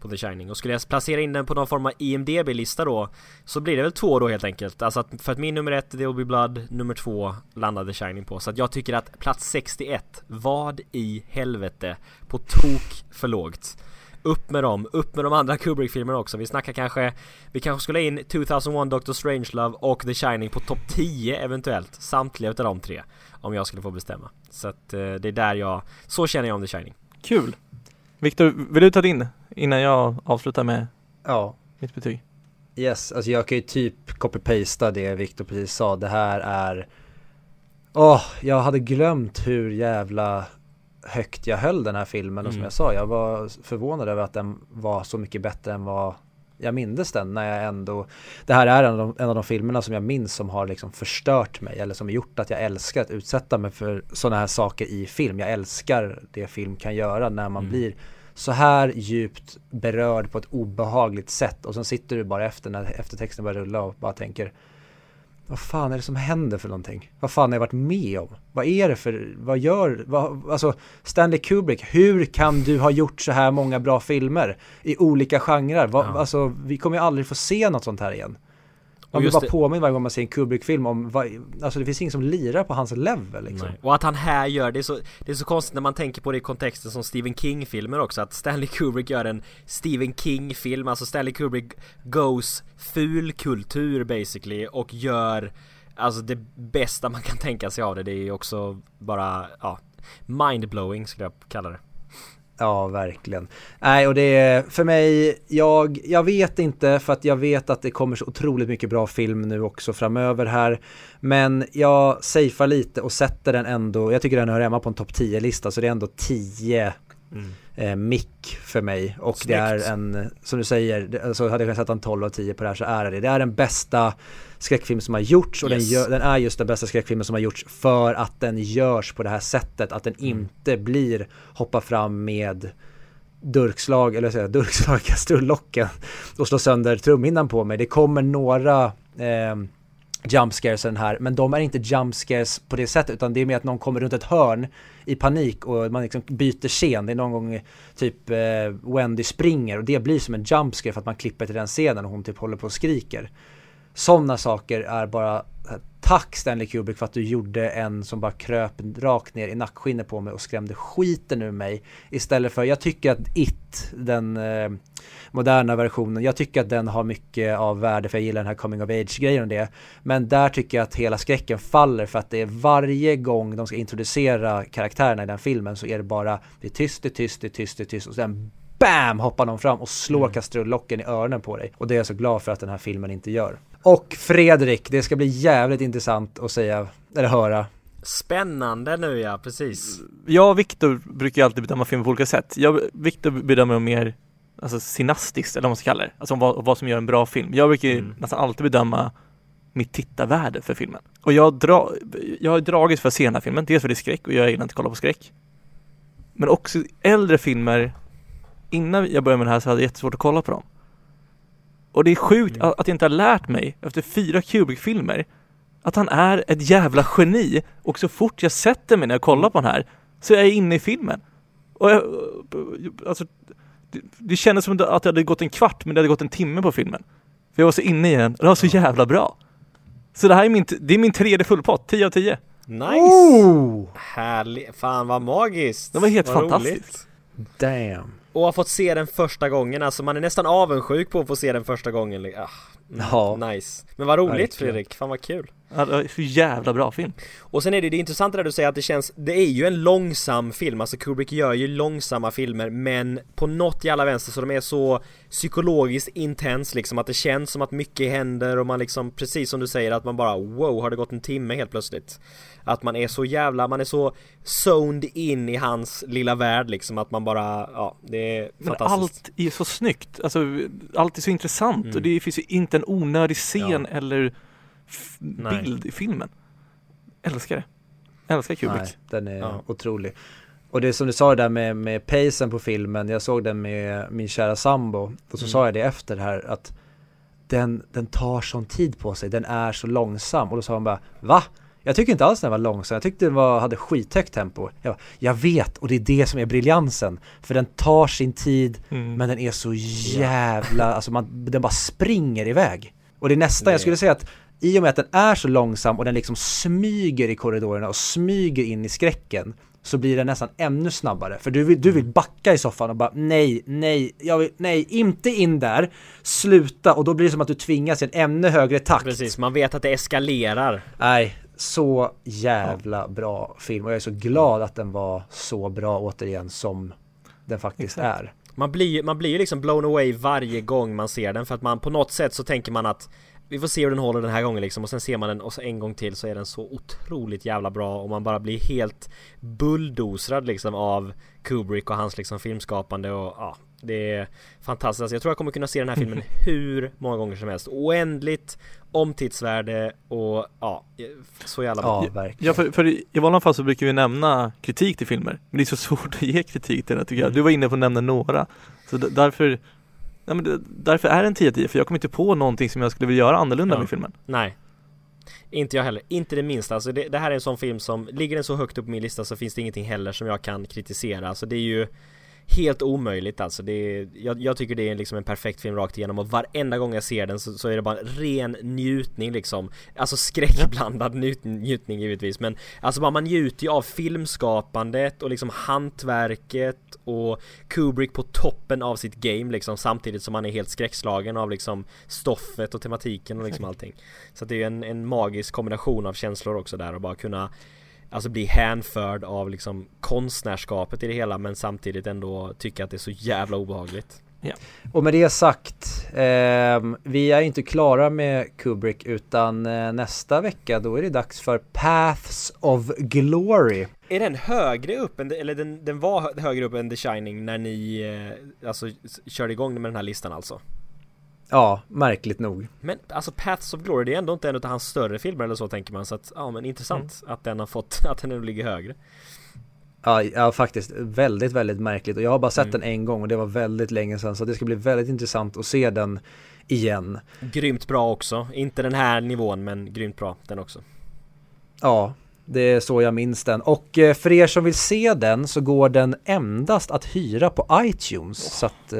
Speaker 3: på The Shining. Och skulle jag placera in den på någon form av IMDB-lista då så blir det väl två då helt enkelt. Alltså att för att min nummer ett, The Will Be Blood, nummer två landade The Shining på. Så att jag tycker att plats 61, vad i helvete, på tok för lågt. Upp med dem, upp med de andra Kubrick-filmerna också. Vi snackar kanske, vi kanske skulle in 2001 Doctor Strangelove och The Shining på topp 10 eventuellt. Samtliga utav de tre. Om jag skulle få bestämma. Så att eh, det är där jag, så känner jag om The Shining.
Speaker 1: Kul! Viktor, vill du ta din innan jag avslutar med
Speaker 2: ja.
Speaker 1: mitt betyg?
Speaker 2: Yes, alltså jag kan ju typ copy-pasta det Viktor precis sa. Det här är Åh, oh, jag hade glömt hur jävla högt jag höll den här filmen och som mm. jag sa, jag var förvånad över att den var så mycket bättre än vad jag mindes den när jag ändå Det här är en av, de, en av de filmerna som jag minns som har liksom förstört mig eller som gjort att jag älskar att utsätta mig för sådana här saker i film. Jag älskar det film kan göra när man mm. blir så här djupt berörd på ett obehagligt sätt och sen sitter du bara efter när eftertexten börjar rulla och bara tänker vad fan är det som händer för någonting? Vad fan har jag varit med om? Vad är det för, vad gör, vad, alltså Stanley Kubrick, hur kan du ha gjort så här många bra filmer i olika genrer? Vad, ja. Alltså vi kommer ju aldrig få se något sånt här igen. Man blir bara påminn varje gång man ser en Kubrick-film om vad, alltså det finns ingen som lirar på hans level liksom. Nej.
Speaker 3: Och att han här gör, det är, så, det är så konstigt när man tänker på det i kontexten som Stephen King-filmer också, att Stanley Kubrick gör en Stephen King-film, alltså Stanley Kubrick goes ful kultur basically och gör alltså det bästa man kan tänka sig av det. Det är ju också bara, ja, mindblowing skulle jag kalla det.
Speaker 2: Ja, verkligen. Nej, och det är för mig, jag, jag vet inte för att jag vet att det kommer så otroligt mycket bra film nu också framöver här. Men jag safear lite och sätter den ändå, jag tycker den hör hemma på en topp 10-lista så det är ändå 10 mm. eh, mick för mig. Och Snyggt. det är en, som du säger, så hade jag kunnat sätta en 12 av 10 på det här så är det det. är den bästa skräckfilm som har gjorts och yes. den, gör, den, är just den bästa skräckfilmen som har gjorts för att den görs på det här sättet. Att den mm. inte blir hoppa fram med durkslag, eller säga durkslag, kastrullocken och slå sönder trumhinnan på mig. Det kommer några eh, jump scares den här, men de är inte jump scares på det sättet utan det är mer att någon kommer runt ett hörn i panik och man liksom byter scen. Det är någon gång typ eh, Wendy springer och det blir som en jump scare för att man klipper till den scenen och hon typ håller på och skriker. Sådana saker är bara eh, Tack Stanley Kubrick för att du gjorde en som bara kröp rakt ner i nackskinnet på mig och skrämde skiten ur mig. Istället för, jag tycker att It, den eh, moderna versionen, jag tycker att den har mycket av värde för jag gillar den här coming of age-grejen och det. Men där tycker jag att hela skräcken faller för att det är varje gång de ska introducera karaktärerna i den filmen så är det bara, det är tyst, det är tyst, det är tyst, det är tyst och sen BAM hoppar någon fram och slår mm. kastrullocken i öronen på dig. Och det är jag så glad för att den här filmen inte gör. Och Fredrik, det ska bli jävligt intressant att säga, eller höra.
Speaker 3: Spännande nu ja, precis.
Speaker 1: Jag och Viktor brukar alltid bedöma film på olika sätt. Jag, Viktor bedömer mer alltså synastiskt, eller vad man ska kalla det. Alltså vad, vad som gör en bra film. Jag brukar mm. nästan alltid bedöma mitt tittarvärde för filmen. Och jag, dra, jag har dragit för att se den här filmen, dels för det är skräck och jag gillar inte att kolla på skräck. Men också äldre filmer, innan jag började med det här så hade jag jättesvårt att kolla på dem. Och det är sjukt mm. att jag inte har lärt mig efter fyra Kubrick-filmer att han är ett jävla geni och så fort jag sätter mig när jag kollar på den här så är jag inne i filmen. Och jag, alltså, det, det kändes som att det hade gått en kvart men det hade gått en timme på filmen. För jag var så inne i den och det var så jävla bra. Så det här är min, det är min tredje fullpott, 10 av 10.
Speaker 3: Nice! Oh! Härligt, fan vad magiskt!
Speaker 1: Det var helt fantastiskt.
Speaker 2: Damn.
Speaker 3: Och har fått se den första gången, alltså man är nästan avundsjuk på att få se den första gången ah, mm, ja. Nice Men vad roligt. Fredrik, fan vad kul
Speaker 1: Så jävla bra film.
Speaker 3: Och sen är det det intressanta där du säger att det känns, det är ju en långsam film, alltså Kubrick gör ju långsamma filmer men på något jävla vänster så de är så psykologiskt intens liksom att det känns som att mycket händer och man liksom precis som du säger att man bara wow har det gått en timme helt plötsligt? Att man är så jävla, man är så zoned in i hans lilla värld liksom att man bara, ja det är
Speaker 1: Men allt är så snyggt, alltså allt är så intressant mm. och det finns ju inte en onödig scen ja. eller bild i filmen. Älskar det. Älskar Kubrick. Nej,
Speaker 2: den är ja. otrolig. Och det som du sa där med, med pacen på filmen, jag såg den med min kära sambo och så mm. sa jag det efter det här att den, den tar sån tid på sig, den är så långsam och då sa hon bara Va? Jag tycker inte alls den var långsam, jag tyckte den var, hade skithögt tempo. Jag, bara, jag vet och det är det som är briljansen. För den tar sin tid mm. men den är så jävla, alltså man, den bara springer iväg. Och det är nästan, jag skulle säga att i och med att den är så långsam och den liksom smyger i korridorerna och smyger in i skräcken så blir den nästan ännu snabbare. För du vill, du vill backa i soffan och bara nej, nej, jag vill, nej, inte in där, sluta och då blir det som att du tvingas i en ännu högre takt.
Speaker 3: Precis, man vet att det eskalerar.
Speaker 2: Nej, så jävla bra film och jag är så glad att den var så bra återigen som den faktiskt Exakt. är.
Speaker 3: Man blir, man blir ju liksom blown away varje gång man ser den för att man på något sätt så tänker man att vi får se hur den håller den här gången liksom och sen ser man den och så en gång till så är den så otroligt jävla bra och man bara blir helt bulldozrad liksom av Kubrick och hans liksom filmskapande och ja det är fantastiskt. Alltså, jag tror jag kommer kunna se den här filmen hur många gånger som helst. Oändligt omtidsvärde och ja, så jävla bra.
Speaker 1: Ja, verkligen. Ja, för, för i vanliga fall så brukar vi nämna kritik till filmer. Men det är så svårt att ge kritik till den tycker jag. Du var inne på att nämna några. Så därför Nej, men det, därför är det en 10 10 för jag kommer inte på någonting som jag skulle vilja göra annorlunda ja. med filmen.
Speaker 3: Nej. Inte jag heller, inte det minsta. Alltså det, det, här är en sån film som, ligger den så högt upp på min lista så finns det ingenting heller som jag kan kritisera. Alltså det är ju helt omöjligt alltså. Det är, jag, jag, tycker det är liksom en perfekt film rakt igenom och varenda gång jag ser den så, så är det bara ren njutning liksom. Alltså skräckblandad njutning, njutning givetvis men alltså bara man njuter ju av filmskapandet och liksom hantverket och Kubrick på toppen av sitt game liksom samtidigt som man är helt skräckslagen av liksom stoffet och tematiken och liksom allting. Så det är en, en magisk kombination av känslor också där och bara kunna Alltså bli hänförd av liksom konstnärskapet i det hela men samtidigt ändå tycka att det är så jävla obehagligt.
Speaker 2: Ja. Och med det sagt, eh, vi är inte klara med Kubrick utan eh, nästa vecka då är det dags för Paths of Glory.
Speaker 3: Är den högre upp än, eller den, den var högre upp än The Shining när ni eh, alltså körde igång med den här listan alltså?
Speaker 2: Ja, märkligt nog.
Speaker 3: Men alltså Paths of Glory, det är ändå inte en av hans större filmer eller så tänker man så att, ja men intressant mm. att den har fått, att den ändå ligger högre.
Speaker 2: Ja, ja, faktiskt väldigt, väldigt märkligt och jag har bara sett mm. den en gång och det var väldigt länge sedan så det ska bli väldigt intressant att se den igen.
Speaker 3: Grymt bra också, inte den här nivån men grymt bra den också.
Speaker 2: Ja, det är så jag minns den. Och eh, för er som vill se den så går den endast att hyra på iTunes. Oh. Så att eh,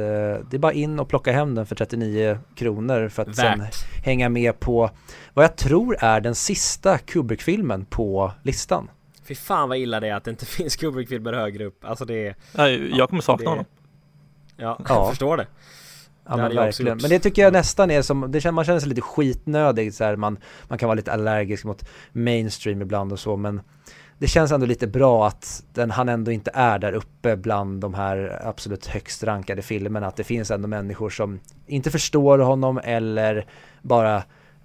Speaker 2: det är bara in och plocka hem den för 39 kronor för att Värt. sen hänga med på vad jag tror är den sista Kubrick-filmen på listan.
Speaker 3: Fy fan vad illa det är att det inte finns Kubrick-filmer högre upp. Alltså det är...
Speaker 1: Ja, jag kommer sakna det... honom.
Speaker 3: Ja, jag förstår det.
Speaker 2: Ja men verkligen. Men det tycker jag nästan är som, det känner, man känner sig lite skitnödig så här, man, man kan vara lite allergisk mot mainstream ibland och så men det känns ändå lite bra att den, han ändå inte är där uppe bland de här absolut högst rankade filmerna. Att det finns ändå människor som inte förstår honom eller bara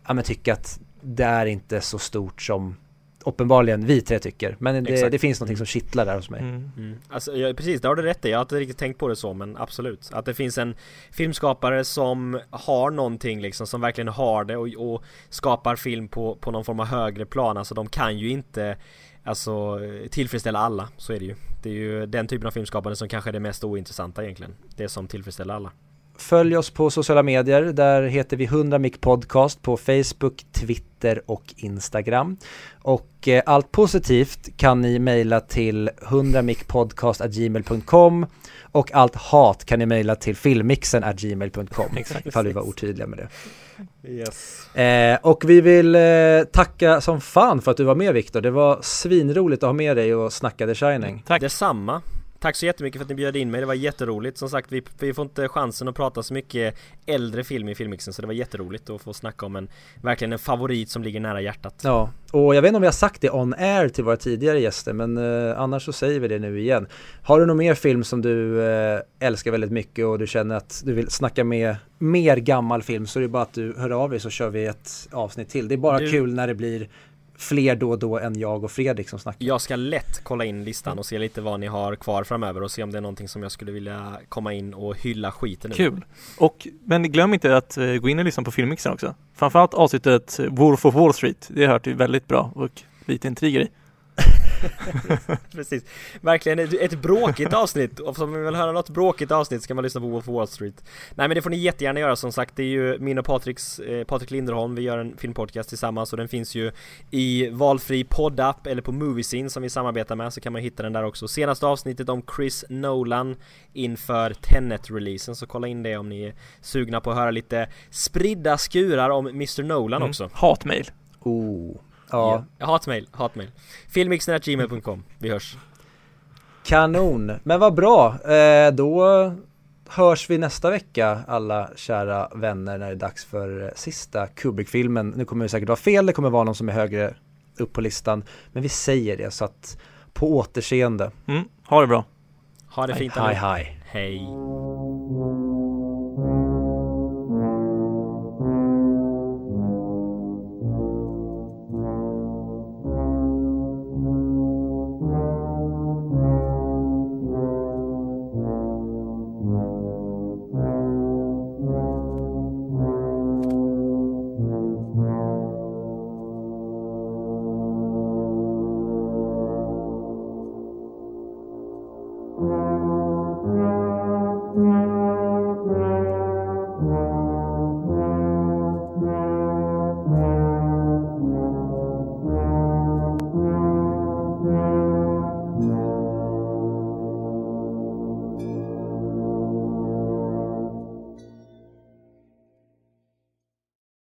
Speaker 2: ja, men tycker att det är inte så stort som uppenbarligen vi tre tycker. Men det, det finns någonting som kittlar där hos mig. Mm.
Speaker 3: Mm. Alltså, ja, precis, det har du rätt i. Jag har inte riktigt tänkt på det så, men absolut. Att det finns en filmskapare som har någonting liksom, som verkligen har det och, och skapar film på, på någon form av högre plan. Alltså de kan ju inte Alltså tillfredsställa alla, så är det ju. Det är ju den typen av filmskapande som kanske är det mest ointressanta egentligen. Det som tillfredsställer alla.
Speaker 2: Följ oss på sociala medier. Där heter vi 100 Mic Podcast på Facebook, Twitter och Instagram. Och eh, allt positivt kan ni mejla till 100micpodcast.gmail.com och allt hat kan ni mejla till filmmixen.gmail.com ifall vi var otydliga med det.
Speaker 3: Yes.
Speaker 2: Eh, och vi vill eh, tacka som fan för att du var med Viktor. Det var svinroligt att ha med dig och snacka The Shining.
Speaker 3: Tack. Detsamma. Tack så jättemycket för att ni bjöd in mig, det var jätteroligt. Som sagt, vi, vi får inte chansen att prata så mycket äldre film i filmmixen så det var jätteroligt att få snacka om en, verkligen en favorit som ligger nära hjärtat.
Speaker 2: Ja, och jag vet inte om vi har sagt det on air till våra tidigare gäster, men eh, annars så säger vi det nu igen. Har du någon mer film som du eh, älskar väldigt mycket och du känner att du vill snacka med mer gammal film så är det bara att du hör av dig så kör vi ett avsnitt till. Det är bara du... kul när det blir fler då och då än jag och Fredrik som snackar.
Speaker 3: Jag ska lätt kolla in listan och se lite vad ni har kvar framöver och se om det är någonting som jag skulle vilja komma in och hylla skiten ur.
Speaker 1: Kul! Och, men glöm inte att uh, gå in och lyssna på filmmixen också. Framförallt avsnittet Wolf of Wall Street. Det hört ju väldigt bra och lite intriger i.
Speaker 3: Precis. Verkligen ett, ett bråkigt avsnitt. Och om man vill höra något bråkigt avsnitt ska man lyssna på Wolf of Wall Street. Nej men det får ni jättegärna göra som sagt. Det är ju min och Patriks, eh, Patrik Linderholm. Vi gör en filmpodcast tillsammans och den finns ju i valfri poddapp eller på Moviescene som vi samarbetar med så kan man hitta den där också. Senaste avsnittet om Chris Nolan inför Tenet-releasen så kolla in det om ni är sugna på att höra lite spridda skurar om Mr Nolan mm. också.
Speaker 1: Hatmail.
Speaker 2: Oh.
Speaker 3: Ja. ja. Hatmail, hatmail. Filmixen.gmail.com. Vi hörs.
Speaker 2: Kanon. Men vad bra. Eh, då hörs vi nästa vecka alla kära vänner när det är dags för sista Kubrick-filmen. Nu kommer det säkert vara fel, det kommer vara någon som är högre upp på listan. Men vi säger det så att på återseende.
Speaker 1: Mm, ha det bra.
Speaker 3: Ha det fint.
Speaker 2: Hej, hej.
Speaker 3: Hej.